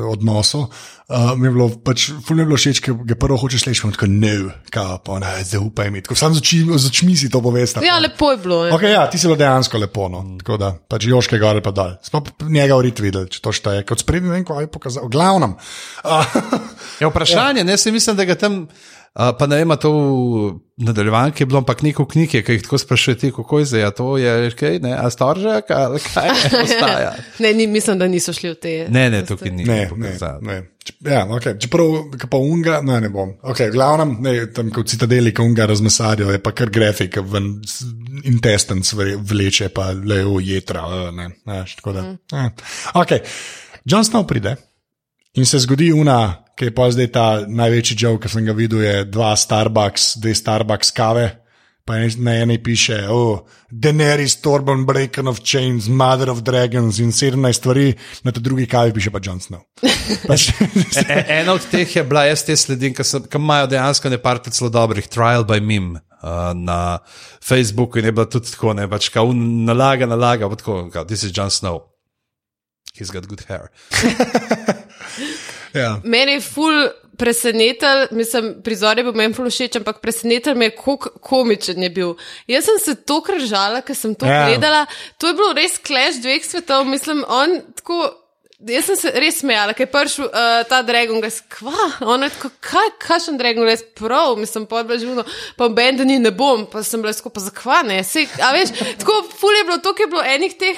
odnosu. Uh, mi je bilo pač, ful mi je bilo všeč, ker ga prvo hočeš slišati, pa tako ne, kao, pa ne, zaupaj mi. Tako sam z očmi, z očmi si to povesta. Ja, lepo je bilo. ja. Okay, ja, ti si bilo dejansko lepo, no. tako da pač joške gore pa dol. Smo pa njega v rit videli, če to šteje, kot vem, kaj je pokazal. Glavnem. Uh, Ja, vprašanje, ne, se mislim, da ga tam, uh, pa ne vem, to v nadaljevanki je bilo, ampak neko knjige, ki jih tako sprašujete, kako je zdaj, to je kaj, ne, a storžek, ali kaj ostaja. Ne, ni, mislim, da niso šli v te. Ne, ne, tukaj ni. Ne, ne, ne. Če- Ja, okay. Čeprav ke pa unga, ne, ne bom. Okay, glavnem, ne, tam kot citadeli, ki unga razmesarijo, je pa kar grafik, ven vre- vleče, pa lejo jetra. eh, Ne, Veš, tako da. Mm. Okay. John Snow pride in se zgodi una, ki je pa zdaj ta največji žal, ki sem ga videl, je dva Starbucks, dve Starbucks kave. Pa na eni piše, oh, Daenerys, Torben, Breaker of Chains, Mother of Dragons in 17 stvari, na tej drugi kavi piše pa John Snow. Pač, E, e, ena od teh je bila, jaz te sledim, ki imajo dejansko nekaj celo dobrih, trial by mim. Uh, na Facebooku in je bila tudi tako, ne pač, kao nalaga, nalaga, pa tako, kao, this is Jon Snow. He's got good hair. ja. Mene je ful presenetil, mislim, prizor je bil meni ful všeč, ampak presenetil me je, kako komičen je bil. Jaz sem se to kržala, ker sem to Ja. yeah. gledala. To je bilo res clash dveh svetov, mislim, on tako. Jaz sem se res smejala, ker je prišel uh, ta Dragon, kva, on je tako, kaj, kakšen Dragon, res prav, mislim, pa je bilo živno, pa v Bendani ne bom, pa sem bila skupaj za kva, ne, Sej, a veš, tako ful je bilo, to je bilo enih teh,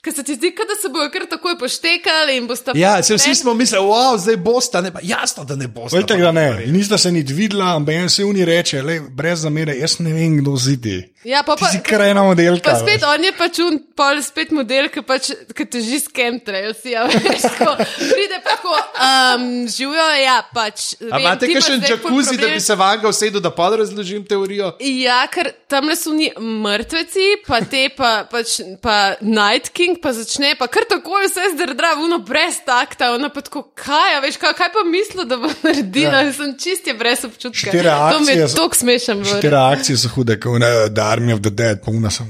ker se ti zdi, da se bojo kar takoj poštekali in boste. Ja, se vsi smo mislili, wow, zdaj bosta, ne, pa jasno, da ne bosta. Veste, da ne, nista se nič videla, ampak en se uni reče, le, brez zamere, jaz ne vem, kdo zidi. Ja, pa, pa, ena modelka. Pa spet veš. on je pač un, pol spet model, ki pač, ki teži s chemtrails, ja, veš, tako, pride pa tako, um, živijo, ja, pač. A vem, imate kakšen džakuzi, da bi se vanga usedel, da pa razložim teorijo? Ja, ker tam le so ni mrtveci, pa te pa, pač, pa Night King, pa začne pa kar tako vse zdrdra, uno brez takta, ona pa tako, kaj, a veš, kaj, kaj pa mislo, da bo naredila, ja. sem čist je brez občutka. Še te To mi je tok smešen. Še Te reakcije so hude, kot ne, The Army of the Dead, pa una sem,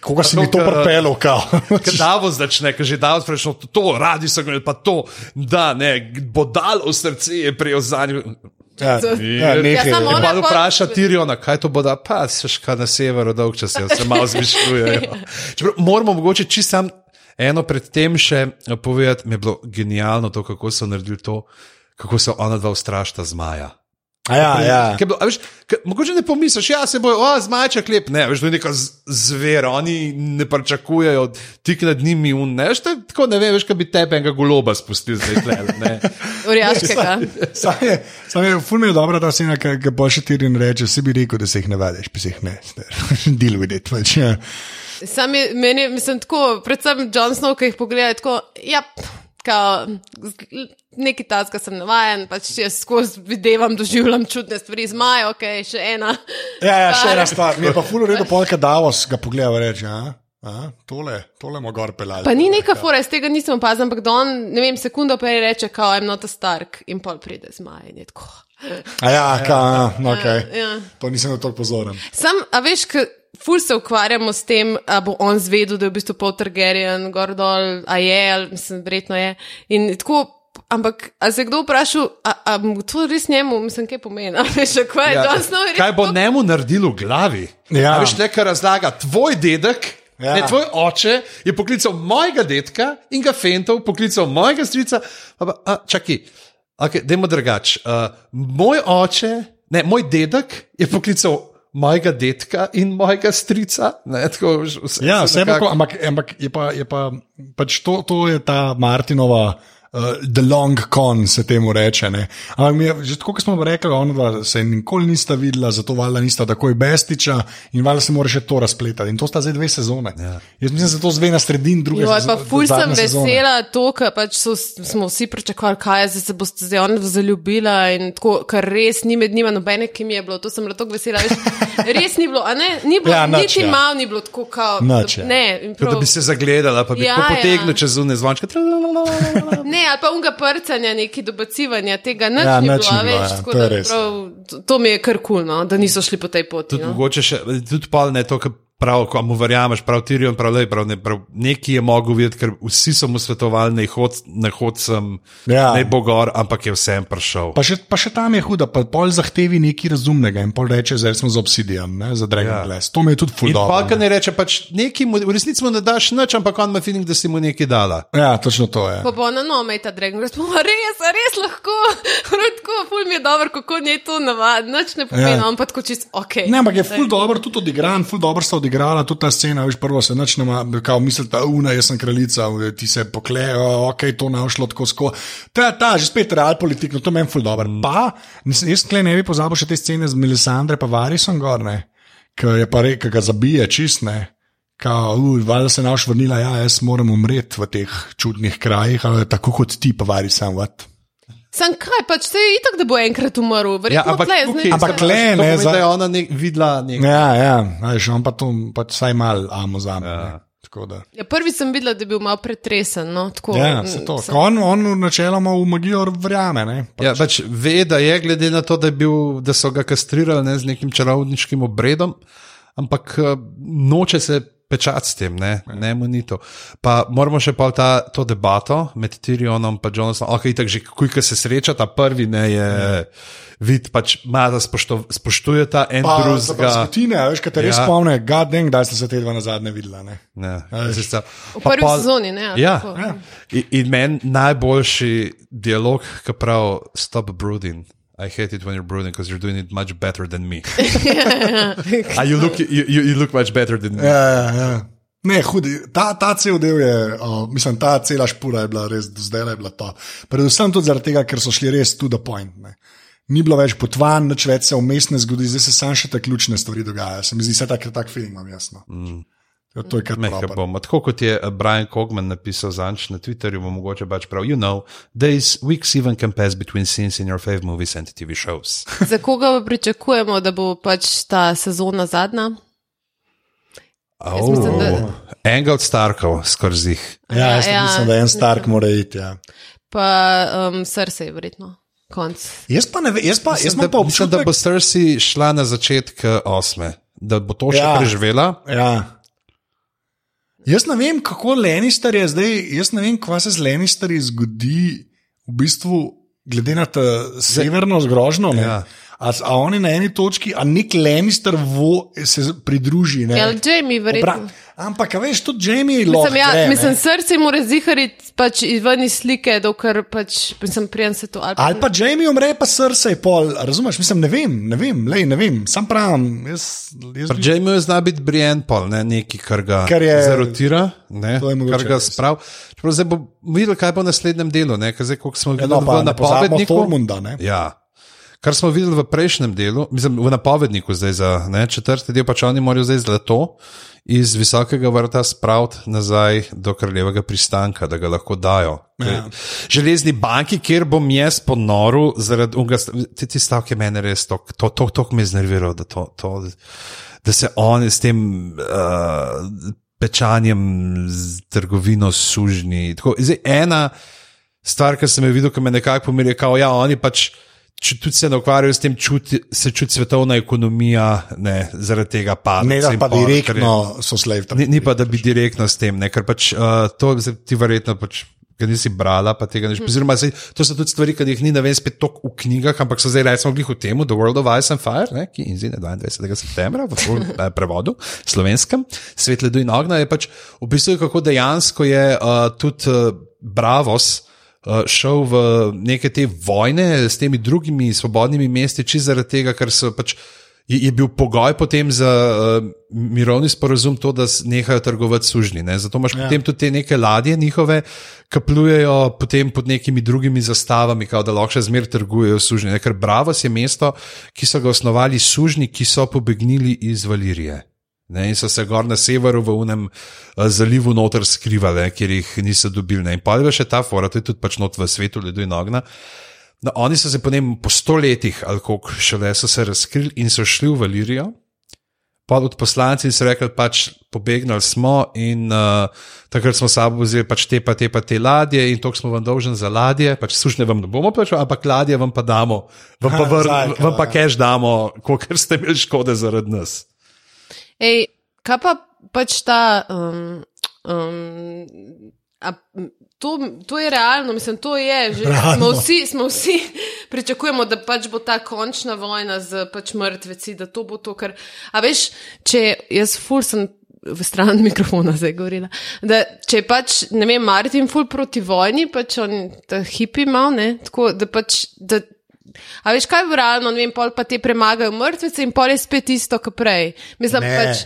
koga si mi to propelo, Davos začne, ker že Davos prejšel to, radi so govorili, pa to, da ne, bo dal v srce, je prijel za njim. Ja, ja, Ja, nekaj. samo ona- Pa pa- vpraša Tiriona, kaj to bo da, pa se ška na severu dolg čas, ja, se malo zmišljujejo. Čeprav moramo mogoče čisto sam eno predtem še eh, povedati, mi je bilo genialno to, kako so naredili to, kako so ona dva ustrašta zmaja. Ja, ja. Bilo, a veš, ker, mogoče ne pomisliš, ja se bojo, o, zmajček lep, ne, veš, to je neka zver, oni ne pričakujejo tik nad njimi un, ne, veš, to je tako, ne veš, kaj bi tebe enega goloba spustil zdaj tle, ne. Orjaškega. Sam je, sam je, ful mi je dobra ta scena, ki bo še tirin reče, si bi rekel, da se jih ne vadiš, pa se jih ne. Deal with it. Pač, ja. Sam je, meni, mislim, tako, predvsem John Snow, ki jih pogleda, tako, ja, kao, neki taska sem navajen, pač jaz skozi videvam, doživljam čudne stvari z Majo, ok, še ena. Ja, ja, še ena stvar. Mi je pa ful redo, polka Davos ga pogleda in reče, a, a, tole, tole mo gor pelali. Pa ni neka fora, iz tega nisem opazil, ampak da on, ne vem, sekundo prej reče, kao, I'm not a Stark in pol pride z Majo in je tako. A ja, ka, a, okay. Ja. To nisem bil tako pozoren. Sam, a veš, k, ful se ukvarjamo s tem, a bo on zvedel, da je v bistvu pol Targaryen, gor dol, a je, ali mislim, verjetno je. In tako, ampak, a se je kdo vprašal, a, a mu to res njemu, mislim, kaj pomeni, a veš, kako je, ja, je res Kaj bo tako- njemu naredil v glavi? Ja. A Veš, nekaj razlaga, tvoj dedek. Ja. Ne, tvoj oče je poklical mojega dedka in ga fentov, poklical mojega strica. Čakaj, Okay, Dajmo drugače. Uh, moj oče, ne, moj dedek je poklical mojega dedka in mojega strica. Ne, tako, vse, Ja, vse nekako- nekako... ampak, ampak je pa, je pa pač to, to je ta Martinova. Uh, the long con se temu reče. Ne. Ampak mi je, že tako, kot smo rekli, ona se nikoli nista videla, zato valjda nista takoj bestiča in valjda se mora še to razpletati. In to sta zdaj dve sezone. Ja. Jaz mislim, da se to zve na sredini druge Jo, pa sezo- ful sem sezone. vesela to, ker pač so, smo vsi pričakovali, kaj je, zdaj se boste zdaj on zaljubila in tako, ker res ni med njima nobene kemije bilo, to sem bila tako vesela. Veš, res ni bilo, a ne, ni bilo, Ja, nič, niti ja. ja. malo ni bilo tako, kao, Nič, ja. ne, in Kot da prav, bi se zagledala, pa bi Ja, ja, potegnil ja. čez zunaj zvončke. Tralalalala. Ne, ali pa unga prcanja, neki dobacivanja, tega nič Ja, ni bilo, bilo, veš, ja, to prav, to, to mi je kar kul, cool, no, da niso šli po tej poti. Tudi No. mogoče še, tudi pol ne to, kar prav, ko mu verjameš, prav Tirion, prav lej, prav, ne, prav neki je mogel videti, ker vsi so mu svetovali, ne hod, ne hod sem, Ja. ne bo gor, ampak je vsem prišel. Pa še, pa še tam je huda, pa pol zahtevi nekaj razumnega in pol reče, zdaj smo za Obsidian, ne, za Dragon Ja. Glass. To mi je tudi ful In pa, dobro. kar ne reče, pač neki mu, v resnici mu ne daš nič, ampak on ima feeling, da si mu nekaj dala. Ja, točno to je. Pa bo na no, mej ta Dragon, res, pa res, a res lahko, tako, ful mi je dobro, kako njej to navadno, nič ne pomeni, Ja. on pa tako čist, ok. Ne, ampak je ful dobro tudi odigran, ful dobro sta odigrala tudi ta scena, veš, prvo se nič nema, kao mislite, una, jaz sem kraljica, ti se poklejo, ok, to ne šlo tako skozi. Ta, ta, že spet real politik, no to meni ful dobro. Pa, nisem- jaz tle ne bi pozabil še te scene z Melisandre pa Varisom gor, ne, ki je pa rekel, ga zabije čist, ne. Kao, uh, valjda se naš vrnila, ja, jaz moram umreti v teh čudnih krajih, ali tako kot ti, pa vari sam, vat. Sem kaj, pač se je itak, da bo enkrat umrl, Ja, verjetno ampak tle, zdaj. Ampak tle, ne, pomeni, za- da je ona nek, videla nekaj. Ja, ja, veš, on pa to pač vsaj mal amo za me. Ja. Ja, prvi sem videla, da je bil malo pretresen. No, tako, Ja, mm, se to. sem- On, on načeloma v magijo verjame. Ne? Pa, Ja, pač ve, da je, glede na to, da, bil, da so ga kastrirali ne, z nekim čarovniškim obredom, ampak eh, noče se pečati s tem, ne, ne mu ni to. Pa moramo še pa ta, to debato med Tyrionom in Jonasom, ok, tako že kuj, se sreča, ta prvi ne je. Vid pač ima, da spošto, spoštujeta en pa drugega. skupine, veš, kaj te res Ja. spomne, gadeng, da ste se te dva na zadnje videla. Ne? Ne, sta- V pa prvi pol- sezoni, ne? Ja, tako? ja. In, in meni najboljši dialog, ki pravi: Stop brooding. I hate it when you're brooding because you're doing it much better than me. ah, you, look, you, you, look much better than me. Ja, ja, ja. Ne, hudi. Ta, ta cel del je, uh, mislim, ta cela špura je bila res, do zdaj je bila to. Predvsem tudi zaradi tega, ker so šli res to the point. Ne. Ni bilo več potovanj, nič več se vmes ne zgodi, zdaj se samo še te ključne stvari dogajajo. Se mi zdi, da je tak film, imam jasno. Mm. To je kar bomo. Tako kot je eh, Brian Kogman napisal zanč na Twitterju, bo mogoče pač prav. You know, days, weeks even can pass between scenes in your fave movies and TV shows. Za koga pa pričakujemo, da bo pač ta sezona zadnja? Oh, mislim, da- Engel Starkov skozi jih. Ja, jaz Ja, ja, ja, mislim, da en Stark mora iti. Ja. Pa um, srce je verjetno. Konc. Jaz pa ne vem, jaz pa, jaz Mislim, imam da, pa mislim, da občutek, bo Cersei šla na začetek eh, osme, da bo to še Ja. ja. preživela. Ja. Jaz ne vem, kako Lannister je zdaj, jaz ne vem, kaj se z Lannisterji zgodi, v bistvu, glede na to severno zgrožno. ne. Ja. A, a oni na eni točki, a nek Lannister vo, se pridruži. Ne, Ja, Jamie, verjetno. Obra- Ampak, veš, tudi Jamie lahko. Mislim, ja, gre, ne. mislim, srce mora zihariti pač ven iz slike, dokler pač, mislim, prijem se to. Ali pa, Ali pa Jamie umre, pa srce je pol. Razumeš, mislim, ne vem, ne vem, lej, ne vem. Sam pravim, jaz, jaz Pri Jamieju zna biti Brian Pol, ne nekaj, kar ga Kar je- zarotira, ne, je mogoče kar ga sprav. Čeprav zdaj bo videl, kaj bo v naslednjem delu, ne, ker zdaj, koliko smo videli no, pa pozabimo napovedniku. Tormunda, ne. Ja. Kar smo videli v prejšnjem delu, mislim, v napovedniku zdaj za ne, četrti del, pač oni morajo zdaj zlato iz visokega vrta spraviti nazaj do kraljevega pristanka, da ga lahko dajo. Ja. Železni banki, kjer bom jaz ponoril zaradi unga, ti, ti stavke mene res, to, to, to, to me je znerviralo, da, to, to, da se oni s tem uh, pečanjem, z trgovino sužni. Tako, zdaj, ena stvar, ki sem jo videl, ki me nekako pomirja, kao, ja, oni pač. Če tudi se ne ukvarjajo s tem, čuti, se čuti svetovna ekonomija, ne, zaradi tega pada. Ne, da pa pol, kar je- direktno so slave. Ni, ni pa, da bi direktno s tem, ne, ker pač uh, to zdaj ti verjetno pač. Ker nisi brala, pa tega ne znaš. Oziroma, saj, to so tudi stvari, ki jih ni, ne vem, spet toliko v knjigah, ampak so zdaj recimo v tem, The World of Ice and Fire, ne, ki izide 22. septembra v full, eh, prevodu, slovenskem, Svet ledu in ognja, je pač bistvu kako dejansko je uh, tudi uh, Bravos. Uh, šel v neke te vojne s temi drugimi svobodnimi mesti, čisto zaradi tega, ker so pač. Je, je bil pogoj potem za uh, mirovni sporozum to, da nehajo trgovati sužnji. Ne? Zato imaš ja. potem tudi te neke ladje njihove, ki plujejo potem pod nekimi drugimi zastavami, kao, da lahko še zmeraj trgujejo sužnji. Ne? Ker Bravos je mesto, ki so ga osnovali sužnji, ki so pobegnili iz Valirije. Ne, in so se gor na severu v unem uh, zalivu noter skrivali, kjer jih niso dobili. Ne. In pa je še ta fora, to je tudi pač not v svetu ledu in ogna. No, oni so se potem po stoletjih, ali kako šele so se razkrili in so šli v Valirijo. Pa od poslanci so rekli, pač pobegnili smo in uh, takrat smo sabo vzeli pač te pa te pa te ladje in to smo vam dolžni za ladje, pač sušne vam ne bomo plačali, ampak ladje vam pa damo, vam pa, vr, vam pa ja. cash damo, kolikor ste imeli škode zaradi nas. Ej, kaj pa pač ta. Um, um, a, to, to je realno, mislim, to je. Že, smo, vsi, smo vsi pričakujemo, da pač bo ta končna vojna z pač mrtveci, da to bo to, kar. A veš, če jaz ful sem v stran mikrofona zdaj govorila, da če je pač, ne vem, Martin ful proti vojni, pač on ta hipi mal, ne, tako da pač. Da, A veš, kaj je realno, ne vem, pol pa te premagajo mrtvece in pol je spet isto, kot prej. Mislim, Ne. pač,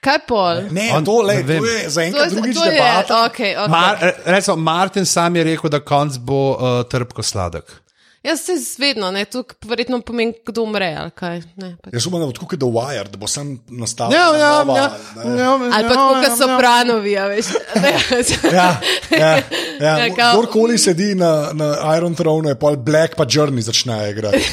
kaj pol? Ne, On- to, lej, ne to je zaenkrat je, drugič debata. okay, okay. Mar, re- recimo, Martin sam je rekel, da konc bo uh, trpko sladek. Jaz se zvedno, ne, to verjetno pomeni, kdo umre ali kaj. Ne, pač. Jaz upam, da bo tako kot The Wire, da bo sem nastavil. Ja, ja, ja, ne. ja, Ali pa tako, kot veš. Ne, Ja, ja, ja. Ja, kao- Kdorkoli sedi na, na Iron Throne, je pol Black pa Journey začne igrati.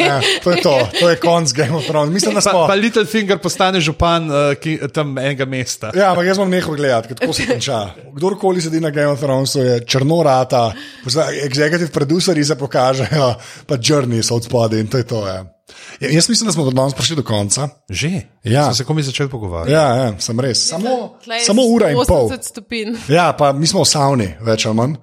Ja, to je to, to je konc Game of Thrones. Mislim, da Pa, smo. pa Littlefinger postane župan uh, ki, tam enega mesta. Ja, ampak jaz bom nehal gledati, ker tako se konča. Kdorkoli sedi na Game of Thrones, je črno rata, executive produceri se pokažejo, pa Journey so od spodaj in to je to. Ja. Ja, jaz mislim, da smo do danes prišli do konca. Že? Ja. Smo se komi začeli pogovarjati. Ja, ja sem res. Samo, je samo ura in pol. 80 stopinj. Ja, pa mi smo v savni, več ali manj.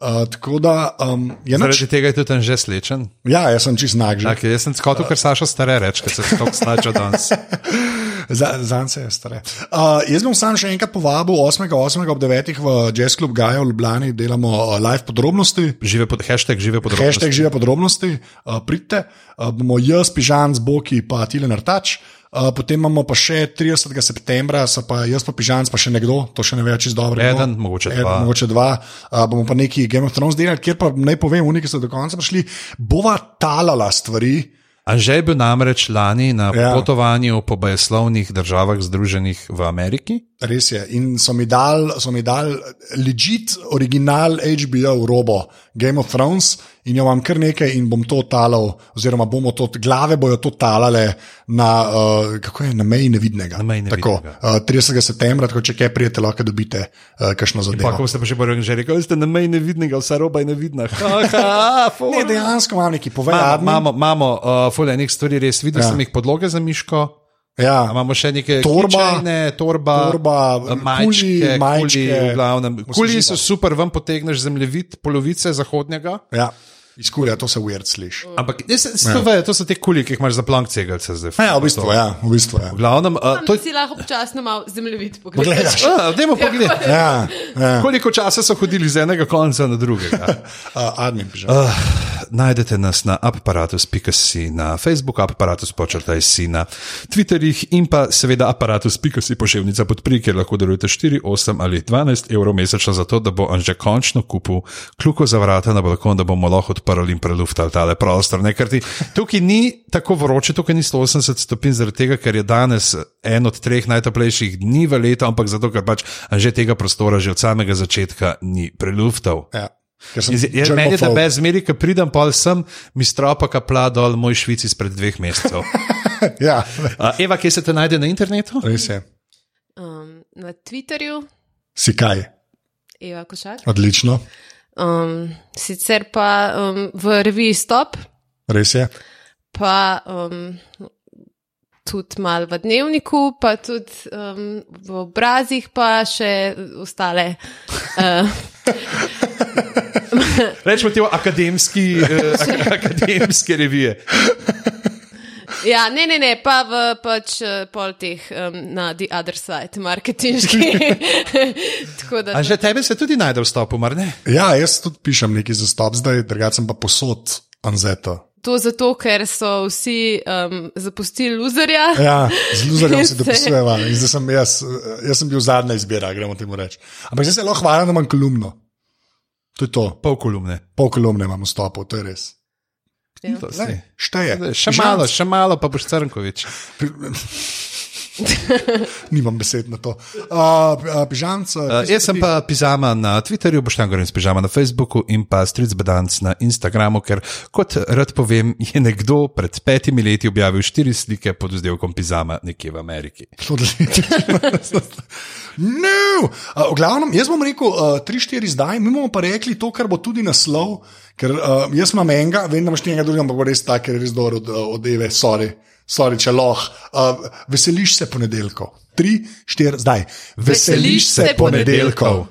Uh, tako da um, je nač. Zaradi tega je tudi tam že slečen. Ja, jaz sem čist nag že. Okay, jaz sem skotil, ker Saša stare reče, ker se tako snača danes. Za se je stare. Uh, jaz bom sam še enkrat povabil 8.8. ob 9. v Jazz Club Gaja v Ljubljani, delamo live podrobnosti. Žive pod, hashtag žive podrobnosti. Hashtag žive podrobnosti, uh, pridite, uh, bomo jaz, Pižan, z Boki, pa Tilen Artač. Uh, potem imamo pa še 30. septembra, pa jaz, pa Pižan, pa še nekdo, to še ne ve, čisto dobro. Eden, mogoče dva. Mogoče dva. Uh, bomo pa neki Game of Thrones delali, kjer pa naj povem, uniki so do konca prišli, bova talala stvari. Anže je bil namreč lani na Ja. potovanju po bajeslovnih državah Združenih v Ameriki. Res je. In so mi dal, so mi dal legit, original HBO robo Game of Thrones in jo imam kar nekaj in bom to talal, oziroma bomo to, glave bojo to talale na, uh, kako je, na meji nevidnega. Na meji Tako, nevidnega. uh, 30. septembra, tako če kaj prijete, lahko dobite uh, kakšno zadevo. ko ste pa še bolj že rekli, ste na meji nevidnega, vsa roba je nevidna. Ha, ha. Ne, dejansko imam neki povej, Imamo, imamo, uh, fulej enih stvari, res videl ja. sem jih podloge za miško. Ja, A Imamo še neke Torba, keychaine, torba, torba, eh, majčke, majčke, kuli, v glavnem. Kuli so super, ven potegneš zemljevid polovice zahodnega. ja. Izkulja, to se weird sliši. Ampak ne, se, se, ja. to so te kuli, ki jih imaš za plank cegelce zdaj. Ja, v bistvu, ja, v bistvu, ja. V glavnem, uh, To to je. si lahko občasno malo zemljevid Pogledaš. Uh, Dajmo pogledati. Ja, ja. Koliko časa so hodili z enega konca na drugega? Uh, admin, pižam. Uh, najdete nas na aparatus.si, na Facebook, aparatus počrtaj si na Twitterjih in pa seveda aparatus.si pošiljnica podpri, kjer lahko darujete 4, 8 ali 12 evrov mesečno za to, da bo Anže končno kupil kljuko za vrata na balkon, da bomo lahko odprli in preluftali tale prostor. Ne, ker ti tukaj ni tako vroče, tukaj ni 180 stopinj, zaradi tega, ker je danes en od treh najtoplejših dni v letu, ampak zato, ker pač Anže tega prostora že od samega začetka ni preluftal. Ja. Jaz, meni je, da brez zmeri, ki pridem, pa sem, mi stropa kapla dol moj švici izpred dveh mesecev. Ja, Uh, Eva, kje se te najde na internetu? res je. Um, na Twitterju, Si kaj? Eva Košak. Odlično, Um, sicer pa um, v reviji Stop, res je. pa um, tudi malo v dnevniku, pa tudi um, v obrazih, pa še ostale. Uh, Rečemo ti o akademski, uh, ak akademske revije. Ja, ne, ne, ne, pa v pač eh, pol teh um, na the other side, marketinški. Da. A že tebe se tudi najde v stopu, mar ne? Ja, jaz tudi pišem nekaj za stop, zdaj drugačen pa posod Anzeta. To zato, ker so vsi um, zapustili luzerja. Ja, z luzerjem se dopisujeva. Zdaj sem jaz, jaz sem bil zadnja izbira, gremo temu reči. Ampak zdaj se lahko hvala, da imam kolumno. To je to. Pol kolumne. Pol kolumne imam v stopu, to je res. Ja. Šteje. Še Žanc. malo, še malo, pa boš Crnkovič. Nimam besed na to. Uh, uh, Pižanc, uh, jaz sem pa Pizama na Twitterju, boš tam govoril s Pižama na Facebooku in pa Stric Bedanc na Instagramu, ker kot rad povem, je nekdo pred petimi leti objavil štiri slike pod vzdelkom Pizama nekje v Ameriki. No! Uh, v glavnem, jaz bom rekel uh, 3-4 zdaj, mi bomo pa rekli to, kar bo tudi naslov, ker uh, jaz imam enega, vem, da imaš ti enega drugega, ampak bo res tak, ker je res dobro od, od Eve, sorry. Sorry, če lahko. Uh, veseliš se ponedeljkov. Tri, štiri, zdaj. Veseliš se ponedeljkov.